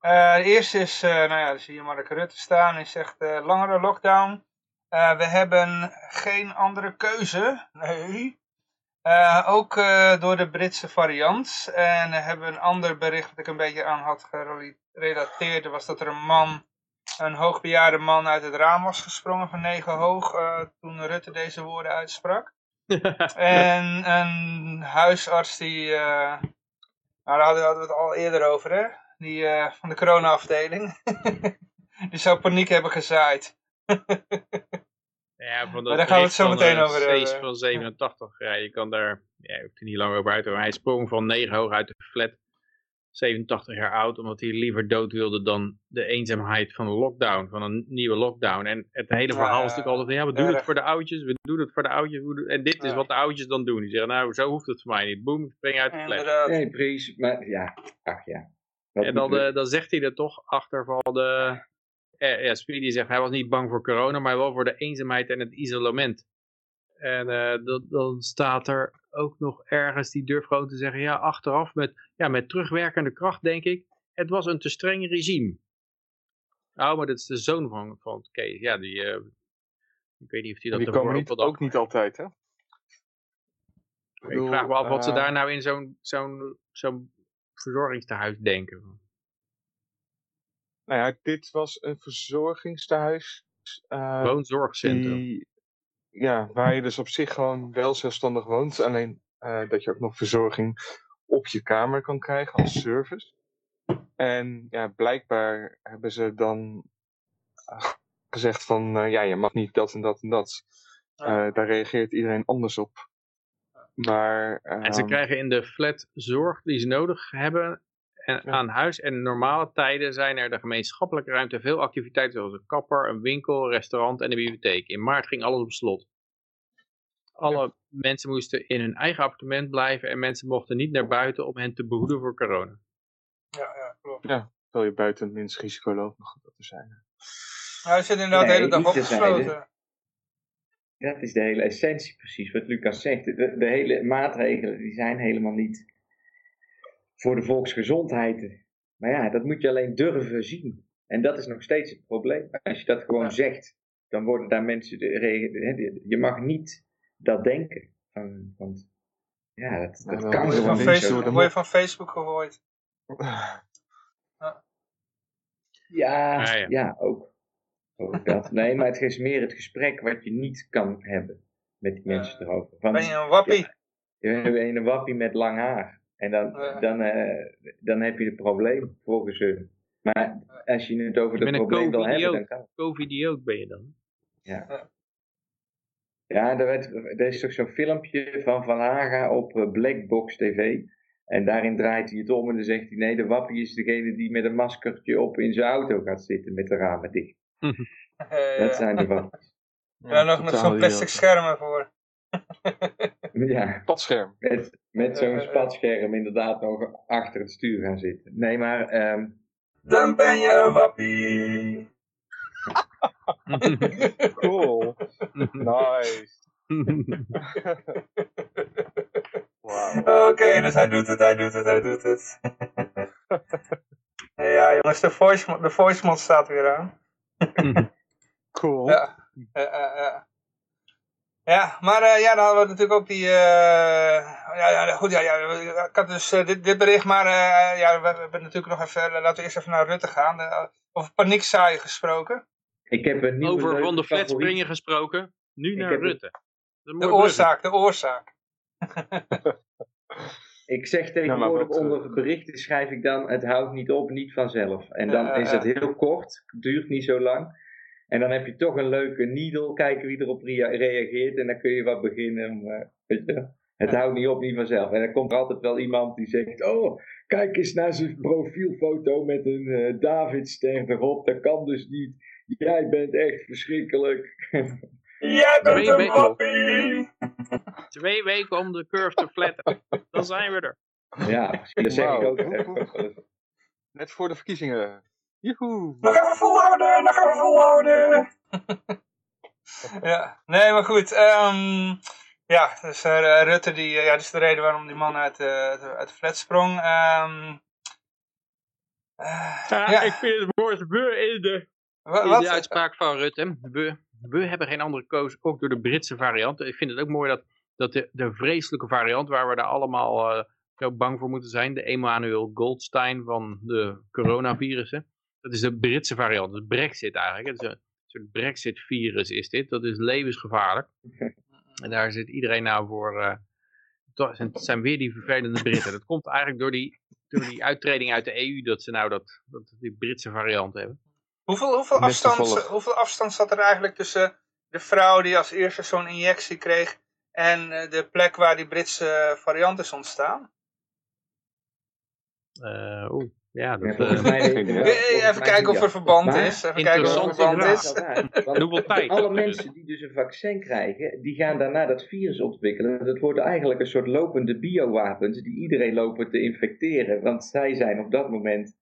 Eh, de eerste is, eh, nou ja, daar zie je Mark Rutte staan. Hij zegt, eh, langere lockdown. We hebben geen andere keuze. Nee. Ook door de Britse variant. En hebben een ander bericht dat ik een beetje aan had gerelateerd. was dat er een man, een hoogbejaarde man uit het raam was gesprongen van negen hoog. eh, toen Rutte deze woorden uitsprak. En een huisarts die, eh, nou daar hadden we het al eerder over hè. Die eh, van de corona-afdeling. die zou paniek hebben gezaaid. Ja, van Maar daar gaan we het zo meteen over hebben. van 87. Ja, je kan daar, ja, je hoeft er niet lang over uit. Maar hij sprong van 9 hoog uit de flat 87 jaar oud, omdat hij liever dood wilde dan de eenzaamheid van een lockdown, van een nieuwe lockdown. En het hele Ja, verhaal is natuurlijk altijd, ja, we doen erg. het voor de oudjes, we doen het voor de oudjes. En dit is Ja. wat de oudjes dan doen. Die zeggen, nou, zo hoeft het voor mij niet. Boom, spring uit de fles. Inderdaad. Nee, precies. Maar ja, ach ja. En dan, eh, dan zegt hij er toch achter van de... Eh, ja, Speedy zegt, hij was niet bang voor corona, maar wel voor de eenzaamheid en het isolement. En eh, dan, dan staat er ook nog ergens, die durft gewoon te zeggen, ja, achteraf met, ja, met terugwerkende kracht denk ik, het was een te streng regime. Nou, maar dat is de zoon van, van Kees. Ja, die, eh, ik weet niet of hij dat die ervoor komen ook niet, ook altijd, hè? Ik vraag me af wat ze eh, daar nou in zo'n zo'n zo'n verzorgingstehuis denken. Nou ja, dit was een verzorgingstehuis. eh, Woonzorgcentrum. die, ja, waar je dus op zich gewoon wel zelfstandig woont. Alleen eh, dat je ook nog verzorging op je kamer kan krijgen als service. En ja, blijkbaar hebben ze dan eh, gezegd van, eh, ja, je mag niet dat en dat en dat. Ja. Eh, daar reageert iedereen anders op. Maar, En ze ehm, krijgen in de flat zorg die ze nodig hebben en Ja. aan huis. En in normale tijden zijn er de gemeenschappelijke ruimte veel activiteiten zoals een kapper, een winkel, een restaurant en een bibliotheek. In maart ging alles op slot. Alle mensen moesten in hun eigen appartement blijven en mensen mochten niet naar buiten om hen te behoeden voor corona. Ja, ja, klopt. terwijl je buiten het minst risico loopt nog dat te zijn. Hij zit inderdaad de hele dag opgesloten. Dat is de hele essentie precies, wat Lucas zegt. De, de hele maatregelen die zijn helemaal niet voor de volksgezondheid. Maar ja, dat moet je alleen durven zien. En dat is nog steeds het probleem. Als je dat gewoon Ja. zegt, dan worden daar mensen... De, de- je mag niet dat denken. Van, want ja, dat, dat kan gewoon niet Facebook, zo. de word je van Facebook gegooid. Ja, Ah, ja. ja. ook. ook dat. Nee, maar het is meer het gesprek wat je niet kan hebben met die mensen Ja. erover. Van, Ben je een wappie? Je bent een wappie met lang haar. En dan, Ja. dan, eh, dan heb je het probleem, volgens hun. Maar als je het over Je het probleem wil hebben, dan kan het. Covid-idioot ben je dan. Ja, er, werd, er is toch zo'n filmpje van Van Haga op eh, Blackbox TV. En daarin draait hij het om en dan zegt hij... Nee, de wappie is degene die met een maskertje op in zijn auto gaat zitten met de ramen dicht. Dat zijn de wappies. ja, nog met zo'n plastic scherm ervoor. Ja, Padscherm. met, met zo'n spatscherm inderdaad nog achter het stuur gaan zitten. Nee, maar... ehm, Dan ben je een wappie. Cool. nice. Wauw. Oké, dus hij doet het, hij doet het, hij doet het. ja jongens, de voice, de voice mod staat weer aan. Cool. Ja. Ja, ja, ja. Ja, maar eh, ja, dan hadden we natuurlijk ook die... eh, ja, ja, goed, ja, ja, ik had dus eh, dit, dit bericht, maar eh, ja, we, we hebben natuurlijk nog even... laten we eerst even naar Rutte gaan. over paniekzaaien gesproken. Ik heb een nieuwe Over van de flat springen gesproken, nu Ik naar Rutte. Een De oorzaak, de oorzaak. Ik zeg tegenwoordig Nou, wat, eh, onder berichten schrijf ik dan het houdt niet op, niet vanzelf. En dan is dat heel kort, duurt niet zo lang. En dan heb je toch een leuke needle, kijken wie erop rea- reageert. En dan kun je wat beginnen. weet je, het Ja. houdt niet op, niet vanzelf. En dan komt er altijd wel iemand die zegt, oh, kijk eens naar zijn profielfoto met een eh Davidster erop. Dat kan dus niet. Jij bent echt verschrikkelijk. Jij bent bent een wappie! Twee weken om de curve te flatten. Dan zijn we er. ja, dat zeg ik ook. ik. Net voor de verkiezingen. Joehoe. Nog even volhouden, nog even volhouden. ja, nee, maar goed. ehm, ja, dus eh, Rutte, die, eh, ja, dat is de reden waarom die man uit, eh, uit, de flat sprong. Ehm, eh, Ja, ja, ik vind het woord we in de, wat? de uitspraak van Rutte. We, we hebben geen andere koos, ook door de Britse variant. Ik vind het ook mooi dat, dat de, de vreselijke variant, waar we daar allemaal eh, zo bang voor moeten zijn, de Emmanuel Goldstein van de coronavirussen. Dat is de Britse variant, dat is Brexit eigenlijk. Het is een soort Brexit-virus is dit, dat is levensgevaarlijk. En daar zit iedereen nou voor, eh, het zijn weer die vervelende Britten. Dat komt eigenlijk door die, door die uittreding uit de EU, dat ze nou dat, dat die Britse variant hebben. Hoeveel, hoeveel, afstand, hoeveel afstand zat er eigenlijk tussen de vrouw die als eerste zo'n injectie kreeg en eh, de plek waar die Britse variant is ontstaan? Eh, Oeh, ja, dat, Ja, eh, mij, Eh, volgens Even kijken of er verband Maar- is. Even kijken of er verband is. Tijd? Alle mensen die dus een vaccin krijgen, die gaan daarna dat virus ontwikkelen. Dat worden eigenlijk een soort lopende biowapens die iedereen lopen te infecteren. Want zij zijn op dat moment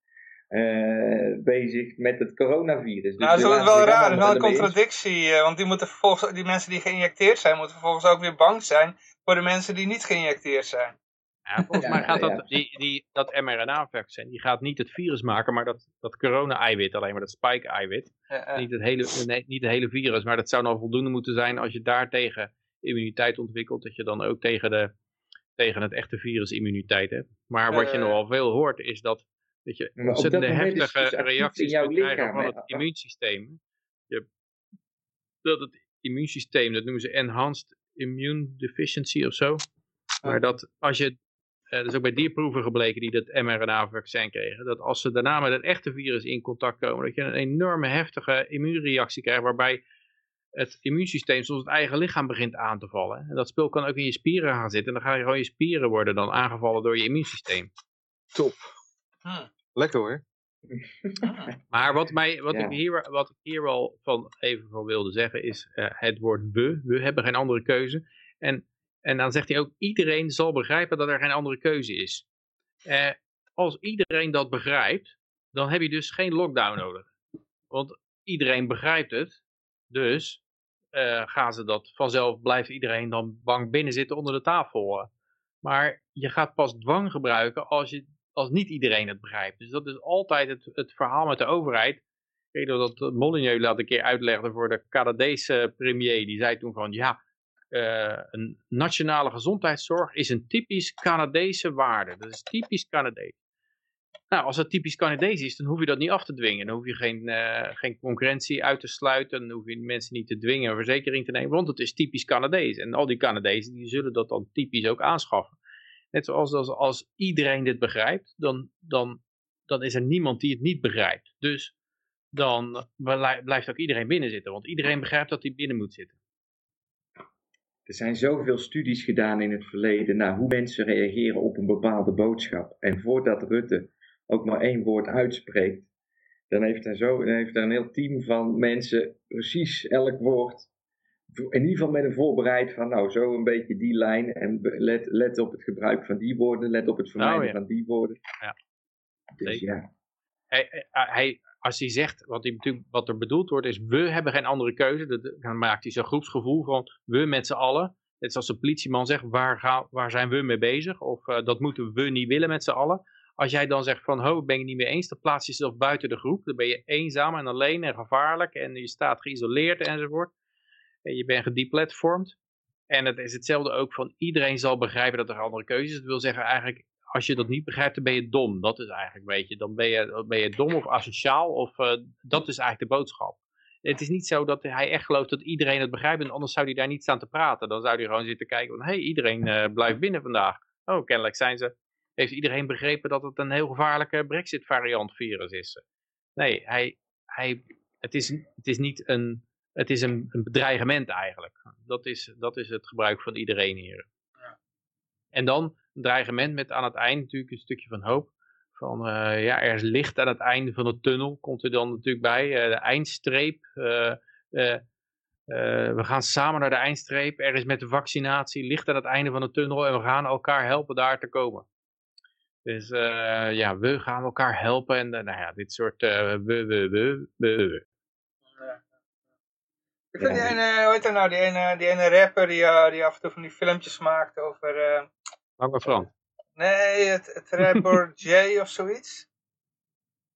eh, bezig met het coronavirus. Dus Nou, dat is wel, raar. Dat is wel een contradictie. eh, Want die, moeten vervolgens, die mensen die geïnjecteerd zijn, moeten vervolgens ook weer bang zijn voor de mensen die niet geïnjecteerd zijn. Ja, volgens Ja, mij gaat ja. dat, die, die, dat mRNA-vaccin, die gaat niet het virus maken, maar dat, dat corona-eiwit, alleen maar dat spike-eiwit. Ja, ja. Niet, het hele, nee, niet het hele virus, maar dat zou nou voldoende moeten zijn als je daartegen immuniteit ontwikkelt, dat je dan ook tegen, de, tegen het echte virus immuniteit hebt. Maar wat je Eh. nogal veel hoort, is dat, dat je Maar op ontzettende dat moment is het heftige reacties kunt krijgen van het immuunsysteem. Je, dat het immuunsysteem, dat noemen ze enhanced immune deficiency of zo. Maar dat als je, eh, dat is ook bij dierproeven gebleken die dat mRNA-vaccin kregen, dat als ze daarna met het echte virus in contact komen, dat je een enorme heftige immuunreactie krijgt, waarbij het immuunsysteem soms het eigen lichaam begint aan te vallen. En dat spul kan ook in je spieren gaan zitten en dan gaan je gewoon je spieren worden dan aangevallen door je immuunsysteem. Top. Hm. Lekker hoor. Maar wat, mij, wat, Ja. ik, hier, wat ik hier wel van even van wilde zeggen is eh, het woord we. We hebben geen andere keuze. En, en dan zegt hij ook, iedereen zal begrijpen dat er geen andere keuze is. Eh, als iedereen dat begrijpt, dan heb je dus geen lockdown nodig. Want iedereen begrijpt het. Dus eh, gaan ze dat vanzelf, blijft iedereen dan bang binnen zitten onder de tafel. Maar je gaat pas dwang gebruiken als, je, als niet iedereen het begrijpt. Dus dat is altijd het, het verhaal met de overheid. Ik weet dat Molyneux laat een keer uitlegde voor de Canadese premier. Die zei toen van, ja, eh, een nationale gezondheidszorg is een typisch Canadese waarde. Dat is typisch Canadees. Nou, als dat typisch Canadees is, dan hoef je dat niet af te dwingen. Dan hoef je geen, eh, geen concurrentie uit te sluiten. Dan hoef je mensen niet te dwingen een verzekering te nemen. Want het is typisch Canadees. En al die Canadezen die zullen dat dan typisch ook aanschaffen. Net zoals als, iedereen dit begrijpt, dan, dan, dan is er niemand die het niet begrijpt. Dus dan blij- blijft ook iedereen binnen zitten. Want iedereen begrijpt dat hij binnen moet zitten. Er zijn zoveel studies gedaan in het verleden naar hoe mensen reageren op een bepaalde boodschap. En voordat Rutte ook maar één woord uitspreekt, dan heeft hij, zo, dan heeft er een heel team van mensen precies elk woord, in ieder geval met een voorbereid van nou zo een beetje die lijn en let, let op het gebruik van die woorden, let op het vermijden Oh, ja. van die woorden. Ja. Dus Zeker. ja, Hij, hij, hij- als hij zegt, wat, hij, natuurlijk- wat er bedoeld wordt, is we hebben geen andere keuze. Dat- Dan maakt hij zo'n groepsgevoel van we met z'n allen. Net zoals een politieman zegt, waar, gaan, waar zijn we mee bezig? Of eh, dat moeten we niet willen met z'n allen. Als jij dan zegt van, ho, ik ben het niet mee eens, dan plaats je jezelf buiten de groep. Dan ben je eenzaam en alleen en gevaarlijk en je staat geïsoleerd enzovoort. En je bent gedeplatformd. En het is hetzelfde ook van, iedereen zal begrijpen dat er andere keuzes. Dat wil zeggen eigenlijk, als je dat niet begrijpt, dan ben je dom. Dat is eigenlijk, weet je, dan ben je, ben je dom of asociaal. Of eh, dat is eigenlijk de boodschap. Het is niet zo dat hij echt gelooft dat iedereen het begrijpt. En anders zou hij daar niet staan te praten. Dan zou hij gewoon zitten kijken van, hé, hey, iedereen eh, blijft binnen vandaag. Oh, kennelijk zijn ze, heeft iedereen begrepen dat het een heel gevaarlijke Brexit variant virus is. Nee, hij, hij, het, is, het is niet een, het is een, een bedreigement eigenlijk. Dat is, dat is het gebruik van iedereen hier. En dan een dreigement met aan het eind natuurlijk een stukje van hoop. Van eh, ja, er is licht aan het einde van de tunnel, komt er dan natuurlijk bij. eh, de eindstreep. eh, we gaan samen naar de eindstreep. Er is met de vaccinatie licht aan het einde van de tunnel en we gaan elkaar helpen daar te komen. Dus ja, we gaan elkaar helpen en nou ja, dit soort we, we, we, we. Ik vind die ene, hoe heet dat nou, die ene, die ene rapper die, eh, die af en toe van die filmpjes maakt over, eh, Lange Frans. nee, het, het rapper Jay of zoiets.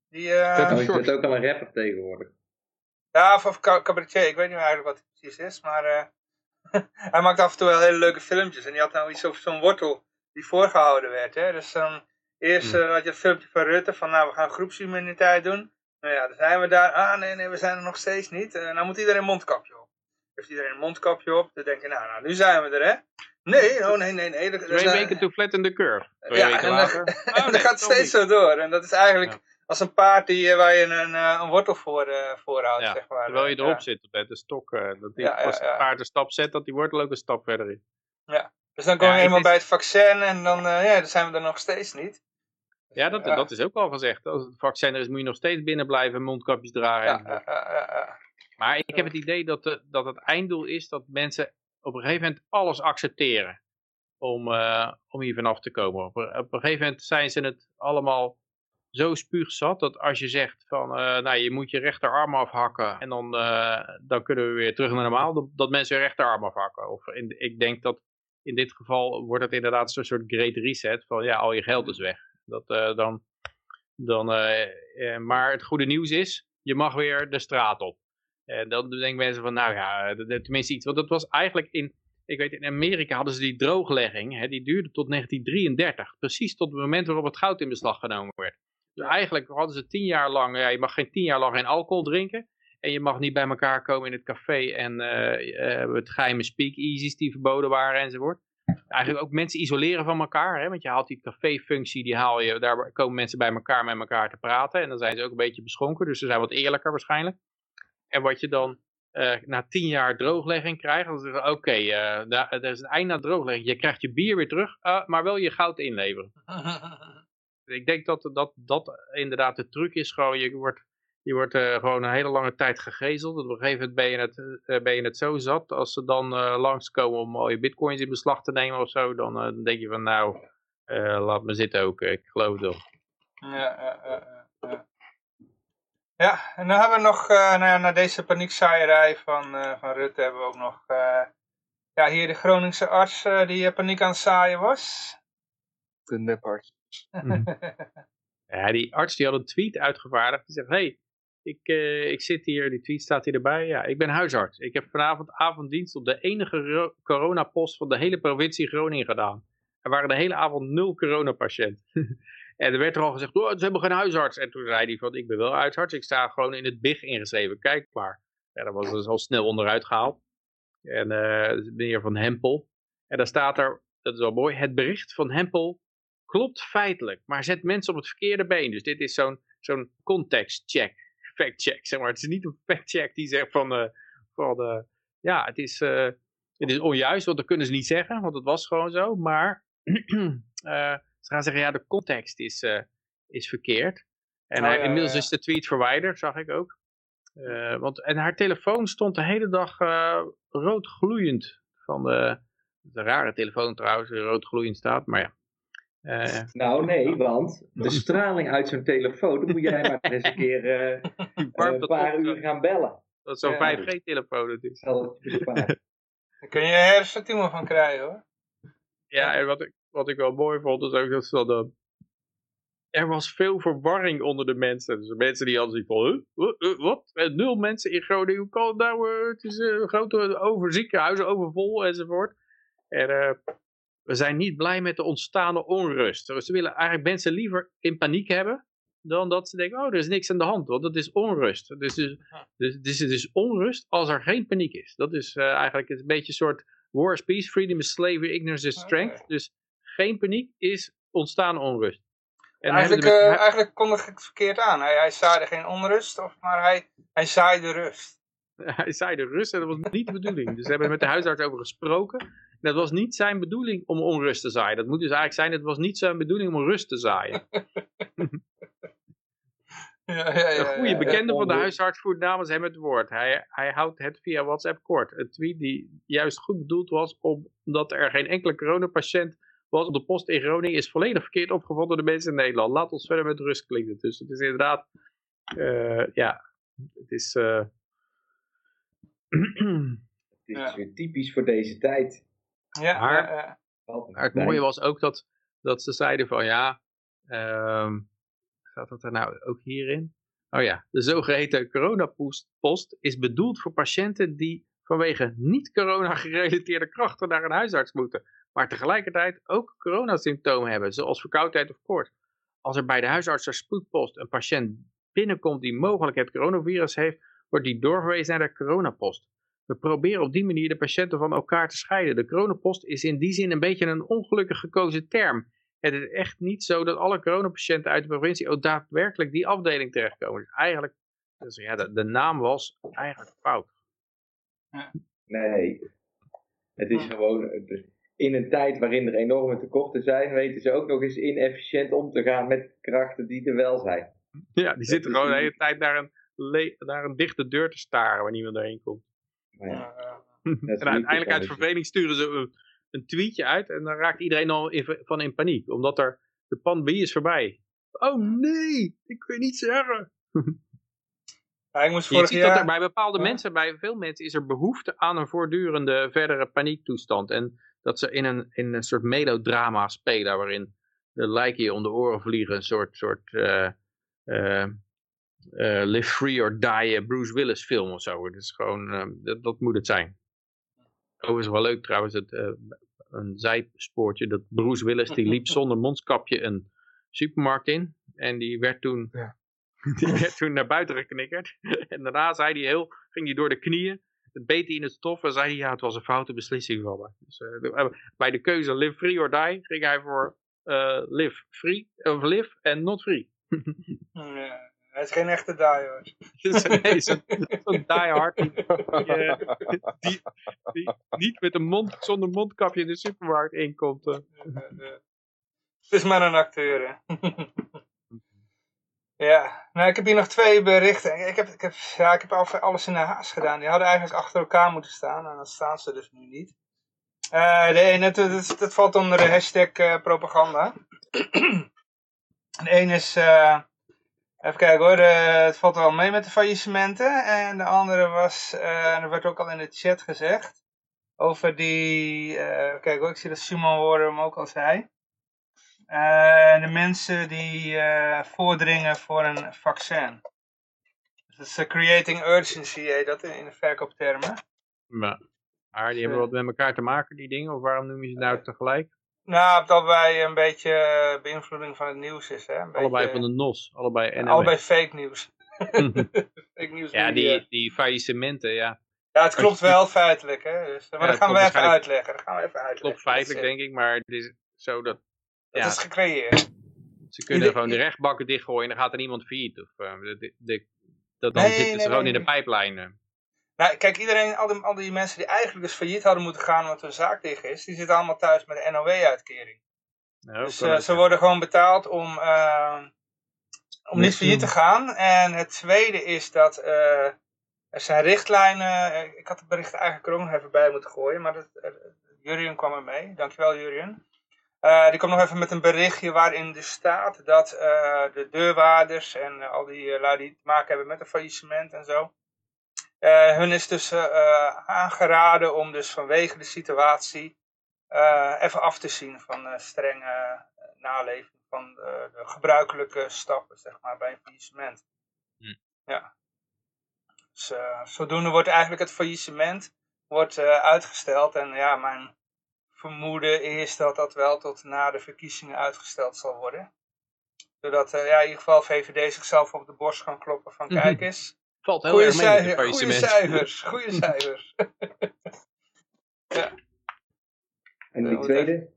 Die, eh, Dat is ook al een rapper tegenwoordig. ja, of, of ca- cabaretier, ik weet niet meer eigenlijk wat het precies is, maar eh, hij maakt af en toe wel hele leuke filmpjes. En die had nou iets over zo'n wortel die voorgehouden werd, hè. Dus dan, eerst Hmm. eh, had je het filmpje van Rutte van, nou, we gaan groepsimmuniteit doen. Nou ja, dan zijn we daar. Ah, nee, nee, we zijn er nog steeds niet. Eh, nou moet iedereen een mondkapje op. Heeft iedereen een mondkapje op, dan denk je, nou, nou, nu zijn we er, hè. Nee, oh nee, nee, nee. dat- Twee weken to flatten the curve. Twee Ja, weken en dan- later. en Oh, dat gaat steeds niet. zo door. En dat is eigenlijk Ja. als een paard die, eh, waar je een, eh, een wortel voor, voorhoudt, Ja, zeg maar. Terwijl je Ja. erop zit met de stok. dat die, Ja, ja, als het ja. paard een stap zet, dat die wortel ook een stap verder is. Dus dan kom je Ja, eenmaal bij het vaccin en dan, ja, dan zijn we er nog steeds niet. Ja, dat, dat is ook al gezegd. Als het vaccin er is, moet je nog steeds binnen blijven, mondkapjes dragen. Maar ik heb het idee dat, de, dat het einddoel is dat mensen op een gegeven moment alles accepteren. Om, eh, om hier vanaf te komen. Op, een- op een gegeven moment zijn ze het allemaal zo spuugzat dat als je zegt van eh, nou je moet je rechterarm afhakken en dan, eh, dan kunnen we weer terug naar normaal, dat, dat mensen hun rechterarm afhakken. Of in, ik denk dat in dit geval wordt het inderdaad zo'n soort great reset van ja al je geld is weg. Dat, eh, dan, dan, eh, eh, maar het goede nieuws is, je mag weer de straat op. En dan denken mensen van, nou ja, tenminste iets. Want dat was eigenlijk in, ik weet, in Amerika hadden ze die drooglegging, hè, die duurde tot 1933. Precies tot het moment waarop het goud in beslag genomen werd. Dus eigenlijk hadden ze tien jaar lang, ja, je mag geen tien jaar lang geen alcohol drinken. En je mag niet bij elkaar komen in het café en eh, eh, het geheime speakeasies die verboden waren enzovoort. Eigenlijk ook mensen isoleren van elkaar, hè, want je haalt die café-functie, die haal je, daar komen mensen bij elkaar met elkaar te praten. En dan zijn ze ook een beetje beschonken, dus ze zijn wat eerlijker waarschijnlijk. En wat je dan eh, na tien jaar drooglegging krijgt, dan zeggen ze, oké, eh, daar- er is een eind aan drooglegging. Je krijgt je bier weer terug, eh, maar wel je goud inleveren. Ik denk dat dat, dat inderdaad de truc is. Gewoon, je wordt, je wordt eh, gewoon een hele lange tijd gegezeld. Op een gegeven moment ben je het, eh, ben je het zo zat. Als ze dan eh, langskomen om al je bitcoins in beslag te nemen of zo. Dan, dan denk je van nou, eh, laat me zitten ook. Ik geloof het wel. Ja, ja, ja, ja, en dan hebben we nog, eh nou ja, na deze paniekzaaierij van, eh, van Rutte, hebben we ook nog, eh, ja, hier de Groningse arts eh, die paniek aan het zaaien was. De neparts. Ja, die arts die had een tweet uitgevaardigd. Die zegt, hey, ik, eh, ik zit hier, die tweet staat hier erbij. Ja, ik ben huisarts. Ik heb vanavond avonddienst op de enige ro- coronapost van de hele provincie Groningen gedaan. Er waren de hele avond nul coronapatiënten. en er werd er al gezegd, oh, ze hebben geen huisarts. En toen zei hij van, ik ben wel huisarts. Ik sta gewoon in het BIG ingeschreven. Kijk maar. Ja, dat was dus al snel onderuit gehaald. En de meneer Van Hempel. En daar staat er, dat is wel mooi, het bericht van Hempel klopt feitelijk, maar zet mensen op het verkeerde been. Dus dit is zo'n zo'n context check, fact check, zeg maar. Het is niet een fact check die zegt van, eh, van eh, ja, het is, eh, het is onjuist, want dat kunnen ze niet zeggen, want het was gewoon zo. Maar ze gaan zeggen, ja, de context is, is verkeerd. En Oh, hij- ja, inmiddels ja, ja. is de tweet verwijderd, zag ik ook. Want, en haar telefoon stond de hele dag rood gloeiend. Van de, een rare telefoon trouwens, die rood gloeiend staat, maar ja. Eh, Nou nee, want de straling uit zo'n telefoon, dan moet jij maar eens een keer eh, warmt een paar uur gaan bellen. Dat is zo'n Ja. 5G-telefoon het is. Daar kun je hersentumor van krijgen hoor. Ja, en wat ik, wat ik wel mooi vond, is ook dat ze dan... eh, er was veel verwarring onder de mensen. Dus de mensen die hadden zoiets van, huh? Huh? Huh? wat? Eh, Nul mensen in Groningen, hoe kan het nou? eh, het is een grote over ziekenhuizen, overvol enzovoort. En eh, we zijn niet blij met de ontstaande onrust. Dus Ze willen eigenlijk mensen liever in paniek hebben, dan dat ze denken, oh, er is niks aan de hand, want dat is onrust. Dus, dus, dus, dus het is onrust als er geen paniek is. Dat is eh, eigenlijk een beetje een soort war is peace, freedom is slavery, ignorance is strength. Dus geen paniek is ontstaan onrust. En Eigenlijk, ze eh, eigenlijk kondig ik het verkeerd aan. Hij, hij zaaide geen onrust, of, maar hij, hij zaaide rust. hij zei de rust en dat was niet de bedoeling. Dus we hebben met de huisarts over gesproken. Dat was niet zijn bedoeling om onrust te zaaien. Dat moet dus eigenlijk zijn, het was niet zijn bedoeling om rust te zaaien. Ja, ja, ja, Een goede ja, bekende van de huisarts voert namens hem het woord. Hij, hij houdt het via WhatsApp kort. Een tweet die juist goed bedoeld was omdat er geen enkele coronapatiënt was op de post in Groningen is volledig verkeerd opgevat door de mensen in Nederland. Laat ons verder met rust klinken. Dus het is inderdaad, eh, ja, het is... eh, Het is Ja. weer typisch voor deze tijd. Ja, Maar- ja, ja. Altijd Maar het mooie was ook dat, dat ze zeiden van ja, ehm staat dat er nou ook hierin? Oh ja, de zogeheten coronapost is bedoeld voor patiënten die vanwege niet-corona gerelateerde krachten naar een huisarts moeten, maar tegelijkertijd ook coronasymptomen hebben, zoals verkoudheid of koorts. Als er bij de huisarts ter spoedpost een patiënt binnenkomt die mogelijk het coronavirus heeft, wordt die doorverwezen naar de coronapost. We proberen op die manier de patiënten van elkaar te scheiden. De coronapost is in die zin een beetje een ongelukkig gekozen term. Het is echt niet zo dat alle coronapatiënten uit de provincie ook daadwerkelijk die afdeling terechtkomen. Dus eigenlijk, dus ja, de, de naam was eigenlijk fout. Nee, het is gewoon... in een tijd waarin er enorme tekorten zijn, weten ze ook nog eens inefficiënt om te gaan met krachten die er wel zijn. Ja, die zitten gewoon de hele tijd naar een, le- naar een dichte deur te staren waar niemand doorheen komt. Maar ja, Eh, En uiteindelijk uit verveling sturen ze een, een tweetje uit en dan raakt iedereen al in, van in paniek. Omdat er de pandemie is voorbij. Oh nee, ik weet niet zeggen. ja, ik moest Je ziet dat er bij bepaalde Ja. mensen, bij veel mensen is er behoefte aan een voortdurende verdere paniektoestand. En dat ze in een, in een soort melodrama spelen waarin de lijken je om de oren vliegen. Een soort, soort eh, eh, eh, Live Free or Die eh, Bruce Willis film of zo. Gewoon, eh, dat, dat moet het zijn. Oh, is wel leuk trouwens, het, eh, een zijspoortje. Dat Bruce Willis die liep zonder mondkapje een supermarkt in. En die werd toen, Ja. die werd toen naar buiten geknikkerd. En daarna zei hij heel, ging hij door de knieën. Het beet hij in het stof en zei hij, ja, het was een foute beslissing van me. Dus, bij de keuze live free or die ging hij voor live free, of live en not free. Ja, hij is geen echte die hoor. Dus nee, zo'n zo'n diehard die, die, eh, die, die niet met een mond, zonder mondkapje in de supermarkt inkomt. Het is maar een acteur, hè. Ja, nou, ik heb hier nog twee berichten. Ik heb, ik heb, ja, ik heb al- alles in de haast gedaan. Die hadden eigenlijk achter elkaar moeten staan. En dan staan ze dus nu niet. Eh, de ene, dat, dat, dat valt onder de hashtag eh, propaganda. de ene is, even kijken hoor, het valt wel mee met de faillissementen. En de andere was, eh, en er werd ook al in de chat gezegd, over die, eh, kijk hoor, ik zie dat Simon Worden hem ook al zei. Eh, de mensen die voordringen voor een vaccin. Dus dat is creating urgency, heet dat in de verkooptermen. Maar, maar die hebben wat met elkaar te maken, die dingen? Of waarom noem je ze nou tegelijk? Nou, het allebei een beetje eh, beïnvloeding van het nieuws is. Hè? Een allebei beetje, van de NOS, allebei allebei fake nieuws. fake nieuws ja, die, die faillissementen, ja. ja, het klopt wel feitelijk. Hè? Dus, maar Ja, dat gaan we even uitleggen. Dat gaan we even uitleggen. Klopt feitelijk, dat denk ik, maar het is zo dat Dat ja. is gecreëerd. ze kunnen Ieder- gewoon de rechtbakken dichtgooien en dan gaat er niemand failliet. Of, eh, de, de, dat dan Nee, zitten nee, ze gewoon in de pijplijn. Nou, kijk, iedereen, al die, al die mensen die eigenlijk dus failliet hadden moeten gaan omdat hun zaak dicht is, die zitten allemaal thuis met een NOW-uitkering. Nou, Dus eh, ze worden gewoon betaald om, eh, om niet failliet te gaan. En het tweede is dat eh, er zijn richtlijnen. eh, Ik had het bericht eigenlijk er ook nog even bij moeten gooien, maar dat, Jurien kwam er mee. Dankjewel Jurien. Die kwam nog even met een berichtje waarin dus staat dat de deurwaarders en al die lui die te maken hebben met een faillissement en zo. Eh, hun is dus eh, eh, aangeraden om dus vanwege de situatie even af te zien van strenge naleving van de, de gebruikelijke stappen, zeg maar, bij een faillissement. Hm. Ja. Dus zodoende wordt eigenlijk het faillissement wordt, uitgesteld. En ja, mijn vermoeden is dat dat wel tot na de verkiezingen uitgesteld zal worden. Zodat ja, in ieder geval VVD zichzelf op de borst kan kloppen van Mhm. kijk eens. Valt heel Goeie, erg mee met de cijfer, goeie faillissement. cijfers, goede cijfers. En Ja, die wat tweede?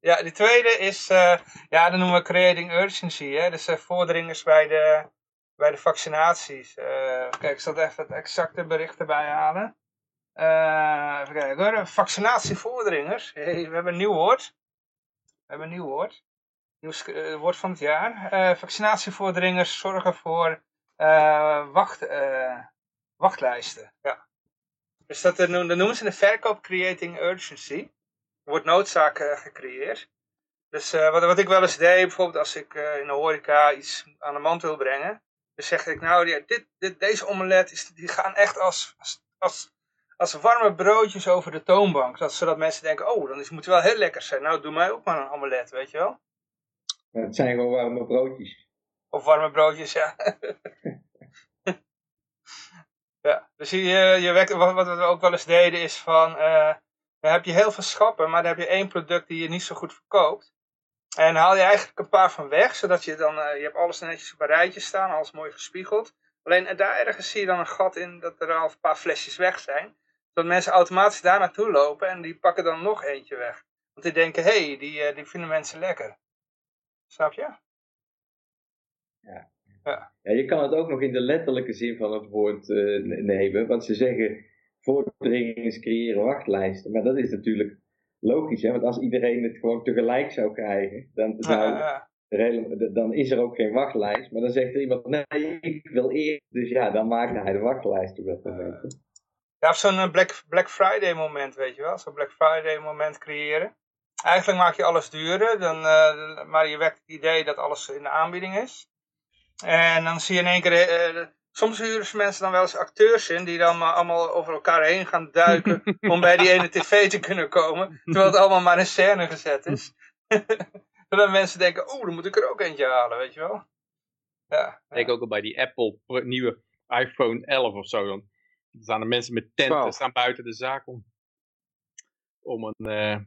Ja, die tweede is, eh, ja, dat noemen we creating urgency. Hè? Dus eh, voordringers bij de, bij de vaccinaties. Eh, kijk, ik zal even het exacte bericht erbij halen. Eh, even kijken hoor. Vaccinatievoordringers. Hey, we hebben een nieuw woord. We hebben een nieuw woord. Nieuw woord van het jaar. Eh, vaccinatievoordringers zorgen voor wacht, eh, wachtlijsten. Ja. Dus dat, eh, dat noemen ze de verkoop creating urgency wordt noodzaak eh, gecreëerd. Dus eh, wat, wat ik wel eens deed, bijvoorbeeld als ik eh, in de horeca iets aan de man wil brengen. Dan zeg ik, nou, dit, dit, deze omelet, is, die gaan echt als, als, als, warme broodjes over de toonbank. Dat, zodat mensen denken, oh, dan is, moet het wel heel lekker zijn. Nou, doe mij ook maar een omelet, weet je wel. Het zijn gewoon warme broodjes. Of warme broodjes, ja. ja, dus je, je werkt, wat, wat we ook wel eens deden is van, eh, dan heb je heel veel schappen, maar dan heb je één product die je niet zo goed verkoopt. En haal je eigenlijk een paar van weg, zodat je dan, eh, je hebt alles netjes op een rijtje staan, alles mooi gespiegeld. Alleen eh, daar ergens zie je dan een gat in dat er al een paar flesjes weg zijn. Zodat mensen automatisch daar naartoe lopen en die pakken dan nog eentje weg. Want die denken, hé, hey, die, eh, die vinden mensen lekker. Snap je? Ja, je kan het ook nog in de letterlijke zin van het woord eh, nemen. Want ze zeggen voordringers creëren wachtlijsten. Maar dat is natuurlijk logisch, hè? Want als iedereen het gewoon tegelijk zou krijgen, dan, Ja, zou, ja. er hele- dan is er ook geen wachtlijst. Maar dan zegt er iemand, nee, ik wil eerst. Dus ja, dan maakt hij de wachtlijst op dat moment. Ja, of zo'n eh, Black, Black Friday moment, weet je wel. Zo'n Black Friday moment creëren. Eigenlijk maak je alles duurder, dan, eh, maar je wekt het idee dat alles in de aanbieding is. En dan zie je in één keer, eh, soms huren ze mensen dan wel eens acteurs in, die dan maar allemaal over elkaar heen gaan duiken om bij die ene tv te kunnen komen. Terwijl het allemaal maar in scène gezet is. Zodat mensen denken, oeh, dan moet ik er ook eentje halen, weet je wel. Ja, Ik denk ook al bij die Apple nieuwe iPhone 11 of zo. Dan staan er mensen met tenten, 12. staan buiten de zaak om, om een, eh,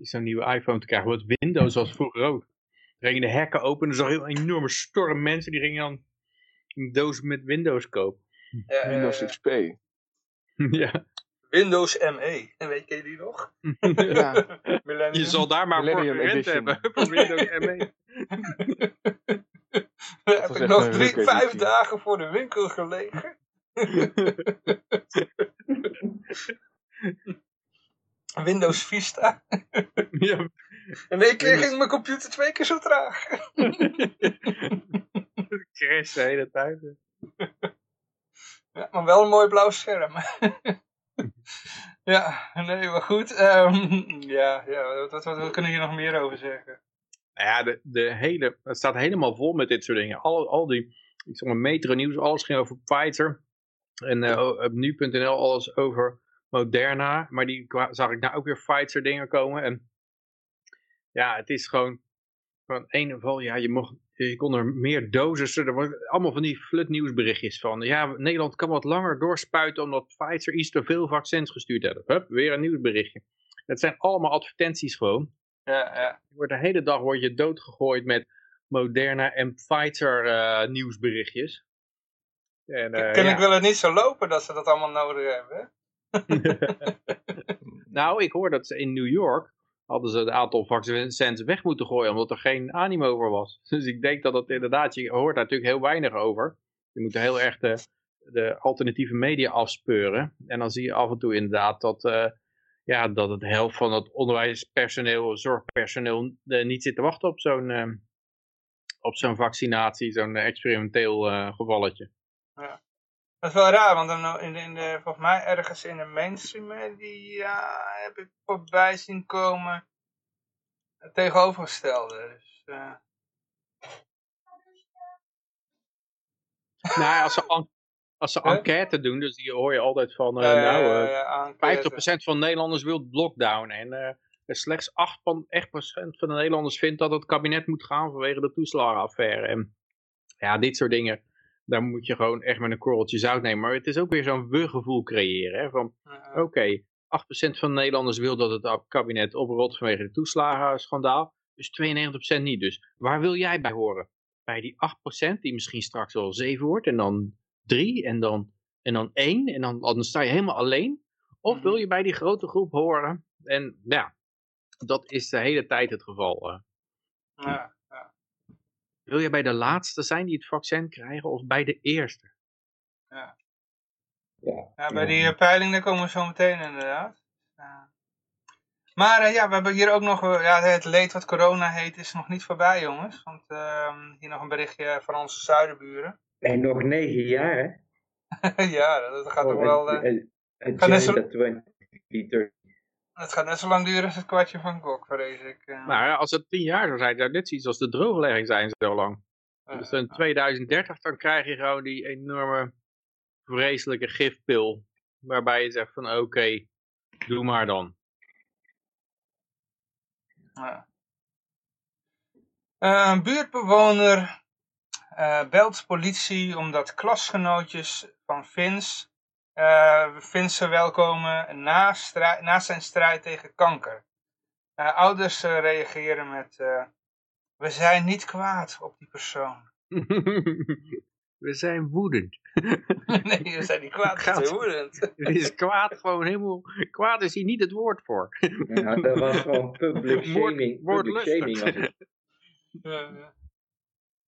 zo'n nieuwe iPhone te krijgen. Want Windows was vroeger ook. Gingen de hekken open en er zag een heel enorme storm mensen. Die gingen dan een doos met Windows kopen. Windows ja. XP. ja. Windows ME, weet je die nog? Ja. Je zal daar maar voor gerend Edition. hebben. Voor Windows. ME. Heb ik nog drie, vijf dagen voor de winkel gelegen. Windows Vista. ja. In één keer ging mijn computer twee keer zo traag. Crash de hele tijd. Ja, maar wel een mooi blauw scherm. ja, nee, maar goed. ehm, ja, ja wat, wat, kunnen we hier nog meer over zeggen? Nou ja, de, de hele, het staat helemaal vol met dit soort dingen. Al, al die, ik zeg maar, Metro Nieuws, alles ging over Pfizer. En eh, op nu.nl alles over Moderna. Maar die zag ik nou ook weer Pfizer dingen komen. En ja, het is gewoon van een of al, ja, je, mocht, je kon er meer dosissen. Er worden allemaal van die flut nieuwsberichtjes van. Ja, Nederland kan wat langer doorspuiten omdat Pfizer iets te veel vaccins gestuurd heeft. Hup, weer een nieuwsberichtje. Het zijn allemaal advertenties gewoon. Ja, ja. Je wordt de hele dag word je doodgegooid met Moderna en Pfizer eh, nieuwsberichtjes. En, ja. ik wil het niet zo lopen dat ze dat allemaal nodig hebben. Nou, ik hoor dat ze in New York hadden ze het aantal vaccins weg moeten gooien, omdat er geen animo voor was. Dus ik denk dat het inderdaad, je hoort daar natuurlijk heel weinig over. Je moet heel erg de, alternatieve media afspeuren. En dan zie je af en toe inderdaad dat, eh, ja, dat het helft van het onderwijspersoneel, zorgpersoneel, eh, niet zit te wachten op zo'n eh, op zo'n vaccinatie, zo'n experimenteel gevalletje. Dat is wel raar, want dan in de, in de, volgens mij ergens in de mainstream media heb ik voorbij zien komen het tegenovergestelde. Dus, eh, nou, als ze, als ze Huh? enquête doen, dus die hoor je altijd van, eh, nou, ja, eh, ja, enquête. 50% van Nederlanders wil lockdown. En slechts 8% van de Nederlanders vindt dat het kabinet moet gaan vanwege de toeslagenaffaire. En ja, dit soort dingen, daar moet je gewoon echt met een korreltje zout nemen. Maar het is ook weer zo'n we-gevoel creëren. Hè, van, oké, 8% van de Nederlanders wil dat het kabinet oprot vanwege het toeslagenschandaal. Dus 92% niet. Dus waar wil jij bij horen? Bij die 8% die misschien straks wel 7 wordt en dan 3 en dan, en dan 1 en dan, dan sta je helemaal alleen? Of wil je bij die grote groep horen? En ja, dat is de hele tijd het geval. eh. ja. Wil je bij de laatste zijn die het vaccin krijgen of bij de eerste? Ja. Ja, bij die eh, peiling daar komen we zo meteen inderdaad. Ja. Maar eh, ja, we hebben hier ook nog, eh, ja, het leed wat corona heet is nog niet voorbij jongens. Want ehm, hier nog een berichtje van onze zuidenburen. En nog negen jaar, hè? ja, dat gaat Oh, toch wel, eh, zo- Agenda 2030. Het gaat net zo lang duren als het kwartje van Gok, vrees ik. eh. Nou ja, als het 10 jaar zou zijn, zou dit zoiets als de drooglegging zijn zo lang. Eh, Dus in 2030 dan krijg je gewoon die enorme vreselijke gifpil. Waarbij je zegt van oké, doe maar dan. Ja. Eh, Een buurtbewoner eh, belt politie omdat klasgenootjes van Vins eh Vins welkomen na, strij- na zijn strijd tegen kanker. Eh, ouders eh, reageren met eh, we zijn niet kwaad op die persoon. We zijn woedend. nee, we zijn niet kwaad, we zijn woedend. Het is kwaad gewoon helemaal... Kwaad is hier niet het woord voor. Ja, dat was gewoon public Woord- shaming. Public shaming was het. Ja, ja.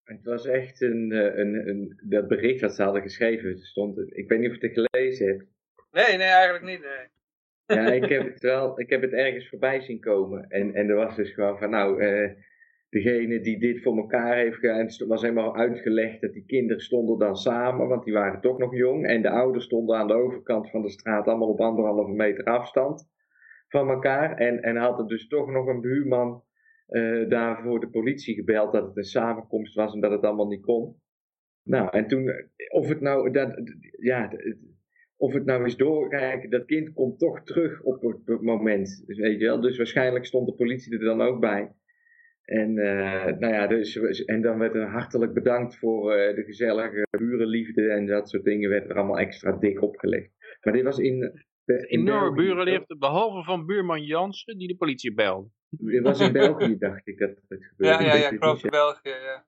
Het was echt een, eh, een, een, dat bericht dat ze hadden geschreven, stond, ik weet niet of je het gelezen hebt. Nee, nee, eigenlijk niet. Nee. Ja, ik heb het wel, ik heb het ergens voorbij zien komen. En, en er was dus gewoon van, nou, eh, degene die dit voor elkaar heeft gedaan, het was helemaal uitgelegd dat die kinderen stonden dan samen, want die waren toch nog jong. En de ouders stonden aan de overkant van de straat, allemaal op anderhalve meter afstand van elkaar. En, en had er dus toch nog een buurman eh daar voor de politie gebeld dat het een samenkomst was en dat het allemaal niet kon. Nou, en toen, of het nou, dat, ja, of het nou is doorkijken, dat kind komt toch terug op het, moment, dus weet je wel. Dus waarschijnlijk stond de politie er dan ook bij. En, eh, nou ja, dus, en dan werd er hartelijk bedankt voor eh, de gezellige burenliefde en dat soort dingen werd er allemaal extra dik opgelegd. Maar dit was in... in Enorme burenliefde, behalve van buurman Jansen die de politie belde. Dit was in België, dacht ik, dat het gebeurde. Ja, ja, ja, Ik geloof in België, ja.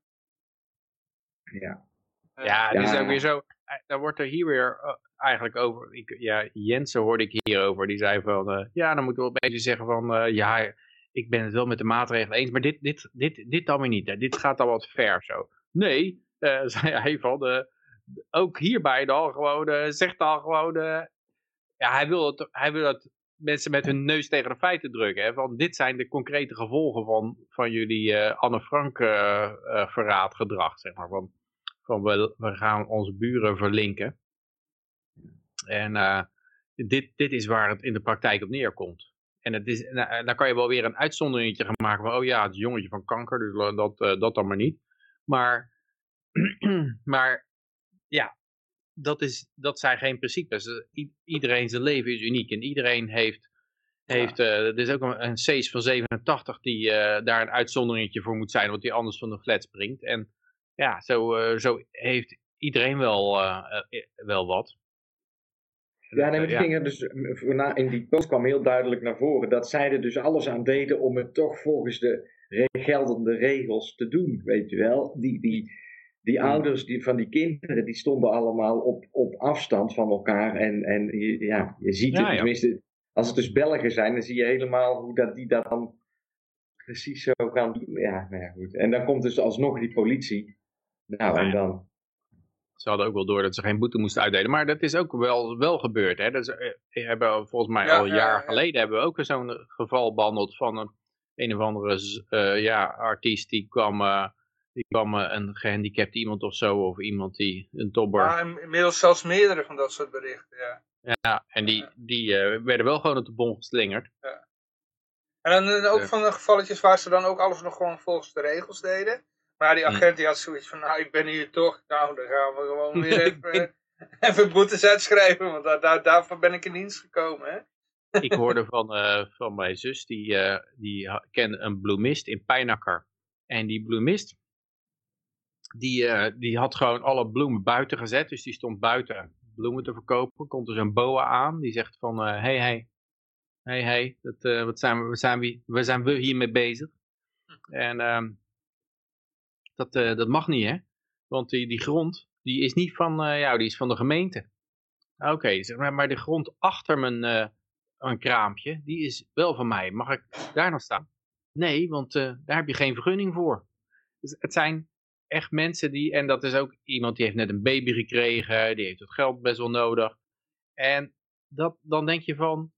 Ja. Ja, het is Ja. ook weer zo. eh, Daar wordt er hier weer eh, eigenlijk over. Ik, ja, Jensen hoorde ik hierover. Die zei van. eh, ja, dan moeten we een beetje zeggen van. eh, ja, ik ben het wel met de maatregelen eens. Maar dit, dit, dit, dit dan weer niet. Hè. Dit gaat al wat ver zo. Nee, eh, zei hij van. de ook hierbij dan gewoon. eh, zegt dan gewoon. ja, hij wil, het, hij wil dat mensen met hun neus tegen de feiten drukken. Hè, van dit zijn de concrete gevolgen van, van jullie eh, Anne Frank eh, eh, verraadgedrag. Zeg maar. Van, van we, we gaan onze buren verlinken. En dit, dit is waar het in de praktijk op neerkomt. En het is, nou, dan kan je wel weer een uitzonderingetje gaan maken van, oh ja, het is jongetje van kanker, dus dat, dat dan maar niet. Maar, maar ja, dat, is, dat zijn geen principes. Eh, i- iedereen zijn leven is uniek en iedereen heeft, heeft eh, er is ook een, een van 87 die eh, daar een uitzonderingetje voor moet zijn, want die anders van de flat springt. En ja, zo, zo heeft iedereen wel, wel wat. Ja, nee, ging er dus, in die post kwam heel duidelijk naar voren dat zij er dus alles aan deden om het toch volgens de geldende regels te doen, weet je wel. Die, die, die ouders die, van die kinderen, die stonden allemaal op, op afstand van elkaar en, en je, ja, je ziet het, ja. tenminste, als het dus Belgen zijn, dan zie je helemaal hoe dat, die dat dan precies zo gaan doen. Ja, nou ja, goed. En dan komt dus alsnog die politie. Nou, en dan... Ze hadden ook wel door dat ze geen boete moesten uitdelen. Maar dat is ook wel, wel gebeurd. Hè? Dat is, eh, we hebben, volgens mij al een ja, jaar ja. geleden hebben we ook zo'n geval behandeld van een, een of andere eh, ja, artiest. Die kwam, eh, die kwam eh, een gehandicapt iemand of zo. Of iemand die een tobber. Maar in- inmiddels zelfs meerdere van dat soort berichten, ja. Ja, en die, die eh, werden wel gewoon op de bon geslingerd. En dan eh, ook Ja. van de gevalletjes waar ze dan ook alles nog gewoon volgens de regels deden. Maar die Hm. agent die had zoiets van, nou ik ben hier toch, nou dan gaan we gewoon weer even, even boetes uitschrijven, want daar, daar, daarvoor ben ik in dienst gekomen. Hè? Ik hoorde van, van mijn zus, die, eh, die kende een bloemist in Pijnakker. En die bloemist, die, eh, die had gewoon alle bloemen buiten gezet. Dus die stond buiten bloemen te verkopen. Komt er zo'n boa aan, die zegt van, hé, hey, hey, hey, hey, dat, eh, wat zijn we, we zijn, we, we zijn we hiermee bezig? En ehm, dat, eh, dat mag niet, hè? Want die, die grond, die is niet van eh, jou, die is van de gemeente. Oké, zeg maar, maar de grond achter mijn, eh, een kraampje, die is wel van mij. Mag ik daar nog staan? Nee, want eh, daar heb je geen vergunning voor. Dus het zijn echt mensen die, en dat is ook iemand die heeft net een baby gekregen, die heeft het geld best wel nodig. En dat, dan denk je van,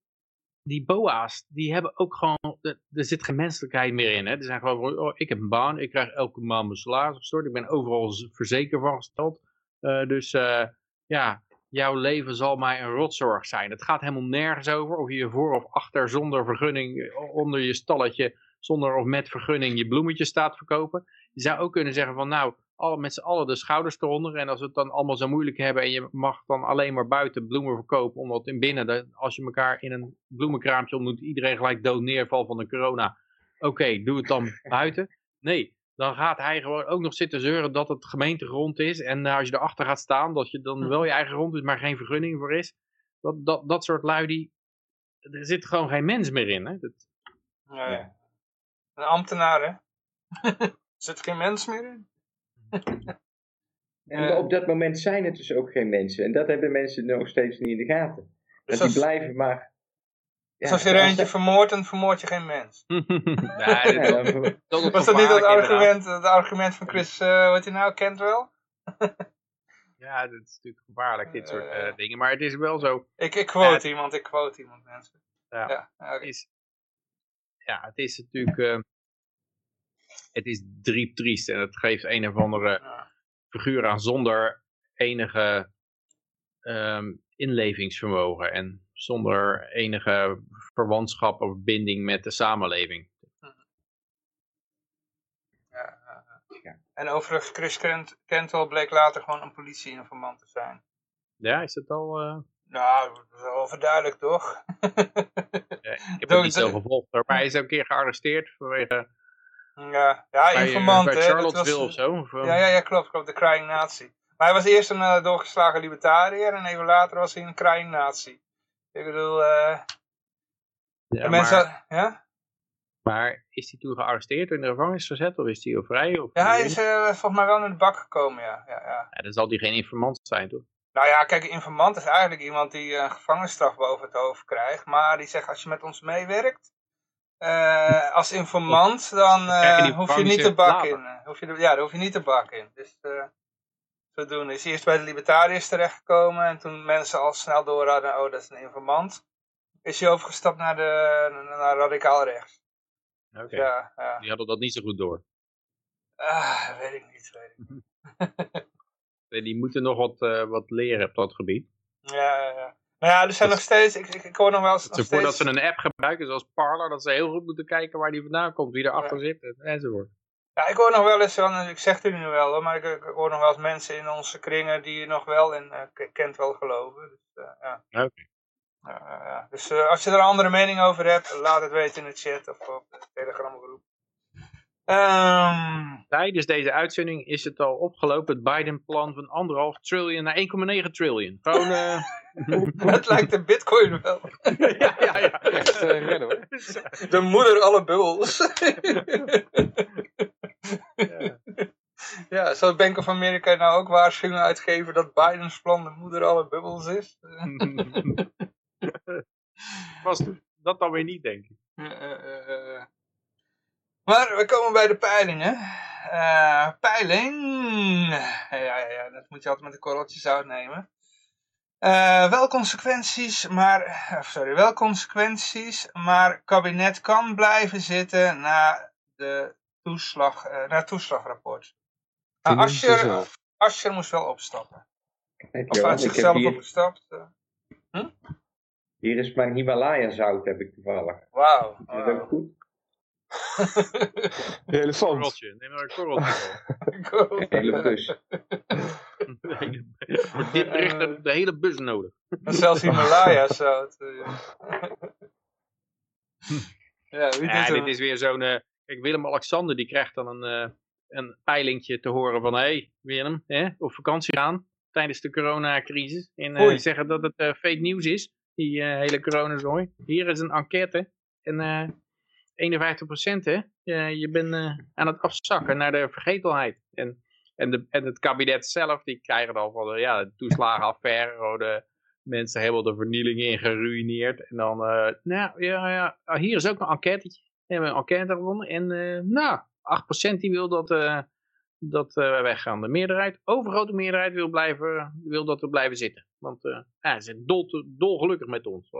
die boa's, die hebben ook gewoon, er zit geen menselijkheid meer in. Hè? Er zijn gewoon, oh, ik heb een baan, ik krijg elke maand mijn salaris gestort, ik ben overal verzekerd van gesteld. Eh, dus eh, ja, jouw leven zal mij een rotzorg zijn. Het gaat helemaal nergens over of je je voor of achter zonder vergunning eh, onder je stalletje, zonder of met vergunning je bloemetjes staat verkopen. Je zou ook kunnen zeggen van nou, alle, met z'n allen de schouders eronder en als we het dan allemaal zo moeilijk hebben en je mag dan alleen maar buiten bloemen verkopen, omdat in binnen, als je elkaar in een bloemenkraampje ontmoet, iedereen gelijk dood neervalt van de corona. Oké, doe het dan buiten. Nee, dan gaat hij gewoon ook nog zitten zeuren dat het gemeentegrond is. En eh, als je erachter gaat staan, dat je dan wel je eigen grond is, maar geen vergunning voor is. Dat, dat, dat soort lui, die, er zit gewoon geen mens meer in. Hè? Dat, Ja, ja. Een ambtenaar, hè? er zit geen mens meer in. En Ja. op dat moment zijn het dus ook geen mensen. En dat hebben mensen nog steeds niet in de gaten. Dus Dat als, die blijven maar... dus als je er eentje vermoordt, dan vermoord je geen mens. nee, Ja, nog Was dat niet het argument, het argument van Chris, eh wat hij nou kent wel? Ja, dat is natuurlijk gevaarlijk, dit soort Eh. eh, dingen. Maar het is wel zo. Ik, ik quote iemand, ik quote iemand, mensen. Ja. Ja, oké. is, ja, het is natuurlijk, eh, het is diep triest en het geeft een of andere figuur aan zonder enige ehm, inlevingsvermogen en zonder enige verwantschap of binding met de samenleving. Ja. En overigens, Chris Kent, Kentel bleek later gewoon een politieinformant te zijn. Ja, is het al... eh, Nou, dat is wel overduidelijk, toch? ja, ik heb het niet zo gevolgd, maar hij is ook een keer gearresteerd vanwege ja, ja bij, informant, bij Charlottesville of zo. Of, eh, Ja, ja, ja, klopt, klopt. De crying nazi. Maar hij was eerst een eh, doorgeslagen libertariër en even later was hij een crying nazi. Ik bedoel, eh ja, mensen... maar, ja? maar is hij toen gearresteerd en in de gevangenis gezet of is hij al vrij? Of, ja, hij is eh, volgens mij wel in de bak gekomen, ja. ja, ja. Ja, dan zal hij geen informant zijn, toch? Nou ja, kijk, een informant is eigenlijk iemand die een gevangenisstraf boven het hoofd krijgt. Maar die zegt, als je met ons meewerkt, eh, als informant, dan eh, hoef je niet de bak in. eh, Hoef je de, ja, daar hoef je niet de bak in. Dus eh zodoende is eerst bij de libertariërs terechtgekomen. En toen mensen al snel door hadden, oh, dat is een informant. Is hij overgestapt naar, de, naar radicaal rechts. Oké. Ja, ja. Die hadden dat niet zo goed door. Ah, weet ik niet, weet ik niet. Nee, Die moeten nog wat, wat leren op dat gebied. Ja, ja, ja. Nou ja, er zijn nog steeds, ik, ik, ik hoor nog wel eens... Nog voordat steeds- ze een app gebruiken, zoals Parler, dat ze heel goed moeten kijken waar die vandaan komt, wie erachter zit en- enzovoort. Ja, ik hoor nog wel eens, van, ik zeg het nu wel hoor, maar ik, ik hoor nog wel eens mensen in onze kringen die nog wel in eh, Kent wel geloven. Dus, eh, ja. Oké. Ja, ja, ja. dus eh, als je er een andere mening over hebt, laat het weten in de chat of op de Telegram groep. Ehm, Tijdens deze uitzending is het al opgelopen, het Biden-plan van anderhalf trillion naar 1,9 trillion. Gewoon, eh, het lijkt de bitcoin wel. ja, ja, ja. Echt eh, redden hoor. De moeder alle bubbels. Ja. ja, zou Bank of America nou ook waarschuwingen uitgeven dat Bidens plan de moeder alle bubbels is? Was dat dan weer niet, denk ik. Eh, eh, eh. Maar we komen bij de peilingen. Eh peiling. Ja, ja, ja, dat moet je altijd met de korreltjes uitnemen. Eh, wel consequenties, maar. eh, Sorry, wel consequenties, maar kabinet kan blijven zitten na de toeslag, eh, na het toeslagrapport. Nou, Asscher. Asscher moest wel opstappen. Kijk, Of uit heb zichzelf hier, opgestapt. eh. hier is mijn Himalaya zout, heb ik toevallig. Wauw. Is dat ook goed? De elefant. Korreltje, neem maar een korreltje. Een hele bus. De hele- Voor dit bericht heb ik de hele bus nodig. En zelfs Himalaya zout. eh. ja, wie Ja, dit is weer zo'n... eh, kijk, Willem-Alexander die krijgt dan een, eh een peilingje te horen van... Hé, hey, Willem, hè, op vakantie gaan tijdens de coronacrisis. En eh, Oei. zeggen dat het eh, fake nieuws is, die hele coronazooi. Hier is een enquête. En eh 51% hè, je, bent eh, aan het afzakken naar de vergetelheid. En, en, de, en het kabinet zelf, die krijgen dan van de, ja, de toeslagenaffaire... gewoon de mensen helemaal de vernieling in geruineerd. En dan, eh, nou ja, ja, ah, hier is ook een enquêtetje. We hebben een enquête gewonnen. En eh, nou, 8% die wil dat, eh, dat eh, wij weggaan. De meerderheid, overgrote meerderheid wil, blijven, wil dat we blijven zitten. Want eh, ja, ze zijn dol, dolgelukkig met ons.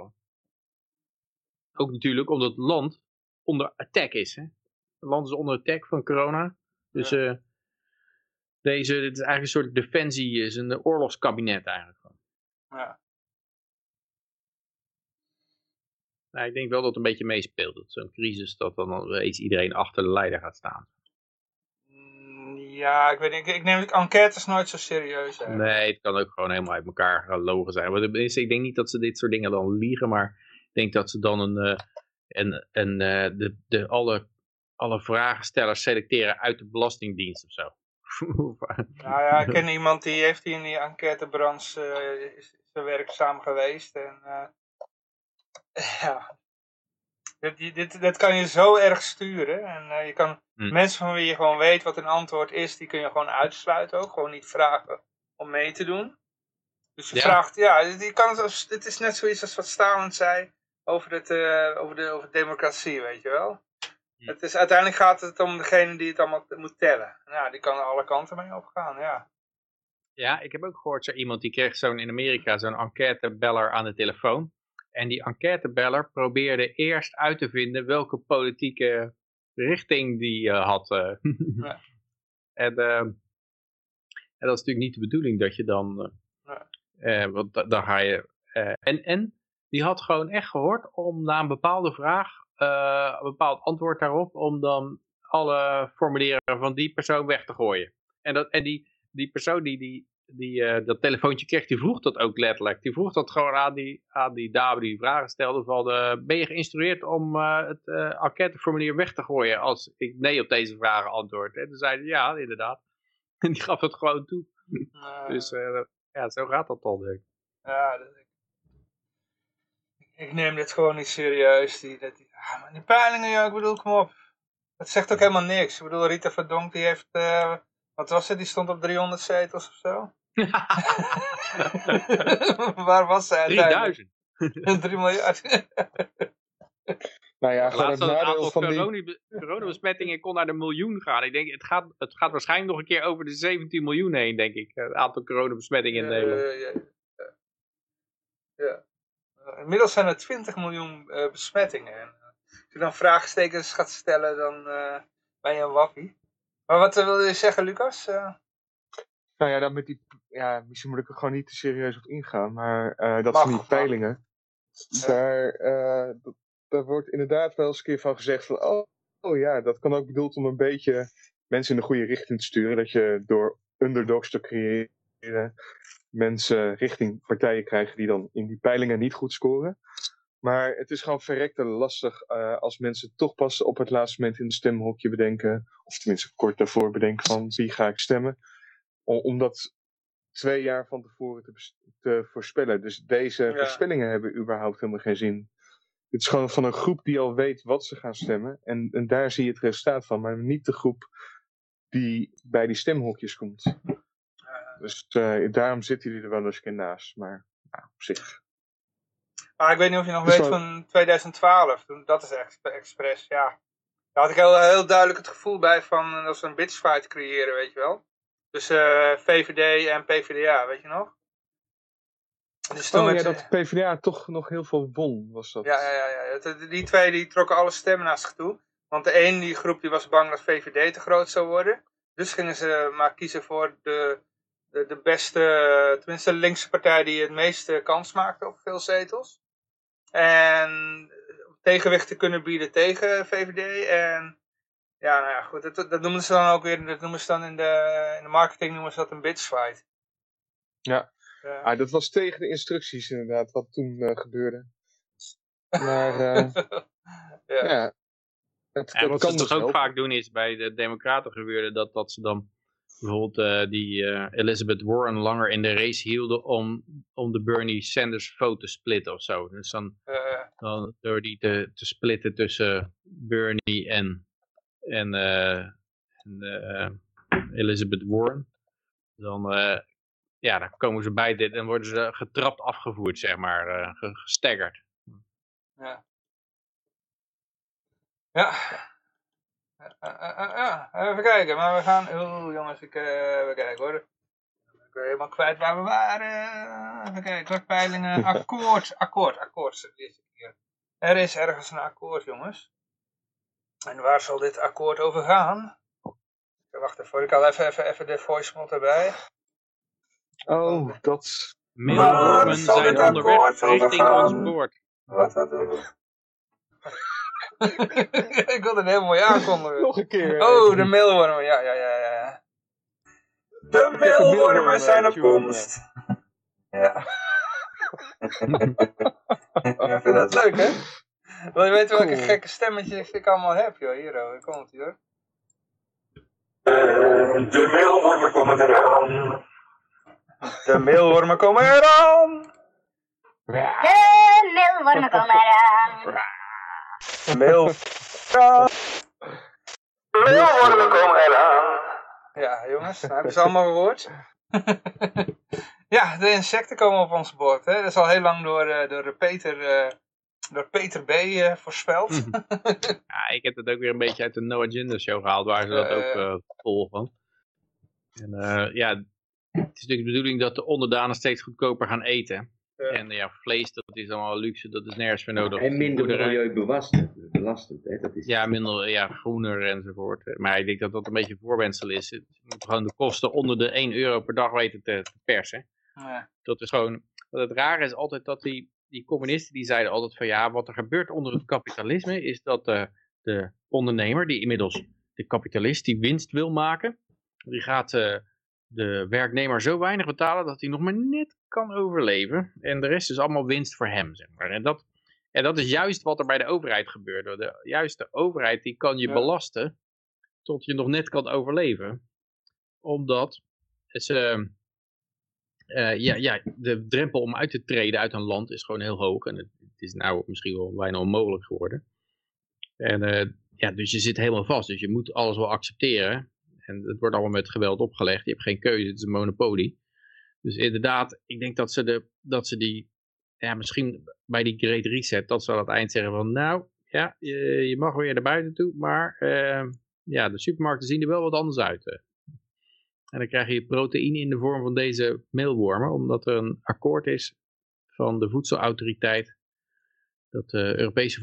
Ook natuurlijk omdat het land onder attack is. Hè? Het land is onder attack van corona. Dus eh, deze, dit is eigenlijk een soort defensie, is een oorlogskabinet eigenlijk. Ja. Nou, ik denk wel dat het een beetje meespeelt. Dat zo'n crisis, dat dan eens iedereen achter de leider gaat staan. Mm, Ja, ik weet niet. Ik, neem enquêtes nooit zo serieus. hè. Nee, het kan ook gewoon helemaal uit elkaar gelogen zijn. Tenminste, ik denk niet dat ze dit soort dingen dan liegen, maar ik denk dat ze dan een, een, een, eh, de, de, alle, alle vragenstellers selecteren uit de Belastingdienst of zo. Nou ja, ik ken iemand die heeft hier in die enquêtebranche er werkzaam geweest. En eh, ja, dit, dit, dit kan je zo erg sturen. En je kan Hm. mensen van wie je gewoon weet wat een antwoord is, die kun je gewoon uitsluiten ook. Gewoon niet vragen om mee te doen. Dus je Ja. vraagt, ja, je kan het, als- dit is net zoiets als wat Stalin zei over, het, eh, over, de, over democratie, weet je wel. Hm. Het is, uiteindelijk gaat het om degene die het allemaal moet tellen. Nou, die kan alle kanten mee opgaan, ja. Ja, ik heb ook gehoord, zo iemand die kreeg zo'n in Amerika zo'n enquêtebeller aan de telefoon. En die enquêtebeller probeerde eerst uit te vinden welke politieke richting die eh, had. eh. Ja. en, en dat is natuurlijk niet de bedoeling dat je dan... want da- dan ga je... en, en die had gewoon echt gehoord om na een bepaalde vraag, eh, een bepaald antwoord daarop, om dan alle formulieren van die persoon weg te gooien. En, dat, en die, die persoon die, die, die eh, dat telefoontje kreeg, die vroeg dat ook letterlijk. Die vroeg dat gewoon aan die, aan die dame die vragen stelde van, eh, ben je geïnstrueerd om het enquêteformulier weg te gooien als ik nee op deze vragen antwoord? En toen zei hij ja, inderdaad. En die gaf het gewoon toe. Dus ja, zo gaat dat dan. denk ik. Ja, dat, ik, neem dit gewoon niet serieus. Die, dat, die, ah, maar die peilingen, ja, ik bedoel, kom op. Dat zegt ook helemaal niks. Ik bedoel, Rita Verdonk, die heeft, eh, wat was het, die stond op 300 zetels of zo? Waar was zij uiteindelijk? 3000. 3 miljard. Nou ja, gewoon het het nadeel aantal van die... corona- coronabesmettingen kon naar de miljoen gaan. Ik denk, het gaat, het gaat waarschijnlijk nog een keer over de 17 miljoen heen, denk ik. Het aantal coronabesmettingen in Nederland. Eh, ja, ja. ja. Eh, Inmiddels zijn er 20 miljoen eh, besmettingen. En, eh, als je dan vraagstekens gaat stellen, dan ben je een wappie. Maar wat wil je zeggen, Lucas? Nou ja, dat met die... Ja, misschien moet ik er gewoon niet te serieus op ingaan. Maar dat Mag, van die peilingen... Daar, daar wordt inderdaad wel eens een keer van gezegd van... Oh, oh ja, dat kan ook bedoeld om een beetje mensen in de goede richting te sturen. Dat je door underdogs te creëren mensen richting partijen krijgen die dan in die peilingen niet goed scoren. Maar het is gewoon verrekte lastig eh, als mensen toch pas op het laatste moment in het stemhokje bedenken, of tenminste kort daarvoor bedenken van wie ga ik stemmen, om, dat twee jaar van tevoren te, te voorspellen. Dus deze Ja. voorspellingen hebben überhaupt helemaal geen zin. Het is gewoon van een groep die al weet wat ze gaan stemmen en, en daar zie je het resultaat van, maar niet de groep die bij die stemhokjes komt. Dus eh, daarom zitten jullie er wel eens een keer naast, maar ja, op zich. Ah, ik weet niet of je nog Dus weet wel- van 2012. Toen, dat is echt expres, ja. Daar had ik heel, heel duidelijk het gevoel bij van eh, dat ze een bitchfight creëren, weet je wel. Tussen eh, VVD en PvdA, weet je nog? Dus toen Oh ja, dat PvdA toch nog heel veel won, was dat. Ja, ja, ja, Die twee die trokken alle stemmen naar zich toe. Want de een, die groep, die was bang dat VVD te groot zou worden. Dus gingen ze maar kiezen voor de, de, de beste, tenminste de linkse partij die het meeste kans maakte op veel zetels. En tegenwicht te kunnen bieden tegen VVD. En ja, nou ja, goed, dat, dat noemen ze dan ook weer, dat noemen ze dan in de, in de marketing noemen ze dat een bitchfight. Ja. Ja. Ah, dat was tegen de instructies inderdaad, wat toen eh, gebeurde. Maar eh, ja. ja, het, En dat wat kan ze dus toch ook wel. vaak doen is bij de democraten gebeurde dat, dat ze dan bijvoorbeeld eh, die eh, Elizabeth Warren langer in de race hielden om, om de Bernie Sanders vote te splitten of zo. Dus dan, Eh, dan door die te, te splitten tussen Bernie en, en, en Elizabeth Warren. Dan, ja, dan komen ze bij dit en worden ze getrapt afgevoerd, zeg maar, ge- gestaggerd. Ja. Ja. Eh, eh, eh. Even kijken, maar we gaan... Oeh, jongens, ik, eh, even kijken hoor. Ik ben helemaal kwijt waar we waren. Even kijken hoor, peilingen. Akkoord, akkoord, akkoord. Er is ergens een akkoord, jongens. En waar zal dit akkoord over gaan? Wacht even, ik haal even, even, even de voicemail erbij. Oh, dat... Mailwormen zijn onderweg richting ons boord. Wat dat ook? ik wilde het heel mooi aankondigen. Nog een keer. Oh, de mailwormen. Ja, ja, ja, ja. ja. De mailwormen zijn op komst. Ja. ik vind dat leuk, hè? Wil je weten welke Cool. gekke stemmetjes ik allemaal heb, joh? Hier, hoor. Komt ie, hoor. De mailwormen komen eraan. De mailwormen komen eraan. De meelwormen komen eraan. Mail. De mailwormen komen eraan. Ja, jongens, nou, hebben ze allemaal gehoord? ja, de insecten komen op ons bord. Hè? Dat is al heel lang door, eh, door Peter, eh, door Peter B. eh, voorspeld. Ja, ik heb het ook weer een beetje uit de No Agenda show gehaald, waar ze dat ook eh volgen. En eh, ja, het is natuurlijk de bedoeling dat de onderdanen steeds goedkoper gaan eten. Ja. En ja, vlees, dat is allemaal luxe, dat is nergens voor nodig. En minder milieubelastend. belastend hè? Dat is... Ja, minder ja, groener enzovoort. Maar ik denk dat dat een beetje een voorwensel is. Je moet gewoon de kosten onder de 1 euro per dag weten te, te persen. Ja. Dat is gewoon, wat het rare is altijd dat die, die communisten die zeiden altijd van ja, wat er gebeurt onder het kapitalisme is dat de, de ondernemer, die inmiddels de kapitalist, die winst wil maken, die gaat eh, de werknemer zo weinig betalen dat hij nog maar net kan overleven. En de rest is allemaal winst voor hem, zeg maar. En dat, en dat is juist wat er bij de overheid gebeurt. De, juist de overheid die kan je Ja. belasten tot je nog net kan overleven. Omdat ze eh, ja, ja, de drempel om uit te treden uit een land is gewoon heel hoog. En het, het is nou misschien wel bijna onmogelijk geworden. En eh, ja, dus je zit helemaal vast. Dus je moet alles wel accepteren. En het wordt allemaal met geweld opgelegd. Je hebt geen keuze, het is een monopolie. Dus inderdaad, ik denk dat ze, de, dat ze die, ja, misschien bij die Great Reset, dat ze aan het eind zeggen van, nou, ja, je, je mag weer naar buiten toe, maar eh, ja, de supermarkten zien er wel wat anders uit. eh. En dan krijg je proteïne in de vorm van deze meelwormen, omdat er een akkoord is van de voedselautoriteit. Dat de Europese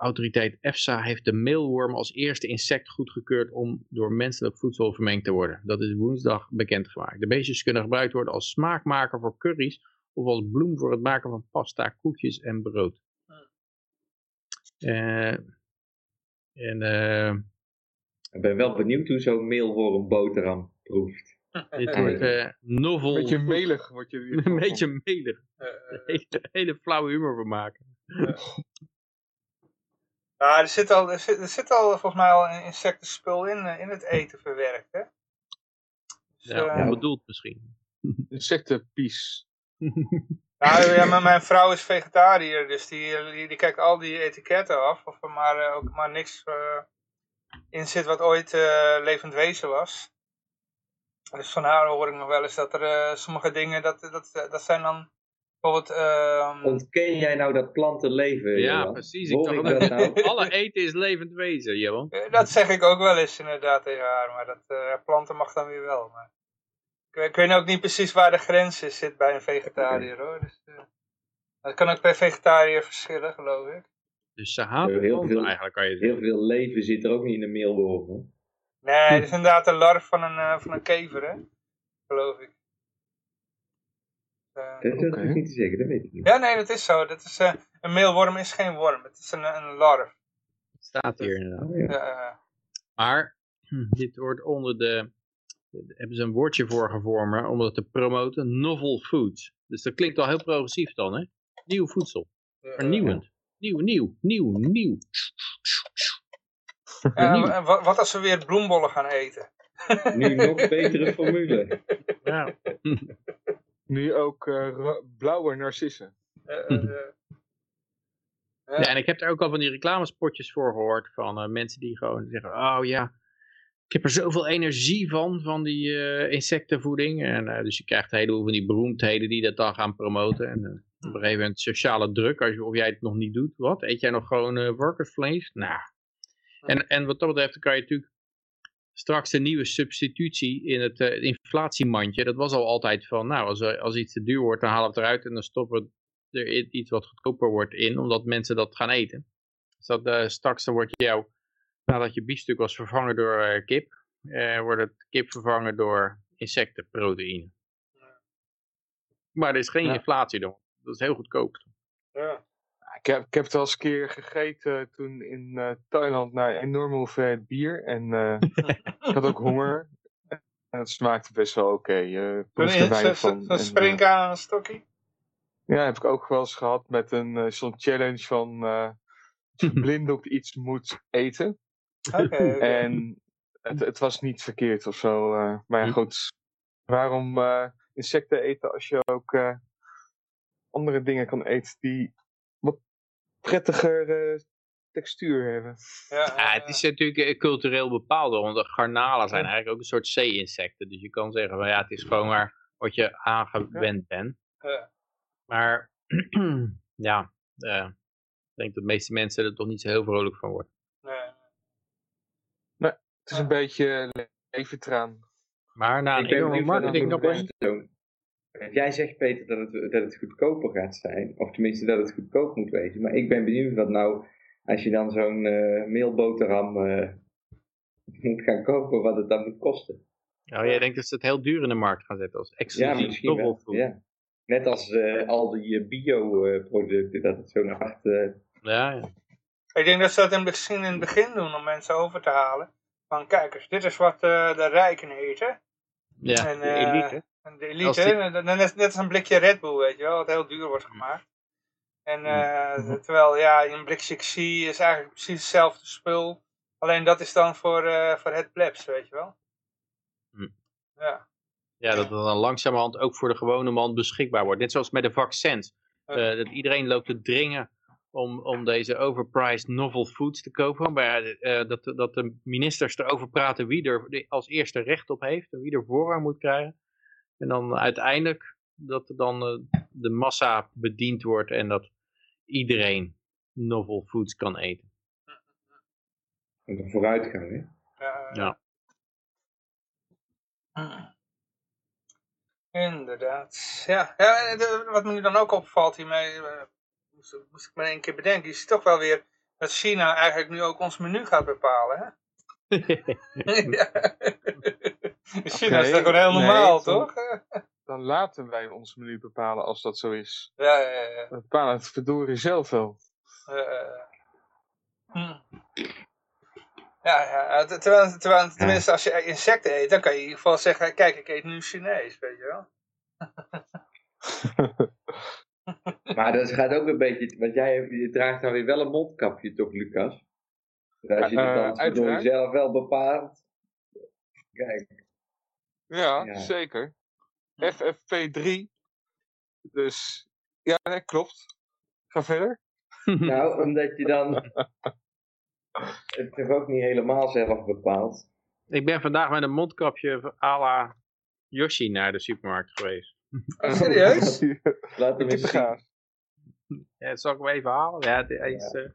voedselautoriteit EFSA heeft de meelworm als eerste insect goedgekeurd om door menselijk voedsel vermengd te worden. Dat is woensdag bekendgemaakt. De beestjes kunnen gebruikt worden als smaakmaker voor curry's of als bloem voor het maken van pasta, koekjes en brood. Eh, en eh, Ik ben wel benieuwd hoe zo'n meelworm boterham proeft. dit wordt eh novel. Een beetje melig wordt je Een beetje melig. Hele, hele flauwe humor van maken. Ja, er zit al, er zit, er zit al volgens mij al een insectenspul in, eh, in het eten verwerkt, hè? Dus, Ja, eh, onbedoeld misschien. Insectenpies. nou, ja, maar mijn vrouw is vegetariër, dus die, die, die kijkt al die etiketten af, of er maar, eh, ook maar niks eh, in zit wat ooit eh, levend wezen was. Dus van haar hoor ik nog wel eens dat er eh, sommige dingen, dat, dat, dat zijn dan bijvoorbeeld... ehm, Ontken jij nou dat plantenleven? Ja, Johan? precies. Ik Hoor dacht dat nou? Alle eten is levend wezen, Johan. Eh, Dat zeg ik ook wel eens inderdaad tegen haar, maar dat eh, planten mag dan weer wel. Maar... Ik, weet- ik weet ook niet precies waar de grens is, zit bij een vegetariër hoor. Dus, eh, dat kan ook per vegetariër verschillen, geloof ik. Dus ze haat Heel planten veel- eigenlijk, kan je Heel veel leven zit er ook niet in de meelworm. hè? Nee, het is inderdaad een larf van een, eh, van een kever, hè? geloof ik. Eh, Dat dat Oké. is niet te zeggen, dat weet ik niet. ja, nee, dat is zo. Dat is, eh, een meelworm is geen worm, het is een, een larf. Het staat hier inderdaad. Oh, ja. Eh, Maar hm, dit wordt onder de... daar hebben ze een woordje voor gevormd om dat te promoten. Novel foods. Dus dat klinkt al heel progressief dan, hè? Nieuw voedsel. Vernieuwend. Nieuw, nieuw, nieuw, nieuw. Nieuw. en wa- wat als we weer bloembollen gaan eten? Nu nog betere formule. Ja. Nu ook eh, blauwe narcissen. Eh, eh, eh. Ja, en ik heb er ook al van die reclamespotjes voor gehoord van eh, mensen die gewoon zeggen, oh ja, ik heb er zoveel energie van, van die eh, insectenvoeding. En eh, dus je krijgt een heleboel van die beroemdheden die dat dan gaan promoten. En eh, op een gegeven moment sociale druk, als je, of jij het nog niet doet. Wat, eet jij nog gewoon eh workersvlees? Nou. En, en wat dat betreft dan kan je natuurlijk straks een nieuwe substitutie in het eh, inflatiemandje. Dat was al altijd van, nou, als, er- als iets te duur wordt, dan halen we het eruit en dan stoppen we er iets wat goedkoper wordt in, omdat mensen dat gaan eten. Dus dat eh, straks dan wordt jou, nadat je biefstuk was vervangen door eh, kip, eh, wordt het kip vervangen door insectenproteïne. Maar er is geen Ja. inflatie dan. Dat is heel goedkoop. ja. Ik heb, ik heb het al eens een keer gegeten toen in eh, Thailand naar een enorme hoeveelheid bier. En eh, ik had ook honger. En het smaakte best wel oké. Je proeft er Zo'n weinig zo, van. zo, En, zo eh, springkaan aan een stokje? Ja, heb ik ook wel eens gehad met een eh, zo'n challenge van eh blinddoek iets moet eten. Oké. En het, het was niet verkeerd of zo. eh, maar ja, Hm. goed. Waarom eh, insecten eten als je ook eh, andere dingen kan eten die prettiger eh, textuur hebben? Ja, Ja, eh, het is natuurlijk eh, cultureel bepaald, want de garnalen zijn eigenlijk ook een soort zee-insecten. Dus je kan zeggen, van, ja, het is gewoon maar wat je aangewend bent. Maar ja, eh, ik denk dat de meeste mensen er toch niet zo heel vrolijk van worden. nee. Het is een beetje leventraan. Maar na een Ik ben enorme benieuwd Jij zegt Peter dat het, dat het goedkoper gaat zijn. Of tenminste dat het goedkoop moet wezen. Maar ik ben benieuwd wat nou, als je dan zo'n eh mailboterham eh, moet gaan kopen, wat het dan moet kosten. Nou, jij denkt dat ze het heel duur in de markt gaan zetten als Ja, exclusief misschien wel. Ja. Net als eh, al die bio-producten, dat het zo naar hard... Ja, ja. Ik denk dat ze dat in, misschien in het begin doen om mensen over te halen. Van kijk eens, dit is wat eh, de rijken eten. ja En, de eh, elite. En de elite, die- hè, net, net als een blikje Red Bull, weet je wel, wat heel duur wordt gemaakt. En eh, terwijl, ja, een blikje XC is eigenlijk precies hetzelfde spul. Alleen dat is dan voor, eh, voor het plebs, weet je wel. Hm. Ja. Ja, dat het dan langzamerhand ook voor de gewone man beschikbaar wordt. Net zoals met de vaccins. Eh, dat iedereen loopt te dringen om, om deze overpriced novel foods te kopen. Maar dat, dat de ministers erover praten wie er als eerste recht op heeft. En wie er voorrang moet krijgen. En dan uiteindelijk dat er dan eh, de massa bediend wordt. En dat iedereen novel foods kan eten. een vooruitgang, hè? Ja. Ja. Hm. Inderdaad. Ja, ja de- wat me nu dan ook opvalt hiermee, eh, moest, moest ik me in één keer bedenken, is toch wel weer dat China eigenlijk nu ook ons menu gaat bepalen, hè? ja. China is toch gewoon heel nee, dan- toch? Dan laten wij ons menu bepalen als dat zo is. Ja, ja, ja. We bepalen het verdorie zelf wel. Eh, hm. Ja, ja, ter- terwijl, terwijl, tenminste als je insecten eet, dan kan je in ieder geval zeggen, kijk, ik eet nu Chinees, weet je wel. Maar dat gaat ook een beetje, want jij je draagt dan weer wel een mondkapje toch, Lucas? Als je Eh, het dan door uiteraard. jezelf wel bepaalt. Kijk, Ja, Ja. zeker. FFP3. Dus, ja, nee, klopt. Ga verder. nou, omdat je dan het toch ook niet helemaal zelf bepaalt. Ik ben vandaag met een mondkapje à la Yoshi naar de supermarkt geweest. Oh, serieus? Laat hem eens gaaf. Ja, dat zal ik hem even halen? Ja, hij is, eh,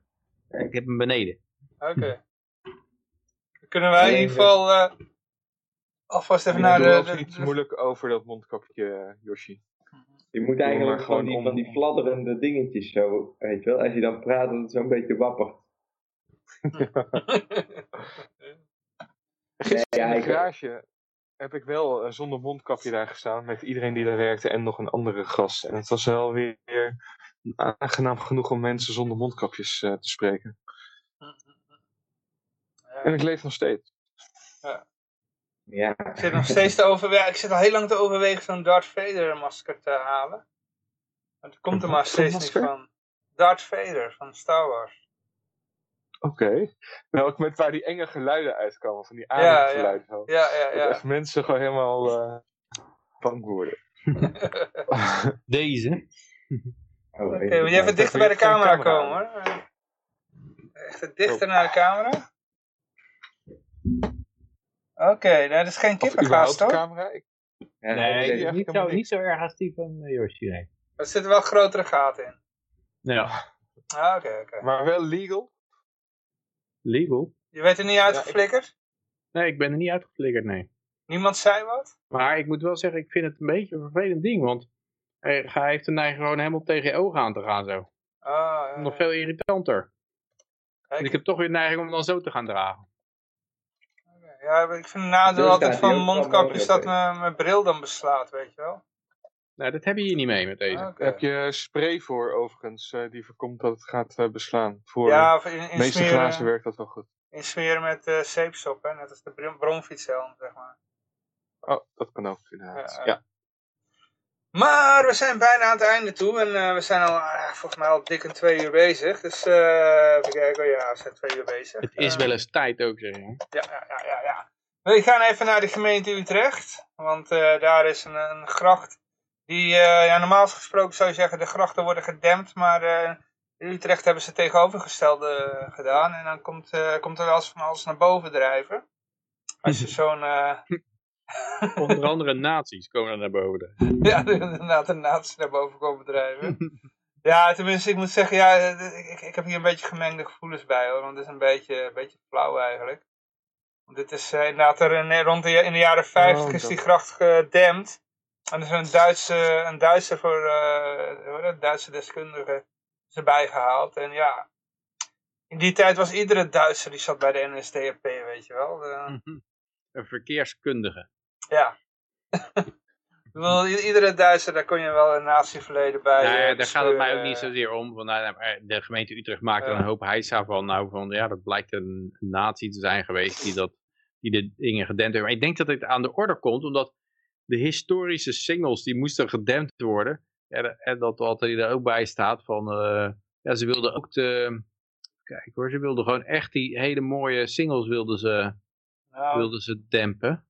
ik heb hem beneden. Oké. Kunnen wij in ieder geval eh, alvast even Ja, naar de... moeilijk over dat mondkapje, Yoshi. Je moet eigenlijk gewoon van die, om- van die fladderende dingetjes zo, weet je wel. Als je dan praat, dat het zo'n beetje wappert. Gisteren ja, in de ik- garage heb ik wel eh, zonder mondkapje daar gestaan met iedereen die daar werkte en nog een andere gast. En het was wel weer aangenaam genoeg om mensen zonder mondkapjes eh, te spreken. En ik leef nog steeds. Ja, Ik zit nog steeds te overwegen. Ik zit al heel lang te overwegen zo'n Darth Vader masker te halen. Maar het komt er maar steeds niet van. Darth Vader van Star Wars. Oké. Welk met waar die enge geluiden uitkomen, van die Ja, ja. ademgeluiden. zo. Ja, ja, Dat ja. echt mensen gewoon helemaal eh bang worden. Deze? Oh, Oké, even moet je even dichter bij de camera komen hoor. Echt dichter naar de camera. Oké, nou, dat is geen kippengaas toch? camera. Ik, Ja, Nee, dat is- echt niet, zo, niet zo erg als die van eh, Yoshi, nee. Er zitten wel grotere gaten in. Ja. Ah, Oké, oké. maar wel legal. Legal? Je weet er niet uitgeflikkerd? Nee, ik ben er niet uitgeflikkerd, nee. Niemand zei wat? Maar ik moet wel zeggen, ik vind het een beetje een vervelend ding, want hij, hij heeft de neiging gewoon helemaal tegen je ogen aan te gaan zo. Ah, ja, Nog ja. veel irritanter. Kijk, En ik heb toch weer de neiging om dan zo te gaan dragen. Ja, ik vind het nadeel altijd van mondkapjes dat mijn, mijn bril dan beslaat, weet je wel. Nou, dat heb je hier niet mee met deze. Ah. Daar heb je spray voor overigens, eh, die voorkomt dat het gaat eh, beslaan. Voor Ja, of in, de meeste insmeren, glazen werkt dat wel goed. insmeren met eh zeepsop, hè? net als de bron- bronfietshelm, zeg maar. Oh, dat kan ook inderdaad. Ja, Ja, Maar we zijn bijna aan het einde toe en eh, we zijn al eh, volgens mij al dik een twee uur bezig. Dus eh even kijken, oh ja, we zijn twee uur bezig. Het is wel eens tijd ook, zeg je. Ja, ja, ja, ja, ja. We gaan even naar de gemeente Utrecht, want daar is een, een gracht die, ja, normaal gesproken zou je zeggen, de grachten worden gedempt, maar in Utrecht hebben ze het tegenovergestelde gedaan en dan komt, komt er wel eens van alles naar boven drijven. Als je zo'n, Onder andere nazi's komen er naar boven. ja, inderdaad een nazi naar boven komen drijven. Ja, tenminste, ik moet zeggen, ja, ik, ik heb hier een beetje gemengde gevoelens bij hoor, want het is een beetje, een beetje flauw eigenlijk. Want dit is eh, inderdaad er in, rond de, in de jaren 50 Oh, is die gracht gedempt. En er is een Duitse, een Duitse voor, dat, Duitse deskundige is erbij gehaald. En ja, in die tijd was iedere Duitser die zat bij de NSDAP, weet je wel. De- Mhm. Een verkeerskundige. ja. Bedoel, iedere Duitser, daar kon je wel een natieverleden bij Nou ja, eh, daar gaat het mij ook niet bespeuren. zozeer om. Want, nou, maar de gemeente Utrecht maakt er Ja. een hoop heisa van. Nou, van ja, dat blijkt een nazi te zijn geweest die, dat, die de dingen gedempt heeft. Maar ik denk dat het aan de orde komt, omdat de historische singles die moesten gedempt worden. De- en dat wat er ook bij staat van, eh, ja, ze wilden ook de, kijk hoor, ze wilden gewoon echt die hele mooie singles wilden ze, Nou, wilden ze dempen.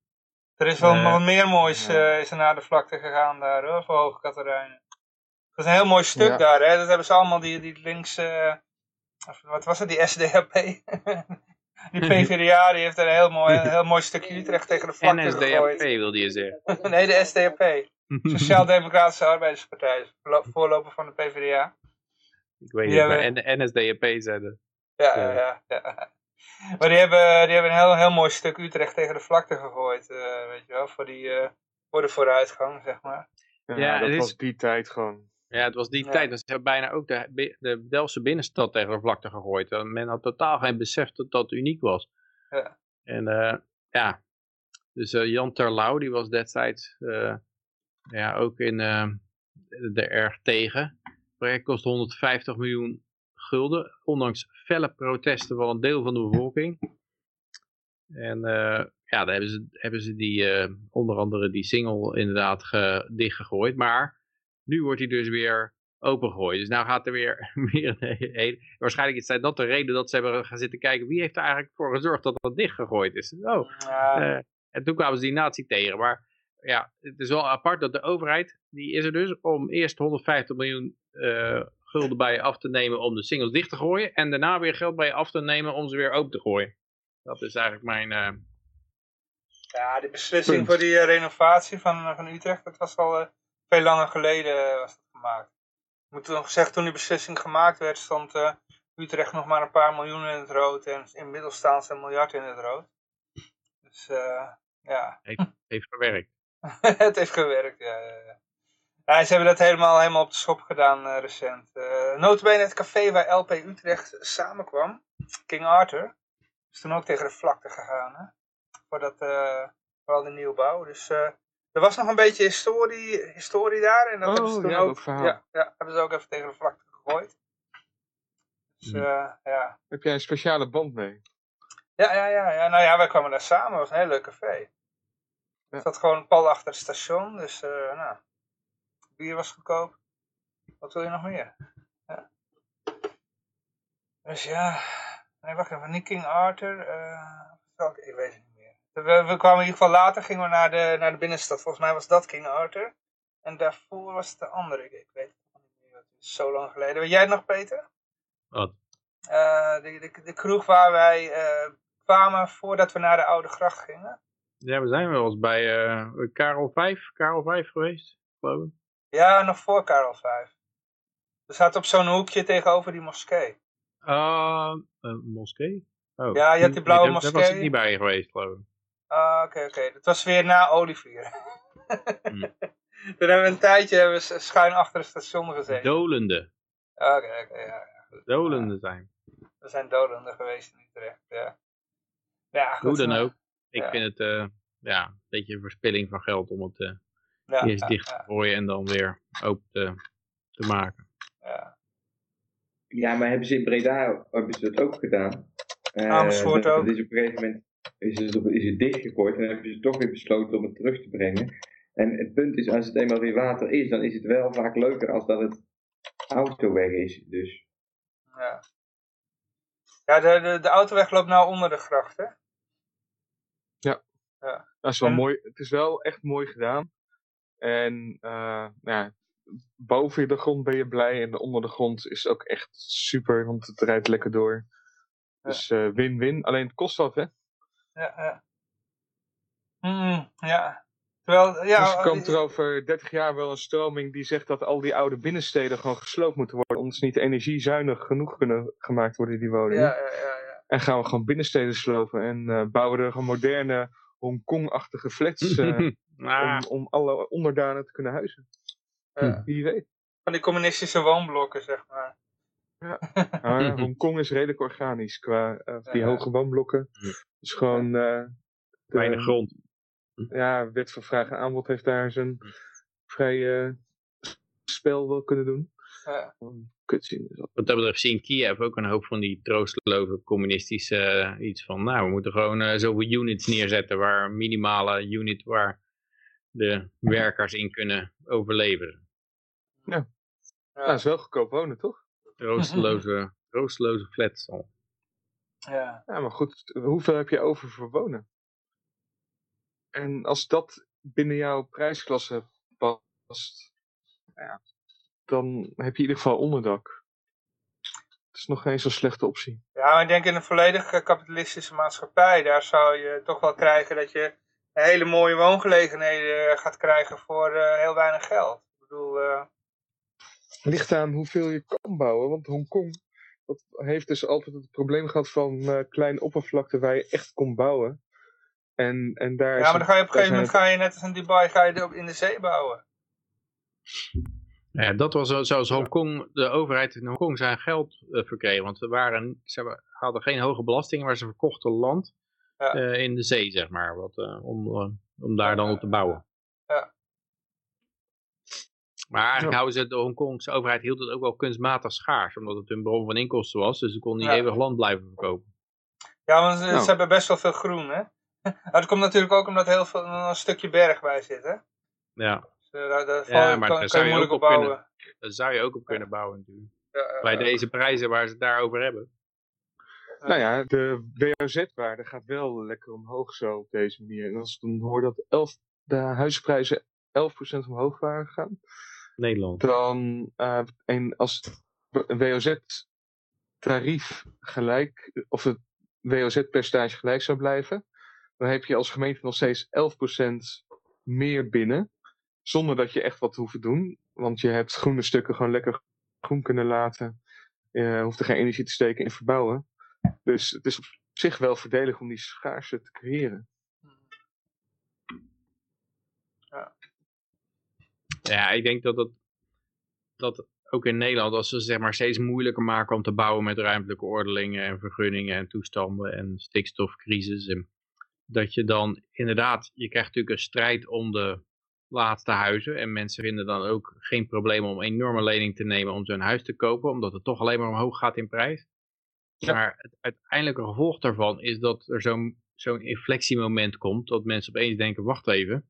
er is wel eh, wat meer moois eh, is er naar de vlakte gegaan daar hoor, voor Hoge Katerijnen. Dat is een heel mooi stuk Ja. daar, hè. Dat hebben ze allemaal, die, die links, eh, wat was het, die SDAP. die PvdA, die heeft er een heel mooi, een heel mooi stukje Utrecht tegen de vlakte gegooid. wilde je zeggen. nee, de SDAP. Sociaal-Democratische Arbeiderspartij. Voorlo- Voorloper van de PvdA. Ik weet Die niet, maar hebben- N- NSDAP zeiden. Ja, Ja. ja, ja. Maar die hebben, die hebben een heel, heel mooi stuk Utrecht tegen de vlakte gegooid. eh, weet je wel, voor, die, eh, voor de vooruitgang, zeg maar. Ja, Ja, dat is- was die tijd gewoon. Ja, het was die Ja. tijd. dat Ze hebben bijna ook de, de Delftse binnenstad tegen de vlakte gegooid. En Men had totaal geen besef dat dat uniek was. Ja. En eh, ja, dus eh, Jan Terlouw, die was destijds eh, ja, ook in eh, er erg tegen. Het project kost 150 miljoen gulden, ondanks felle protesten van een deel van de bevolking. En eh, ja, daar hebben ze, hebben ze die, eh, onder andere die single inderdaad ge, dichtgegooid. Maar nu wordt hij dus weer opengegooid. Dus nou gaat er weer, een hele... Waarschijnlijk is dat de reden dat ze hebben gaan zitten kijken... wie heeft er eigenlijk voor gezorgd dat dat dichtgegooid is. Oh, eh, en toen kwamen ze die nazi tegen. Maar ja, het is wel apart dat de overheid... die is er dus om eerst 150 miljoen gulden bij je af te nemen... om de singles dicht te gooien. En daarna weer geld bij je af te nemen om ze weer open te gooien. Dat is eigenlijk mijn... eh, ja, die beslissing Punt. voor die eh, renovatie van, eh, van Utrecht, dat was al veel langer geleden was dat gemaakt. Ik moet nog zeggen, toen die beslissing gemaakt werd, stond Utrecht nog maar een paar miljoen in het rood. En inmiddels staan ze een miljard in het rood. Dus ja, heeft gewerkt. het heeft gewerkt, ja. ja, ja. Ja, ze hebben dat helemaal, helemaal op de schop gedaan eh, recent. Uh, notabene het café waar LP Utrecht samenkwam, King Arthur, is toen ook tegen de vlakte gegaan, hè. Voor, dat, eh, voor al die nieuwbouw. Dus er was nog een beetje historie, historie daar. En dat Oh, hebben ze toen ja, ook, ja, ja, hebben ze ook even tegen de vlakte gegooid. Dus Hm. eh, ja. Heb jij een speciale band mee? Ja, ja, ja, ja. Nou ja, wij kwamen daar samen. Het was een heel leuk café. Ja. Het zat gewoon pal achter het station. Dus, nou. Bier was goedkoop. Wat wil je nog meer? Ja. Dus ja. Nee, wacht even. Niet King Arthur. eh, ik weet het niet meer. We, we kwamen in ieder geval later. Gingen we naar de, naar de binnenstad. Volgens mij was dat King Arthur. En daarvoor was het de andere. Ik, ik weet het nog niet meer. Het is zo lang geleden. Weet jij het nog, Peter? Wat? Eh, de, de, de kroeg waar wij eh, kwamen voordat we naar de Oude Gracht gingen. Ja, we zijn wel eens bij eh, Karel 5, Karel 5 geweest, geloof ik. Ja, nog voor Karel 5. We zaten op zo'n hoekje tegenover die moskee. Ah, een moskee? Oh. Ja, je had die blauwe daar- Daar was moskee. ik niet bij geweest, geloof ik. Ah, oké, oké. Dat was weer na Olivier. Hmm. Toen hebben we een tijdje hebben we schuin achter het station gezeten. Dolende. Oké, oké, ja. Dolende zijn. We zijn dolende geweest in Utrecht, ja. Ja, goed. Hoe dan ook. Ik ja. vind het eh, ja, een beetje een verspilling van geld om het eh, Ja, eerst ja, dicht te ja, gooien en dan weer open te, te maken. ja. Ja, maar hebben ze in Breda hebben ze dat ook gedaan? Eh, Amersfoort dat- ook. dat is op een gegeven moment is het, op- is het dichtgegooid en dan hebben ze toch weer besloten om het terug te brengen. En het punt is, als het eenmaal weer water is, dan is het wel vaak leuker als dat het autoweg is. Dus Ja, ja de, de, de autoweg loopt nou onder de gracht, hè? Dat is wel En- mooi. Het is wel echt mooi gedaan. En eh, ja, boven de grond ben je blij en onder de grond is het ook echt super, want het rijdt lekker door. Dus eh, win-win. Alleen het kost wat, hè? Ja, ja. Mm, ja. Terwijl, ja, dus er eh, komt er over 30 jaar wel een stroming die zegt dat al die oude binnensteden gewoon gesloopt moeten worden. Omdat ze niet energiezuinig genoeg kunnen gemaakt worden, die woningen. ja, ja, ja, ja. En gaan we gewoon binnensteden slopen en eh, bouwen er gewoon moderne Hongkong-achtige flats eh, Ah, om, om alle onderdanen te kunnen huizen. Ja. Wie weet. Van die communistische woonblokken, zeg maar. Maar Hongkong is redelijk organisch qua eh, die Ja. hoge woonblokken. Ja. Dus gewoon eh, de- weinig grond. ja, wet van vraag en aanbod heeft daar zijn vrij eh, spel wel kunnen doen. Ja. Is dat. Wat dat betreft zie je in Kiev ook een hoop van die troosteloze communistische eh, iets van, nou we moeten gewoon eh, zoveel units neerzetten waar een minimale unit waar de werkers in kunnen overleven. Nou, Ja. is wel goedkoop wonen, toch? Troosteloze, troosteloze flats al. Ja. Ja, maar goed, hoeveel heb je over voor wonen? En als dat binnen jouw prijsklasse past, ja, dan heb je in ieder geval onderdak. Het is nog geen zo'n slechte optie. Ja, maar ik denk in een volledig eh, kapitalistische maatschappij, daar zou je toch wel krijgen dat je hele mooie woongelegenheden eh, gaat krijgen voor eh, heel weinig geld. Ik bedoel, eh, ligt aan hoeveel je kan bouwen. Want Hongkong dat heeft dus altijd het probleem gehad van eh, kleine oppervlakte waar je echt kon bouwen. En, en daar ja, maar dan ga je op een gegeven moment, ga je net als in Dubai, ga je ook in de zee bouwen. Ja, dat was zo- zoals Hongkong, de overheid in Hongkong zijn geld eh, verkregen. Want ze, waren, ze hadden geen hoge belastingen, maar ze verkochten land Ja. eh, in de zee, zeg maar. Wat, eh, om, om daar dan op te bouwen. Ja. Maar eigenlijk houden ze, de Hongkongse overheid hield het ook wel kunstmatig schaars. Omdat het hun bron van inkomsten was. Dus ze konden niet Ja. eeuwig land blijven verkopen. Ja, want ze, Nou. ze hebben best wel veel groen, hè. Maar dat komt natuurlijk ook omdat er heel veel, een stukje berg bij zit, hè. Ja, daar, daar Ja, maar kan, daar kan je je moeilijk ook op op bouwen. daar zou je ook op kunnen bouwen natuurlijk. Bij ja. deze prijzen waar ze het daarover hebben. Nou ja, de WOZ-waarde gaat wel lekker omhoog zo op deze manier. En als ik dan hoor dat elf, de huisprijzen 11% omhoog waren gegaan, Nederland. dan eh, en als een WOZ-tarief gelijk, of het WOZ-percentage gelijk zou blijven, dan heb je als gemeente nog steeds 11% meer binnen, zonder dat je echt wat hoeft te doen. Want je hebt groene stukken gewoon lekker groen kunnen laten. Je hoeft er geen energie te steken in verbouwen. Dus het is op zich wel voordelig om die schaarste te creëren. Ja, ik denk dat het dat ook in Nederland, als ze zeg maar steeds moeilijker maken om te bouwen met ruimtelijke ordelingen en vergunningen en toestanden en stikstofcrisis, en dat je dan inderdaad, je krijgt natuurlijk een strijd om de laatste huizen en mensen vinden dan ook geen probleem om een enorme lening te nemen om zo'n huis te kopen, omdat het toch alleen maar omhoog gaat in prijs. Ja. Maar het uiteindelijke gevolg daarvan is dat er zo'n zo'n inflectiemoment komt, dat mensen opeens denken, wacht even,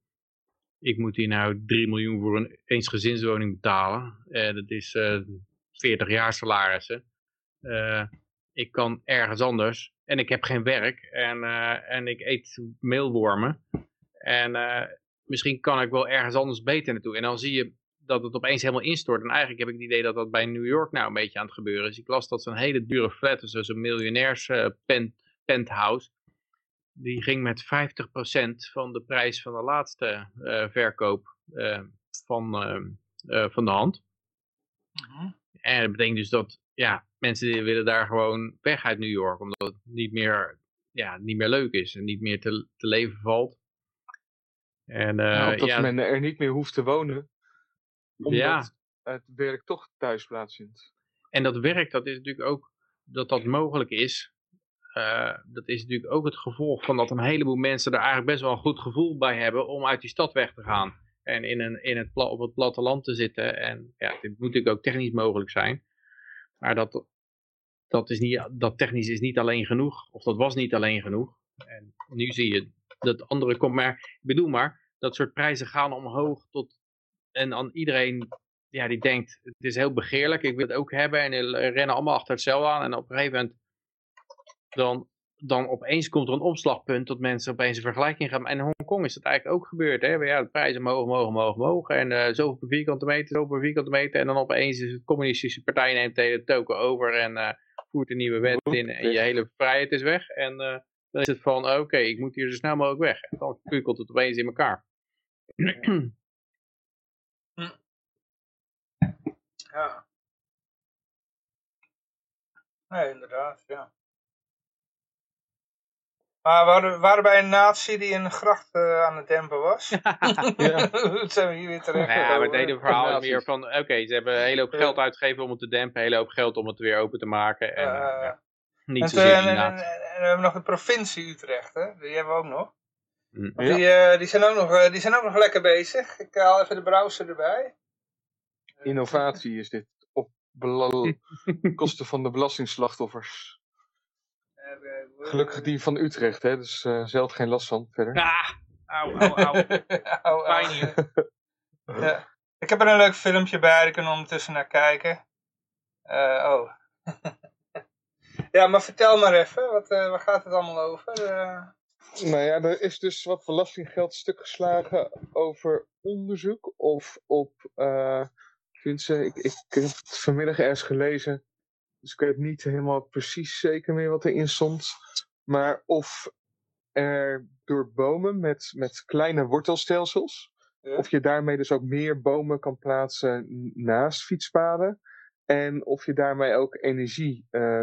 ik moet hier nou 3 miljoen voor een eensgezinswoning betalen. Eh, dat is eh 40 jaar salarissen. Eh, ik kan ergens anders. En ik heb geen werk. En, en ik eet meelwormen. En misschien kan ik wel ergens anders beter naartoe. En dan zie je dat het opeens helemaal instort. En eigenlijk heb ik het idee dat dat bij New York nou een beetje aan het gebeuren is. Ik las dat zo'n hele dure flat, dus zo'n miljonairs eh, pen- penthouse die ging met 50% van de prijs van de laatste eh, verkoop eh, van, eh, eh, van de hand. Mhm. En dat betekent dus dat ja, mensen die willen daar gewoon weg uit New York, omdat het niet meer, ja, niet meer leuk is en niet meer te, te leven valt. En eh, Nou, dat ja, men er niet meer hoeft te wonen. Omdat Ja. het werk toch thuis plaatsvindt. En dat werk, dat is natuurlijk ook, dat dat mogelijk is. eh, dat is natuurlijk ook het gevolg van dat een heleboel mensen er eigenlijk best wel een goed gevoel bij hebben om uit die stad weg te gaan. En in, een, in het, op het platteland te zitten. En ja, dit moet natuurlijk ook technisch mogelijk zijn. Maar dat, dat, is niet, dat technisch is niet alleen genoeg. Of dat was niet alleen genoeg. En nu zie je dat andere komt. Maar ik bedoel maar, dat soort prijzen gaan omhoog tot... En aan iedereen ja, die denkt, het is heel begeerlijk, ik wil het ook hebben. En die rennen allemaal achter hetzelfde aan. En op een gegeven moment, dan, dan opeens komt er een opslagpunt dat mensen opeens een vergelijking gaan. En in Hongkong is dat eigenlijk ook gebeurd. Hè? Ja, de prijzen mogen, mogen, mogen, mogen. En eh zoveel per vierkante meter, zoveel per vierkante meter. En dan opeens is het communistische partij neemt de hele token over en eh, voert een nieuwe wet in. En je hele vrijheid is weg. En eh, dan is het van, oké, ik moet hier zo snel mogelijk weg. En dan kukelt het opeens in elkaar. Ja. Nee, inderdaad, ja. Maar we waren, waren bij een nazi die een gracht eh, aan het dempen was. Ja. Toen zijn we hier weer terecht. Ja, maar het hele verhaal is Nazi's. meer van, oké, ze hebben een hele hoop geld uitgegeven om het te dempen, een hele hoop geld om het weer open te maken. En, ja, niet En, zozeer en, die en, en, nazi. en we hebben nog de provincie Utrecht, hè? die hebben we ook nog. Mm. Ja. Die, eh, die, zijn ook nog, eh, die zijn ook nog lekker bezig. Ik haal even de browser erbij. Innovatie is dit. Op kosten van de belastingslachtoffers. Gelukkig die van Utrecht, hè? dus eh, zelf geen last van verder. Ah, au, au, au. Au, au. Pijn hier. Ja. Ik heb er een leuk filmpje bij, daar kunnen we ondertussen naar kijken. Eh, oh. Ja, maar vertel maar even, wat, eh, waar gaat het allemaal over? Eh, Nou ja, er is dus wat belastinggeld stuk geslagen over onderzoek of op, eh tenminste, ik, ik heb het vanmiddag ergens gelezen, dus ik weet niet helemaal precies zeker meer wat erin stond, maar of er door bomen met, met kleine wortelstelsels, Ja. of je daarmee dus ook meer bomen kan plaatsen naast fietspaden, en of je daarmee ook energie eh,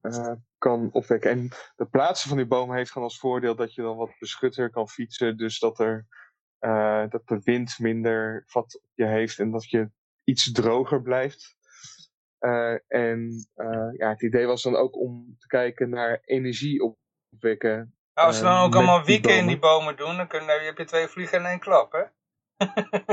eh, kan opwekken. En het plaatsen van die bomen heeft gewoon als voordeel dat je dan wat beschutter kan fietsen. Dus dat, er, eh, dat de wind minder vat op je heeft en dat je iets droger blijft. Eh, en eh, ja, het idee was dan ook om te kijken naar energie opwekken. als ze dan ook allemaal die wieken in die bomen doen, dan, kun, dan heb je twee vliegen in één klap, hè?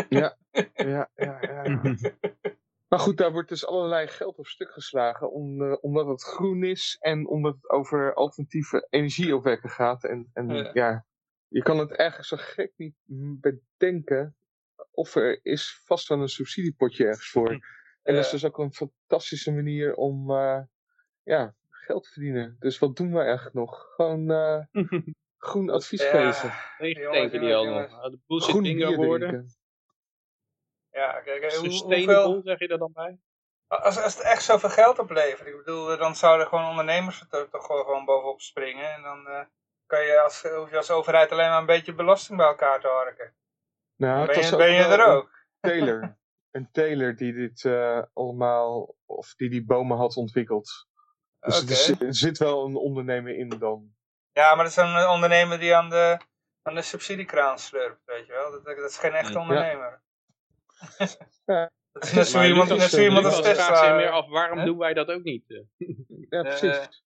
Ja, ja, ja. ja. Maar goed, daar wordt dus allerlei geld op stuk geslagen. Om, eh, omdat het groen is en omdat het over alternatieve energieopwekken gaat. En, en Ja. ja. je kan het eigenlijk zo gek niet bedenken. Of er is vast wel een subsidiepotje ergens voor. En dat is Ja. dus ook een fantastische manier om eh, ja, geld te verdienen. Dus wat doen we eigenlijk nog? Gewoon eh, groen advies Ja. geven. Denken die al nog. Ah, De bullshit Groen bingo worden. Ja, kijk, hoe- Sustainable, hoeveel... zeg je er dan bij? Als, als het echt zoveel geld oplevert, ik bedoel, eh, dan zouden gewoon ondernemers er toch, toch gewoon, bovenop springen. En dan eh, kan je als, hoef je als overheid alleen maar een beetje belasting bij elkaar te harken. Nou, ben je, ben je er een ook. Taylor. Een Taylor die dit eh, allemaal, of die die bomen had ontwikkeld. Dus er, zit, er zit wel een ondernemer in dan. Ja, maar dat is een ondernemer die aan de, aan de subsidiekraan slurpt, weet je wel. Dat, dat is geen echte ondernemer. Ja. Dat is net zo Maar iemand, net zo eh, iemand als meer Tesla. af, waarom doen wij dat ook niet? eh? Ja, Eh, precies.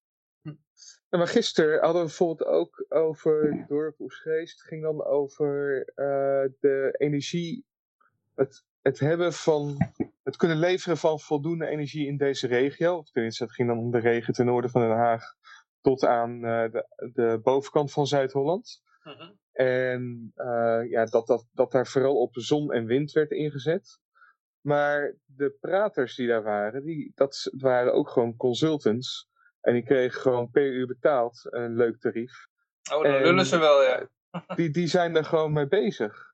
Ja, maar gisteren hadden we bijvoorbeeld ook over dorp Oesgeest. Het ging dan over eh, de energie. Het, het hebben van. Het kunnen leveren van voldoende energie in deze regio. Of tenminste, het ging dan om de regio ten noorden van Den Haag. Tot aan eh, de, de bovenkant van Zuid-Holland. Mhm. En eh, ja, dat, dat, dat daar vooral op zon en wind werd ingezet. Maar de praters die daar waren, die, dat waren ook gewoon consultants. En die kregen gewoon per uur betaald een leuk tarief. Oh, dan En- lullen ze wel, ja. Die, die zijn er gewoon mee bezig.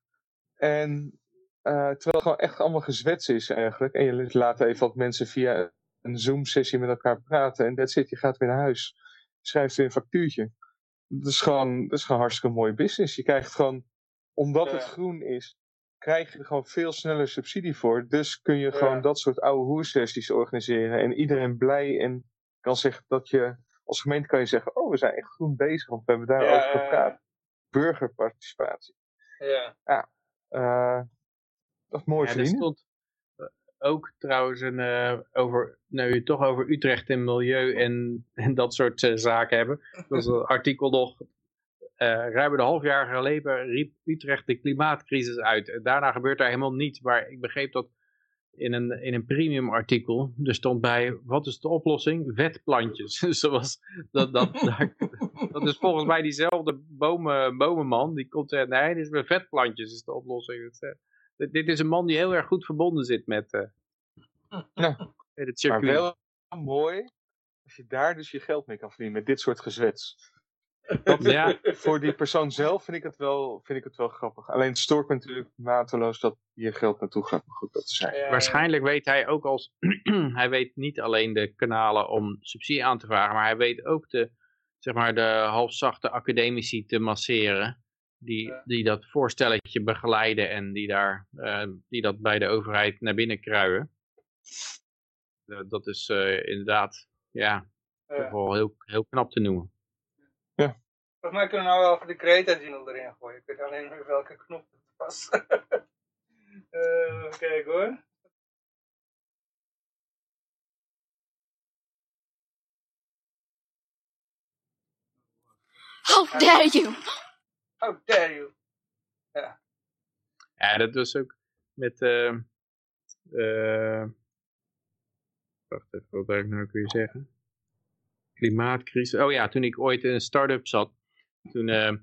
En eh, terwijl het gewoon echt allemaal gezwets is eigenlijk. En je laat even wat mensen via een Zoom-sessie met elkaar praten. En that's it, je gaat weer naar huis. Schrijft weer een factuurtje. Dat is gewoon, dat is gewoon hartstikke mooi business. Je krijgt gewoon, omdat het Ja. groen is, krijg je er gewoon veel sneller subsidie voor. Dus kun je Ja. gewoon dat soort oude hoersessies organiseren. En iedereen blij en kan zeggen dat je, als gemeente kan je zeggen, oh we zijn echt groen bezig, want we hebben daarover Ja, ja, ja. gepraat. Burgerparticipatie. ja. Eh, dat is mooi Ja, er verdienen. stond eh, ook trouwens een, eh, over, nou je toch over Utrecht en milieu en, en dat soort eh, zaken hebben. Dat was een artikel nog, eh ruim een half jaar geleden riep Utrecht de klimaatcrisis uit. En daarna gebeurt daar helemaal niets, maar ik begreep dat in een, in een premium artikel, er stond bij, wat is de oplossing? Vetplantjes. Dus dat, was, dat, dat is volgens mij diezelfde bomen, bomenman, die komt zeggen, nee, dit is met vetplantjes is de oplossing. Dat, dit- dit is een man die heel erg goed verbonden zit met, eh Ja. met het Maar circuit. wel mooi als je daar dus je geld mee kan verdienen met dit soort gezwets. Dat, Ja. Voor die persoon zelf vind ik, het wel, vind ik het wel grappig. Alleen het stoort me natuurlijk mateloos dat je geld naartoe gaat. Maar goed, dat is zijn. Ja, Waarschijnlijk weet hij ook als, hij weet niet alleen de kanalen om subsidie aan te vragen, maar hij weet ook de, zeg maar, de halfzachte academici te masseren. Die, Ja. die dat voorstelletje begeleiden en die, daar, eh, die dat bij de overheid naar binnen kruien. Eh, dat is eh, inderdaad, ja, Ja. toch wel heel, heel knap te noemen. Volgens mij kunnen we nou wel even de jingle erin gooien. Ik weet alleen niet welke knop het was. Eh, even kijken hoor. How dare you! How dare you. Ja, dat was ook met... eh eh wacht even, wat wil ik nou ook weer zeggen? Klimaatcrisis. Oh ja, toen ik ooit in een start-up zat, toen eh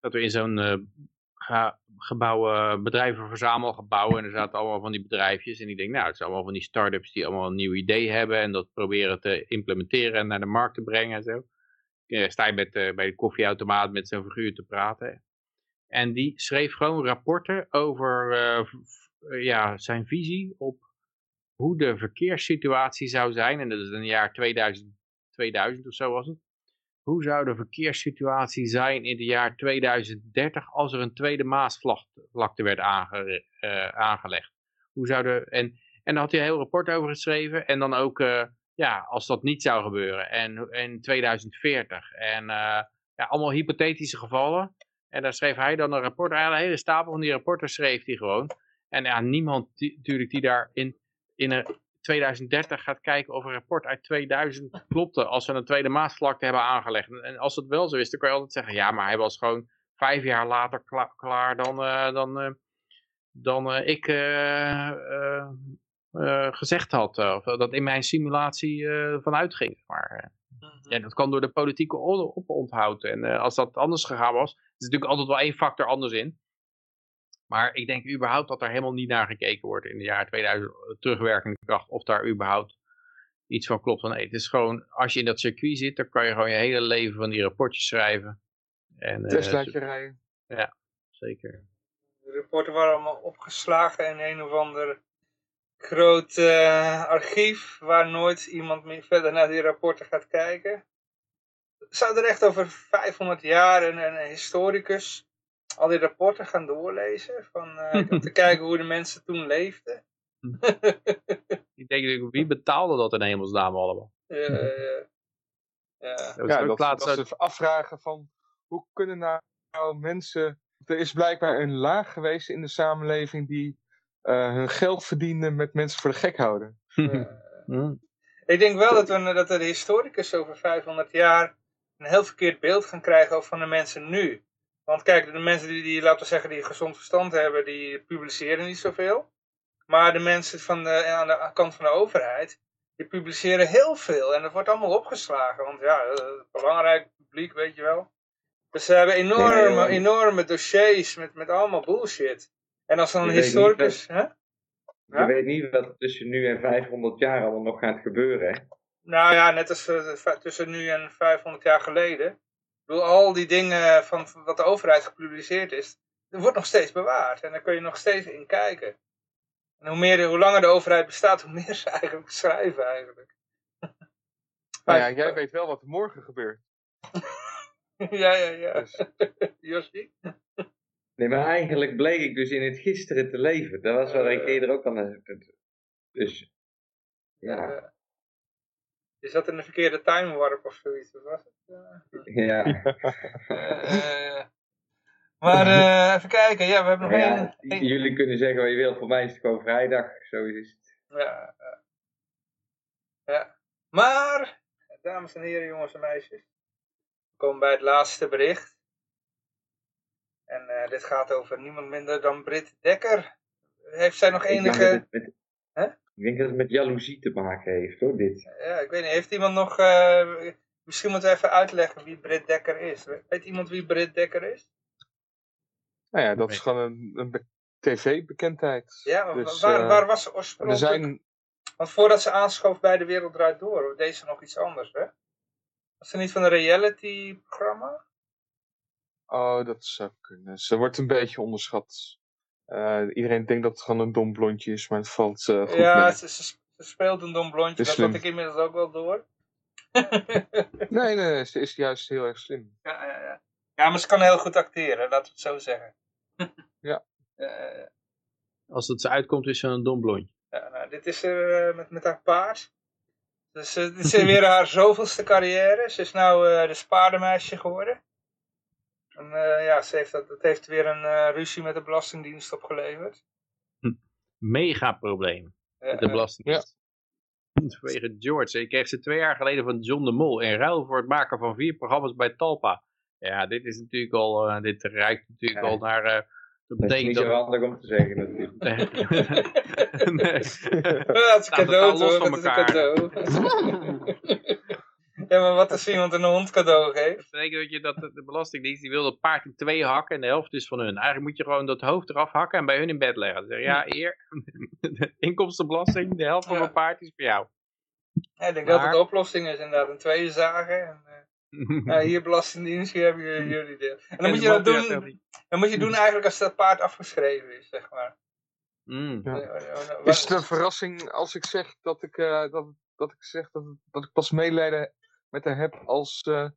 zaten we in zo'n eh, gebouw, eh, bedrijvenverzamelgebouw en er zaten allemaal van die bedrijfjes. En ik denk, nou, het zijn allemaal van die start-ups die allemaal een nieuw idee hebben en dat proberen te implementeren en naar de markt te brengen en zo. Eh, sta je met, eh, bij de koffieautomaat met zo'n figuur te praten. En die schreef gewoon rapporten over eh, ja, zijn visie op hoe de verkeerssituatie zou zijn. En dat is in het jaar 2000, 2000 of zo was het. Hoe zou de verkeerssituatie zijn in het jaar 2030 als er een tweede Maasvlakte werd aange, aangelegd? Hoe zou de, en, en daar had hij een heel rapport over geschreven. En dan ook, ja, als dat niet zou gebeuren. En in 2040. En eh, ja, allemaal hypothetische gevallen. En daar schreef hij dan een rapport, een hele stapel van die rapporten schreef hij gewoon. En ja, niemand natuurlijk die daar in, in een 2030 gaat kijken of een rapport uit 2000 klopte als we een tweede maasvlakte hebben aangelegd. En als het wel zo is, dan kan je altijd zeggen, ja, maar hij was gewoon vijf jaar later kla- klaar dan, eh, dan, eh, dan ik eh, gezegd had. eh, of dat in mijn simulatie eh, vanuit ging. Maar eh, ja, dat kan door de politieke oponthoud. En eh, als dat anders gegaan was, er is natuurlijk altijd wel één factor anders in. Maar ik denk überhaupt dat er helemaal niet naar gekeken wordt in de jaren 2000 terugwerkende kracht. Of daar überhaupt iets van klopt. Van, nee, het is gewoon, als je in dat circuit zit, dan kan je gewoon je hele leven van die rapportjes schrijven. En, eh, rijden. zeker. De rapporten waren allemaal opgeslagen in een of ander groot eh, archief waar nooit iemand meer verder naar die rapporten gaat kijken. Zou er echt over 500 jaar een, een historicus al die rapporten gaan doorlezen? Van, eh, om te kijken hoe de mensen toen leefden? Ik denk, natuurlijk, wie betaalde dat in hemelsnaam allemaal? Eh, ja. Dat was Ja, ook dat, laatst dat ze afvragen van hoe kunnen nou mensen... Er is blijkbaar een laag geweest in de samenleving die eh, hun geld verdienen met mensen voor de gek houden. Hm. Ik denk wel dat, we, dat de historicus over 500 jaar een heel verkeerd beeld gaan krijgen over van de mensen nu. Want kijk, de mensen die, die, laten we zeggen, die gezond verstand hebben, die publiceren niet zoveel. Maar de mensen van de, aan de kant van de overheid, die publiceren heel veel. En dat wordt allemaal opgeslagen. Want ja, eh, belangrijk publiek, weet je wel. Dus ze hebben enorme, enorme dossiers met, met allemaal bullshit. En als dan een weet niet historicus... Hè? Je Ja? weet niet wat er tussen nu en 500 jaar allemaal nog gaat gebeuren. Hè? Nou ja, net als eh, tussen nu en 500 jaar geleden. Ik bedoel, al die dingen van van wat de overheid gepubliceerd is, dat wordt nog steeds bewaard. En daar kun je nog steeds in kijken. En hoe, meer, hoe langer de overheid bestaat, hoe meer ze eigenlijk schrijven eigenlijk. Nou ja, jij weet wel wat er morgen gebeurt. ja, ja, ja. Dus, Josje? Nee, maar eigenlijk bleek ik dus in het gisteren te leven. Dat was wat ik Eh. eerder ook al... het- Dus, ja, Eh, is dat in de verkeerde time warp of zoiets? Of was het? Eh, ja. eh, maar eh, even kijken, ja, we hebben nog ja, één... één- jullie kunnen zeggen wat je wil, voor mij is het gewoon vrijdag. Zo is het. Ja, ja. ja. Maar, dames en heren, jongens en meisjes. We komen bij het laatste bericht. En eh, dit gaat over niemand minder dan Britt Dekker. Heeft zij nog Ik enige... met, Hè? ik denk dat het met jaloezie te maken heeft hoor, dit. Ja, ik weet niet, heeft iemand nog... eh, misschien moeten we even uitleggen wie Britt Dekker is. Weet iemand wie Britt Dekker is? nou ja, dat is gewoon een, een be- tv-bekendheid. Ja, maar Dus, waar, eh, waar was ze er oorspronkelijk? zijn, Want voordat ze aanschoof bij De Wereld Draait Door, deed ze nog iets anders, hè? Was ze niet van een reality-programma? Oh, dat zou kunnen. Ze wordt een beetje onderschat. Eh, iedereen denkt dat het gewoon een dom blondje is, maar het valt eh, goed Ja, mee. ze, ze, ze speelt een dom blondje, dat slim. had ik inmiddels ook wel door. Nee, nee, nee, ze is juist heel erg slim. Ja, ja, ja. ja, maar ze kan heel goed acteren, laten we het zo zeggen. Ja. Eh, Als het ze uitkomt, is ze een dom blondje. ja, nou, dit is er met, met haar paard. Dus eh, dit is weer haar zoveelste carrière. Ze is nou eh de paardenmeisje geworden. En eh, ja, ze heeft dat, dat heeft weer een eh, ruzie met de Belastingdienst opgeleverd. Mega probleem. Met de eh, Belastingdienst. Vanwege George. Ik kreeg ze twee jaar geleden van John de Mol. In ruil voor het maken van vier programma's bij Talpa. Ja, dit is natuurlijk al. eh, dit ruikt natuurlijk Ja. al naar. eh dat Dat is betekent niet zo dat. handig om te zeggen natuurlijk. nee. Ja, het is Staan cadeau Het is een elkaar. cadeau. ja, maar wat als iemand een hond cadeau geeft? Dat betekent dat, je, dat de, Belastingdienst die wil dat paard in twee hakken en de helft is van hun. Eigenlijk moet je gewoon dat hoofd eraf hakken en bij hun in bed leggen. Dan zeg ja, eer, de inkomstenbelasting, de helft van Ja. mijn paard is voor jou. Ja, ik denk dat Maar- het de oplossing is inderdaad. Een tweeën zagen. En, eh, ja, hier Belastingdienst, hier hebben jullie jullie deel. En dan moet je dat doen, dan moet je doen eigenlijk als dat paard afgeschreven is, zeg maar. Mm. Ja. Eh, eh, eh, Is het een verrassing als ik zeg dat ik, eh, dat, dat ik, zeg dat, dat ik pas medelijden met haar heb als ze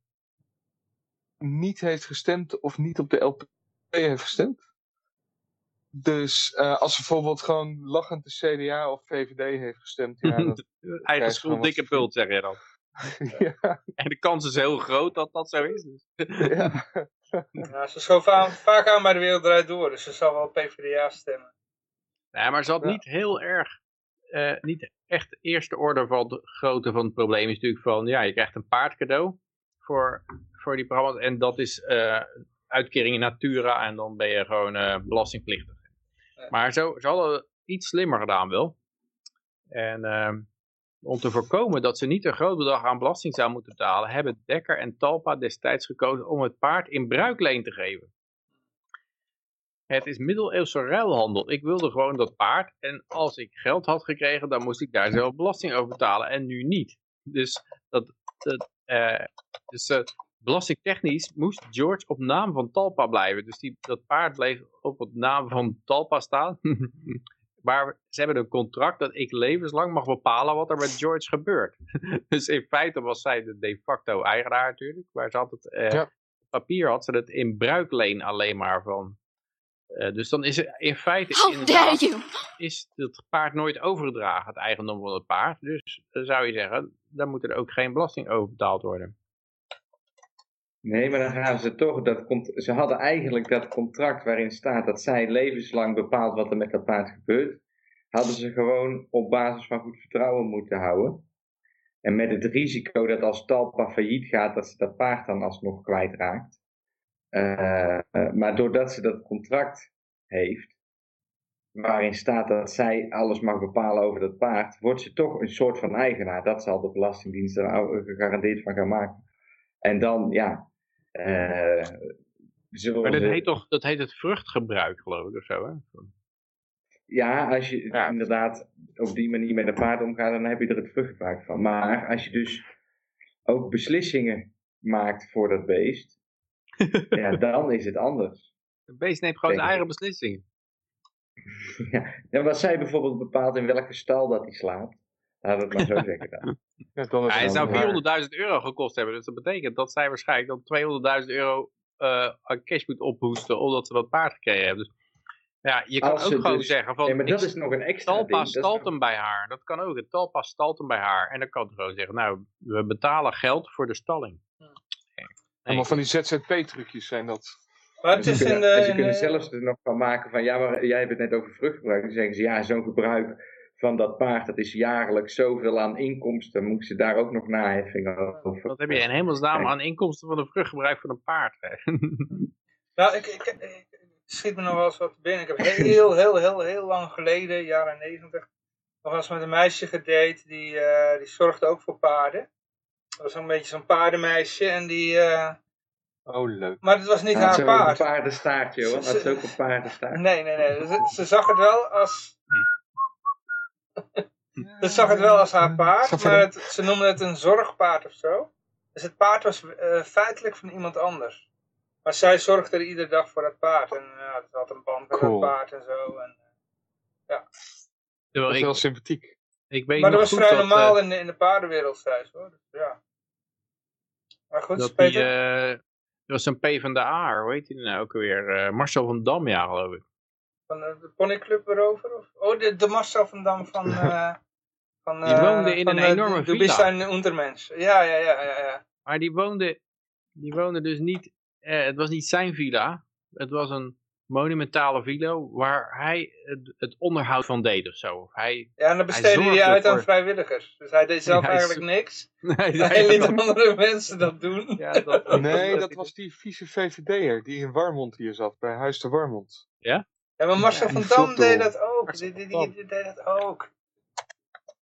niet heeft gestemd of niet op de LP heeft gestemd? Dus eh, als ze bijvoorbeeld gewoon lachend de CDA of VVD heeft gestemd, ja, dan, Eigen schuld, dikke pult, zeg je dan. ja, En de kans is heel groot dat dat zo is. Dus. ja. Ja, ze schoof aan- vaak aan bij de wereld draait door, dus ze zal wel PvdA stemmen. Nee, maar ze had Ja. niet heel erg, eh, niet echt de eerste orde van de grootte van het probleem is natuurlijk van, ja, je krijgt een paard cadeau voor, voor die programma's en dat is eh, uitkering in natura en dan ben je gewoon eh, belastingplichtig. Maar zo, ze hadden het iets slimmer gedaan wel. En ehm, om te voorkomen dat ze niet een groot bedrag aan belasting zou moeten betalen, hebben Dekker en Talpa destijds gekozen om het paard in bruikleen te geven. Het is middeleeuwse ruilhandel. Ik wilde gewoon dat paard. En als ik geld had gekregen, dan moest ik daar zelf belasting over betalen. En nu niet. Dus, dat, dat, eh, dus eh, belastingtechnisch moest George op naam van Talpa blijven. Dus die, dat paard bleef op het naam van Talpa staan. maar ze hebben een contract dat ik levenslang mag bepalen wat er met George gebeurt. dus in feite was zij de de facto eigenaar natuurlijk. Maar ze had het, eh, Ja. papier had ze het in bruikleen alleen maar van. Eh, dus dan is het in feite you! is het paard nooit overgedragen, het eigendom van het paard. Dus dan zou je zeggen, dan moet er ook geen belasting over betaald worden. Nee, maar dan gaan ze toch, dat ze hadden eigenlijk dat contract waarin staat dat zij levenslang bepaalt wat er met dat paard gebeurt, hadden ze gewoon op basis van goed vertrouwen moeten houden. En met het risico dat als Talpa failliet gaat, dat ze dat paard dan alsnog kwijtraakt. Eh, maar doordat ze dat contract heeft, waarin staat dat zij alles mag bepalen over dat paard, wordt ze toch een soort van eigenaar. Dat zal de Belastingdienst er gegarandeerd van gaan maken. En dan, ja. eh Maar dat ze- heet toch, dat heet het vruchtgebruik geloof ik of zo hè? Ja, als je Ja. inderdaad op die manier met een paard omgaat, dan heb je er het vruchtgebruik van. Maar als je dus ook beslissingen maakt voor dat beest, ja, dan is het anders. Het beest neemt gewoon zijn eigen beslissingen. Ja, en wat zij bijvoorbeeld bepaalt in welke stal dat hij slaapt, laat het maar zo zeggen dan. Ja, Hij zou waar. 400.000 euro gekost hebben, dus dat betekent dat zij waarschijnlijk dan 200.000 euro eh, aan cash moet ophoesten omdat ze dat paard gekregen hebben. Dus ja, je kan Als ook ze gewoon dus- zeggen van, Ja, maar dat is nog een extra Talpa stalt hem bij haar. Dat kan ook. Het Talpa stalt hem bij haar. En dan kan het gewoon zeggen, nou, we betalen geld voor de stalling. Allemaal van die ZZP-trucjes zijn dat. Maar het is ze in kunnen, de... en ze in kunnen de- zelfs er nog van maken van, ja, maar jij hebt het net over vruchtgebruik. Dan zeggen ze, ja, zo'n gebruik van dat paard, dat is jaarlijks zoveel aan inkomsten. Moeten ze daar ook nog naheffingen over? Wat heb je in hemelsnaam aan inkomsten van een vruchtgebruik van een paard? hè? Nou, ik, ik, ik, ik schiet me nog wel eens wat te binnen. Ik heb heel, heel, heel, heel lang geleden, jaren negentig, nog eens met een meisje gedate. Die, eh, die zorgde ook voor paarden. Dat was een beetje zo'n paardenmeisje. En die, eh, Oh, leuk. maar het was niet Ja, het haar ook een paard. paardenstaartje, hoor. Ze- Dat is ook een paardenstaart. Nee, nee, nee. Ze, ze zag het wel als... Ze zag het wel als haar paard, maar dat? het, ze noemde het een zorgpaard of zo. Dus het paard was eh, feitelijk van iemand anders. Maar zij zorgde er iedere dag voor het paard. En ja, ze had een band met Cool. het paard en zo. En, Terwijl Dat is wel sympathiek. ik weet maar dat was vrij dat, normaal eh, in, de, in de paardenwereld, zei ze hoor. Dus, ja. Maar goed, dat die, eh, er was een P van de A, hoe heet die nou ook weer? Eh, Marcel van Dam, ja, geloof ik. Van eh, de ponyclub erover? Of? Oh, de, de Marcel van Dam van... van Die woonde in van, een enorme Du villa. bist ein Untermensch. Ja, ja, ja, ja, ja. Maar die woonde, die woonde dus niet het was niet zijn villa. Het was een monumentale villa waar hij het, het onderhoud van deed of zo. Hij, Ja, en dan besteedde hij uit aan vrijwilligers. Dus hij deed zelf Ja, hij eigenlijk niks. hij Hij liet dat- andere mensen dat doen. ja, dat, Nee, dat was die vieze VVD'er die in Warmond hier zat, bij Huis de Warmond. Ja, maar Marcel Ja, van Dam deed dat ook. Die, die, van die, die deed dat ook.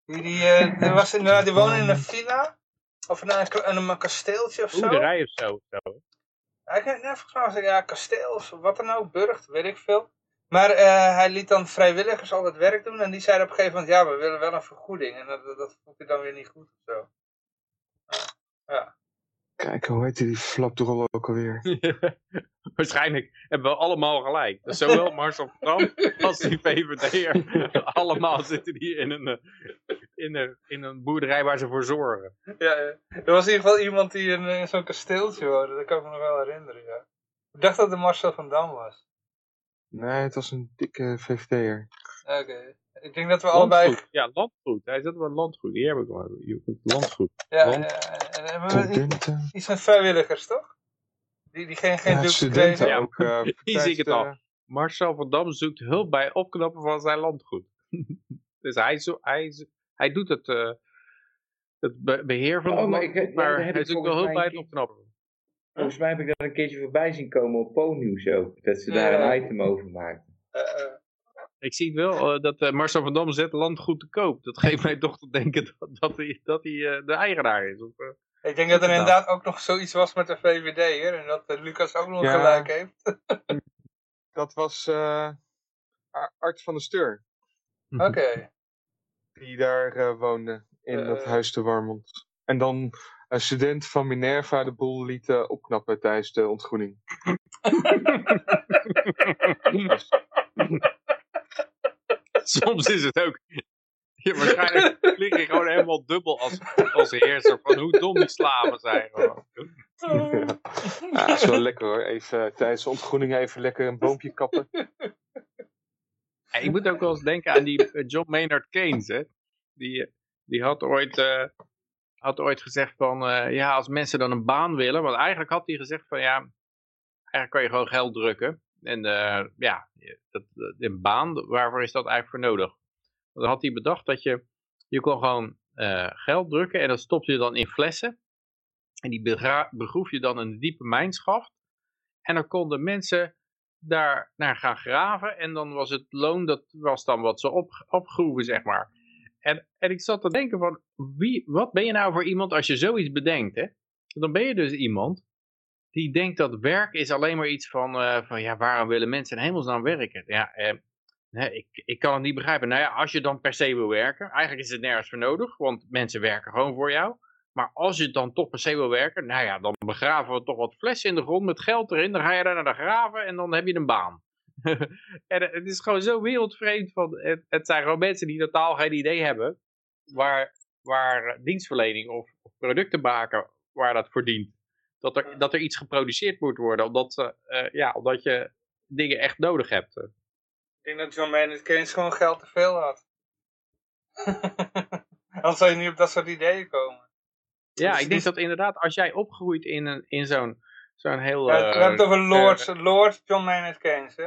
Die, die, eh, die, was inderdaad, die woonde in een villa. Of in een, in een kasteeltje of zo. boerderij of zo. Ik, nee, volgens mij ja, kasteel of wat dan ook, burcht, weet ik veel. Maar eh, hij liet dan vrijwilligers al het werk doen. En die zeiden op een gegeven moment, ja, we willen wel een vergoeding. En dat, dat, dat vond hij dan weer niet goed of zo. Ja. Kijk, hoe heette die flapdrol ook alweer? Waarschijnlijk hebben we allemaal gelijk. Zowel Marcel van Dam als die VVD'er. allemaal zitten die in een, eh, in, een, in een boerderij waar ze voor zorgen. Ja, ja. er was in ieder geval iemand die in, in zo'n kasteeltje woonde. Dat kan ik me nog wel herinneren, ja. Ik dacht dat het Marcel van Dam was. Nee, het was een dikke VVD'er. Oké. Ik denk dat we allebei... Landgoed. Ja, landgoed. Hij zat wel landgoed. Hier heb ik wel. Landgoed. Ja, Land- ja, en hebben we Studenten. iets met vrijwilligers, toch? Die, die geen, geen Ja, doek studenten kregen. Ja. ook. eh, Hier zie ik het al. tijdens Marcel van Dam zoekt hulp bij opknappen van zijn landgoed. dus hij, zo, hij, zo- hij doet het, eh, het be- beheer van Oh, het maar ik- landgoed, maar heb hij zoekt wel hulp bij het opknappen. Volgens mij heb ik dat een keertje voorbij zien komen op Po-nieuws ook. Dat ze Ja. daar een item over maakten. Eh, eh, Ik zie het wel, eh, dat eh, Marcel van Dam zet landgoed te koop. Dat geeft mij toch te denken dat, dat hij, dat hij eh, de eigenaar is. Of, eh, ik denk dat er Inderdaad. inderdaad ook nog zoiets was met de VVD, hè? En dat Lucas ook nog Ja. gelijk heeft. Dat was eh, Ar- Art van der Steur. Oké. Die daar eh, woonde. In dat. Huis de Warmond. En dan een student van Minerva de boel liet opknappen tijdens de ontgroening. Soms is het ook... Ja, waarschijnlijk klink je gewoon helemaal dubbel als, als heerser van hoe dom die slaven zijn. Gewoon. Ja. Ja, dat is wel lekker hoor. Even eh, tijdens de ontgroening even lekker een boompje kappen. Ja, ik moet ook wel eens denken aan die eh, John Maynard Keynes. Hè? Die, eh, die had, ooit, eh, had ooit gezegd van, eh, ja, als mensen dan een baan willen. Want eigenlijk had hij gezegd van, ja, eigenlijk kan je gewoon geld drukken. En eh, ja, dat, een baan, waarvoor is dat eigenlijk voor nodig? Dan had hij bedacht dat je, je kon gewoon eh, geld drukken en dat stopte je dan in flessen. En die begroef je dan in een diepe mijnschacht. En dan konden mensen daar naar gaan graven. En dan was het loon, dat was dan wat ze op, opgroeven, zeg maar. En, en ik zat te denken van, wie, wat ben je nou voor iemand als je zoiets bedenkt, hè? Dan ben je dus iemand die denkt dat werk is alleen maar iets van, eh, van ja, waarom willen mensen in hemelsnaam werken? Ja, eh, nee, ik, ik kan het niet begrijpen. Nou ja, als je dan per se wil werken, eigenlijk is het nergens voor nodig, want mensen werken gewoon voor jou. Maar als je dan toch per se wil werken, nou ja, dan begraven we toch wat flessen in de grond met geld erin. Dan ga je daar naar de graven en dan heb je een baan. en eh, het is gewoon zo wereldvreemd. Van, het, het zijn gewoon mensen die totaal geen idee hebben waar, waar eh, dienstverlening of, of producten maken, waar dat voor dient. Dat er, dat er iets geproduceerd moet worden, omdat, eh, eh, ja, omdat je dingen echt nodig hebt. Ik denk dat John Maynard Keynes gewoon geld te veel had. Anders zou je niet op dat soort ideeën komen. Ja, Dus ik denk dat inderdaad, als jij opgroeit in, een, in zo'n zo'n heel... Ja, we eh, hebben het over Lord, Lord John Maynard Keynes, hè?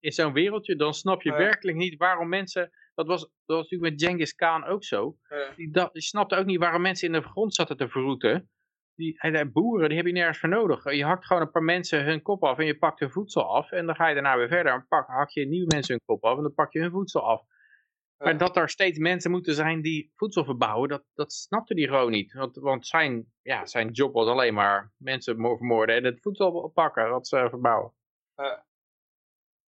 in zo'n wereldje, dan snap je Ja. werkelijk niet waarom mensen... Dat was, dat was natuurlijk met Genghis Khan ook zo. Ja. Die, da- die snapte ook niet waarom mensen in de grond zaten te verroeten. Die, zei, boeren, die heb je nergens voor nodig. Je hakt gewoon een paar mensen hun kop af en je pakt hun voedsel af. En dan ga je daarna weer verder en pak, hak je nieuwe mensen hun kop af en dan pak je hun voedsel af. Maar Ja. dat er steeds mensen moeten zijn die voedsel verbouwen, dat, dat snapte hij gewoon niet. Want, want zijn, ja, zijn job was alleen maar mensen mo- vermoorden en het voedsel oppakken wat ze verbouwen.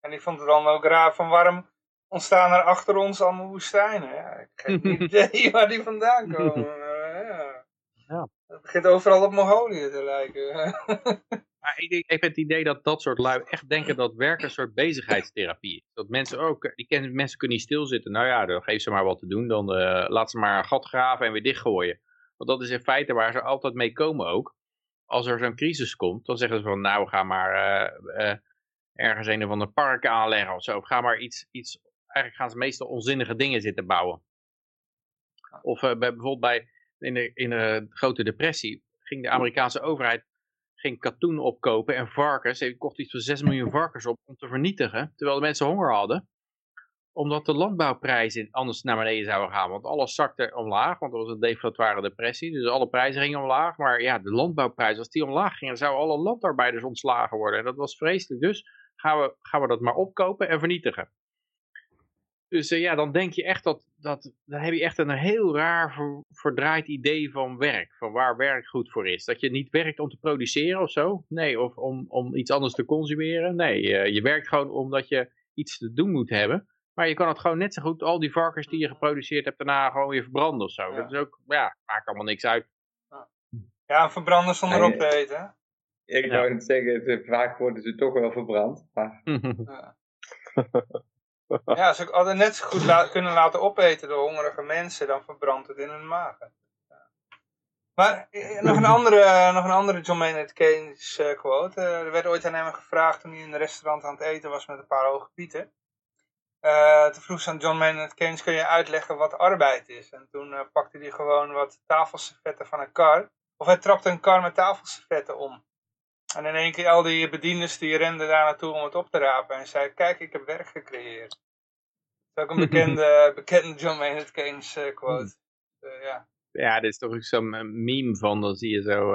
En die vond het dan ook raar van waarom ontstaan er achter ons allemaal woestijnen. Ja, ik heb geen idee waar die vandaan komen. ja. Het begint overal op Mongolië te lijken. Maar ik, denk- ik heb het idee dat dat soort lui echt denken dat werk een soort bezigheidstherapie is. Dat mensen ook, die kennen, mensen kunnen niet stilzitten. Nou ja, dan geef ze maar wat te doen. Dan eh, laat ze maar een gat graven en weer dichtgooien. Want dat is in feite waar ze altijd mee komen ook. Als er zo'n crisis komt, dan zeggen ze van nou, we gaan maar eh, eh, ergens een of ander park aanleggen of zo. Of ga maar iets, iets, eigenlijk gaan ze meestal onzinnige dingen zitten bouwen. Of eh, bij, bijvoorbeeld bij, in, de, in de grote depressie ging de Amerikaanse overheid ging katoen opkopen en varkens. Hij kocht iets van 6 miljoen varkens op om te vernietigen. Terwijl de mensen honger hadden. Omdat de landbouwprijzen anders naar beneden zouden gaan. Want alles zakte omlaag. Want er was een deflatoire depressie. Dus alle prijzen gingen omlaag. Maar ja, de landbouwprijzen, als die omlaag gingen, zouden alle landarbeiders ontslagen worden. En dat was vreselijk. Dus gaan we, gaan we dat maar opkopen en vernietigen. Dus eh, ja, dan denk je echt dat, dat, dan heb je echt een heel raar ver- verdraaid idee van werk. Van waar werk goed voor is. Dat je niet werkt om te produceren of zo. Nee, of om, om iets anders te consumeren. Nee, eh, je werkt gewoon omdat je iets te doen moet hebben. Maar je kan het gewoon net zo goed, al die varkens die je geproduceerd hebt, daarna gewoon weer verbranden of zo. Ja. Dat is ook, ja, maakt allemaal niks uit. Ja, een verbrander zonder op te eten. Ik Ja. zou het zeggen, vaak worden ze toch wel verbrand. Maar Ja, ze hadden net zo goed kunnen laten opeten door hongerige mensen, dan verbrandt het in hun magen. Ja. Maar eh, nog een andere, eh, nog een andere John Maynard Keynes eh, quote. Eh, er werd ooit aan hem gevraagd toen hij in een restaurant aan het eten was met een paar hoge pieten. Eh, toen vroeg ze aan John Maynard Keynes, kun je uitleggen wat arbeid is? En toen eh, pakte hij gewoon wat tafelservetten van een kar. Of hij trapte een kar met tafelservetten om. En in één keer al die bedieners die renden daar naartoe om het op te rapen. En zei, kijk, ik heb werk gecreëerd. Dat is ook een bekende, bekende John Maynard Keynes eh, quote. Eh, ja. ja, dit is toch ook zo'n eh, meme van, dan zie je zo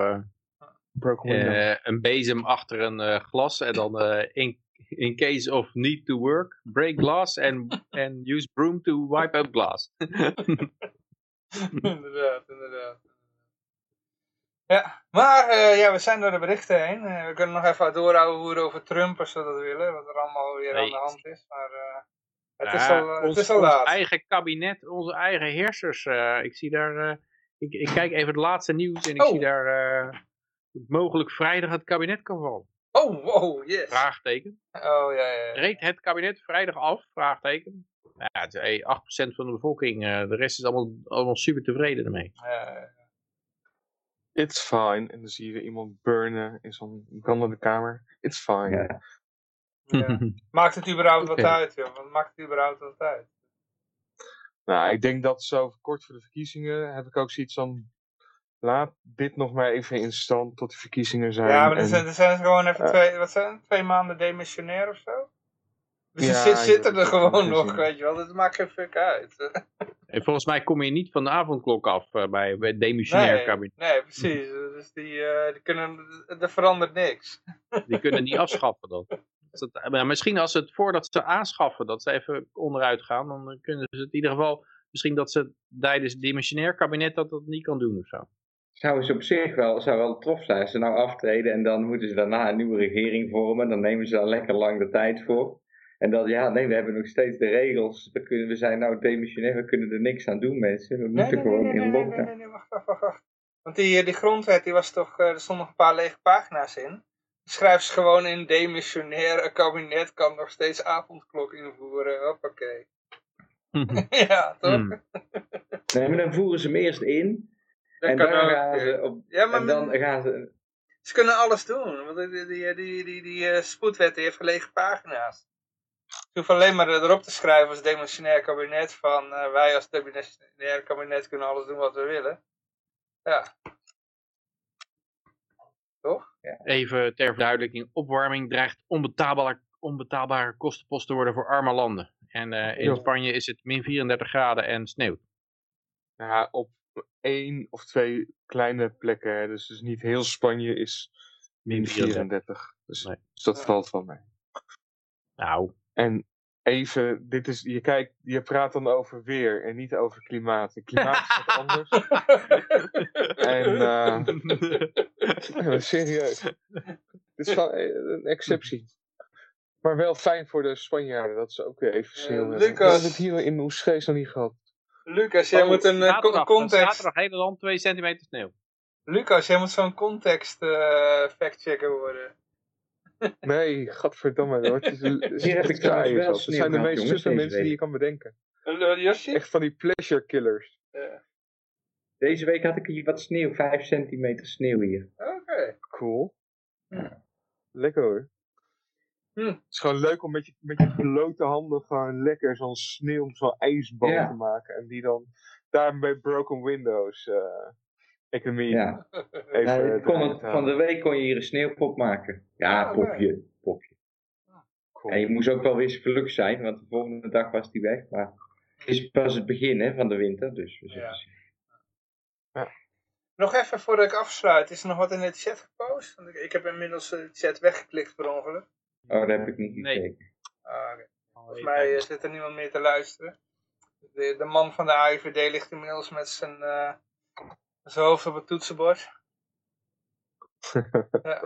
Broken window. een bezem achter een eh, glas en dan eh, in, in case of need to work, break glass and, and use broom to wipe out glass. inderdaad, inderdaad. Ja, maar eh, ja, we zijn door de berichten heen. Eh, we kunnen nog even doorhouden over Trump als we dat willen. Wat er allemaal weer aan de hand is. Maar eh, het, Ja, is al, het ons, is al ons laat. eigen kabinet, onze eigen heersers. ik zie daar, ik, ik kijk even het laatste nieuws en ik Oh. zie daar mogelijk vrijdag het kabinet kan vallen. Oh, wow, yes. Vraagteken. Oh, ja, ja. ja. Reed het kabinet vrijdag af? Vraagteken. Ja, het is, eh, 8% van de bevolking, de rest is allemaal, allemaal super tevreden ermee. Ja, It's fine. En dan zie je weer iemand burnen in zo'n brandende kamer. It's fine. ja. ja. Maakt het überhaupt wat uit, joh? Wat maakt het überhaupt wat uit? Nou, ik denk dat zo kort voor de verkiezingen heb ik ook zoiets van... Laat dit nog maar even in stand tot de verkiezingen zijn. Ja, maar er zijn, er zijn gewoon even eh, twee, wat zijn? Twee maanden demissionair of zo? Dus Ja, ze zit- zitten er gewoon nog, weet je wel. Dat maakt geen fuck uit. En volgens mij kom je niet van de avondklok af eh, bij, bij het demissionair Nee, kabinet. nee, precies. Dus die, eh, die kunnen, er verandert niks. Die kunnen niet afschaffen dan. Maar misschien als ze het voordat ze aanschaffen, dat ze even onderuit gaan, dan kunnen ze het in ieder geval, misschien dat ze tijdens het dimensionair kabinet dat dat niet kan doen of zo. Zou ze op zich wel, zou wel tof zijn als ze nou aftreden en dan moeten ze daarna een nieuwe regering vormen. Dan nemen ze daar lekker lang de tijd voor. En dan, ja, nee, we hebben nog steeds de regels. We, kunnen, we zijn nou demissionair, we kunnen er niks aan doen, mensen. We moeten nee, nee, gewoon nee, nee, in nee, lockdown. nee, nee, wacht, wacht, wacht, wacht. Want die, eh, die grondwet, die was toch, eh, er stonden nog een paar lege pagina's in. Schrijf ze gewoon in demissionair, een kabinet kan nog steeds avondklok invoeren. Hoppakee. ja, toch? Hmm. Nee, maar dan voeren ze hem eerst in. Dat en kan dan ook, gaan eh. ze op, Ja, maar en dan men- gaan ze... ze kunnen alles doen. Want die, die, die, die, die, eh, spoedwet die heeft lege pagina's. Je hoeft alleen maar erop te schrijven als demissionair kabinet van eh, wij als demissionair kabinet kunnen alles doen wat we willen. Ja. Toch? Even ter verduidelijking, opwarming dreigt onbetaalbare, onbetaalbare kostenpost te worden voor arme landen. En eh, in Ja. Spanje is het min 34 graden en sneeuwt. Ja, op één of twee kleine plekken. Dus, dus niet heel Spanje is min 34. Dus, Nee. dus dat Ja. valt van mij. Nou, En even, dit is, je, kijkt, je praat dan over weer en niet over klimaat. En klimaat is wat anders. En eh, serieus. Dit is eh, een exceptie. Maar wel fijn voor de Spanjaarden dat ze ook weer even sneeuw hebben. Lucas. We hebben het hier in Oesgees nog niet gehad. Lucas, jij Oh, moet een eh, zaterdag, context... zaterdag hele land 2 centimeter sneeuw. Lucas, jij moet zo'n context eh factchecker worden. Nee, gadverdamme. wordt- Het is Hier heb ik wel. Het zijn de meest suffe mensen die je kan bedenken. Echt van die pleasure killers. Ja. Deze week had ik hier wat sneeuw, 5 centimeter sneeuw hier. Oké. Cool. Ja. Lekker hoor. Hm. Het is gewoon leuk om met je, met je blote handen gewoon lekker zo'n sneeuw, zo'n ijsbal Ja. te maken. En die dan daarmee broken windows. eh, economie Ja. even Ja, kon het, van de week kon je hier een sneeuwpop maken. Ja, Ah, popje, popje. Cool. En je moest ook wel weer geluk zijn, want de volgende dag was die weg. Maar het is pas het begin hè, van de winter, dus we zullen Ja. zien. Nog even voordat ik afsluit, is er nog wat in de chat gepost? Want ik, ik heb inmiddels de chat weggeklikt per ongeluk. Oh, daar heb ik niet Nee. gekeken. Ah, oké. Volgens mij eh, zit er niemand meer te luisteren. De, de man van de AIVD ligt inmiddels met zijn, eh, zijn hoofd op het toetsenbord. ja.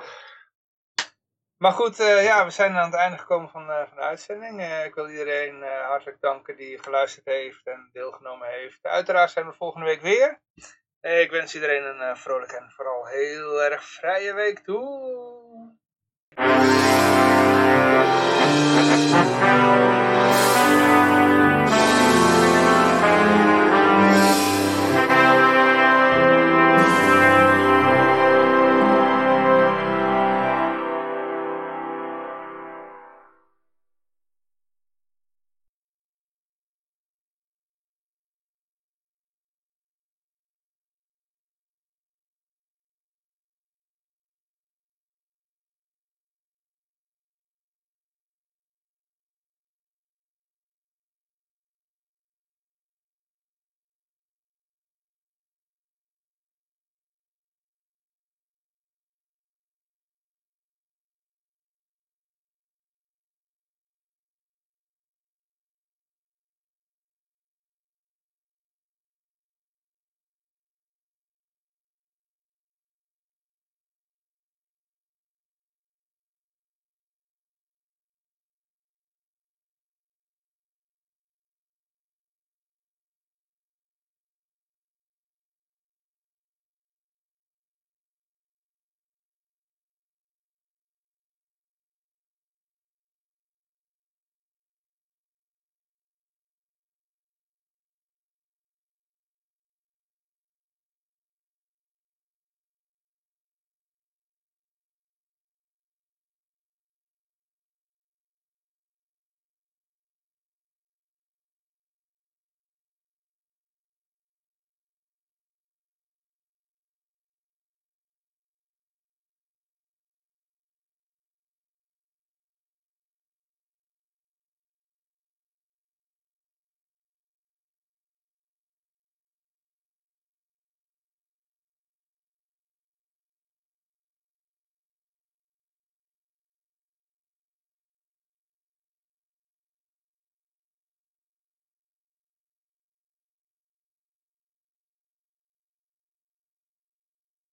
Maar goed, eh, ja, we zijn aan het einde gekomen van, eh, van de uitzending. Eh, ik wil iedereen hartelijk danken die geluisterd heeft en deelgenomen heeft. Uiteraard zijn we volgende week weer. Ik wens iedereen een vrolijke en vooral heel erg vrije week toe.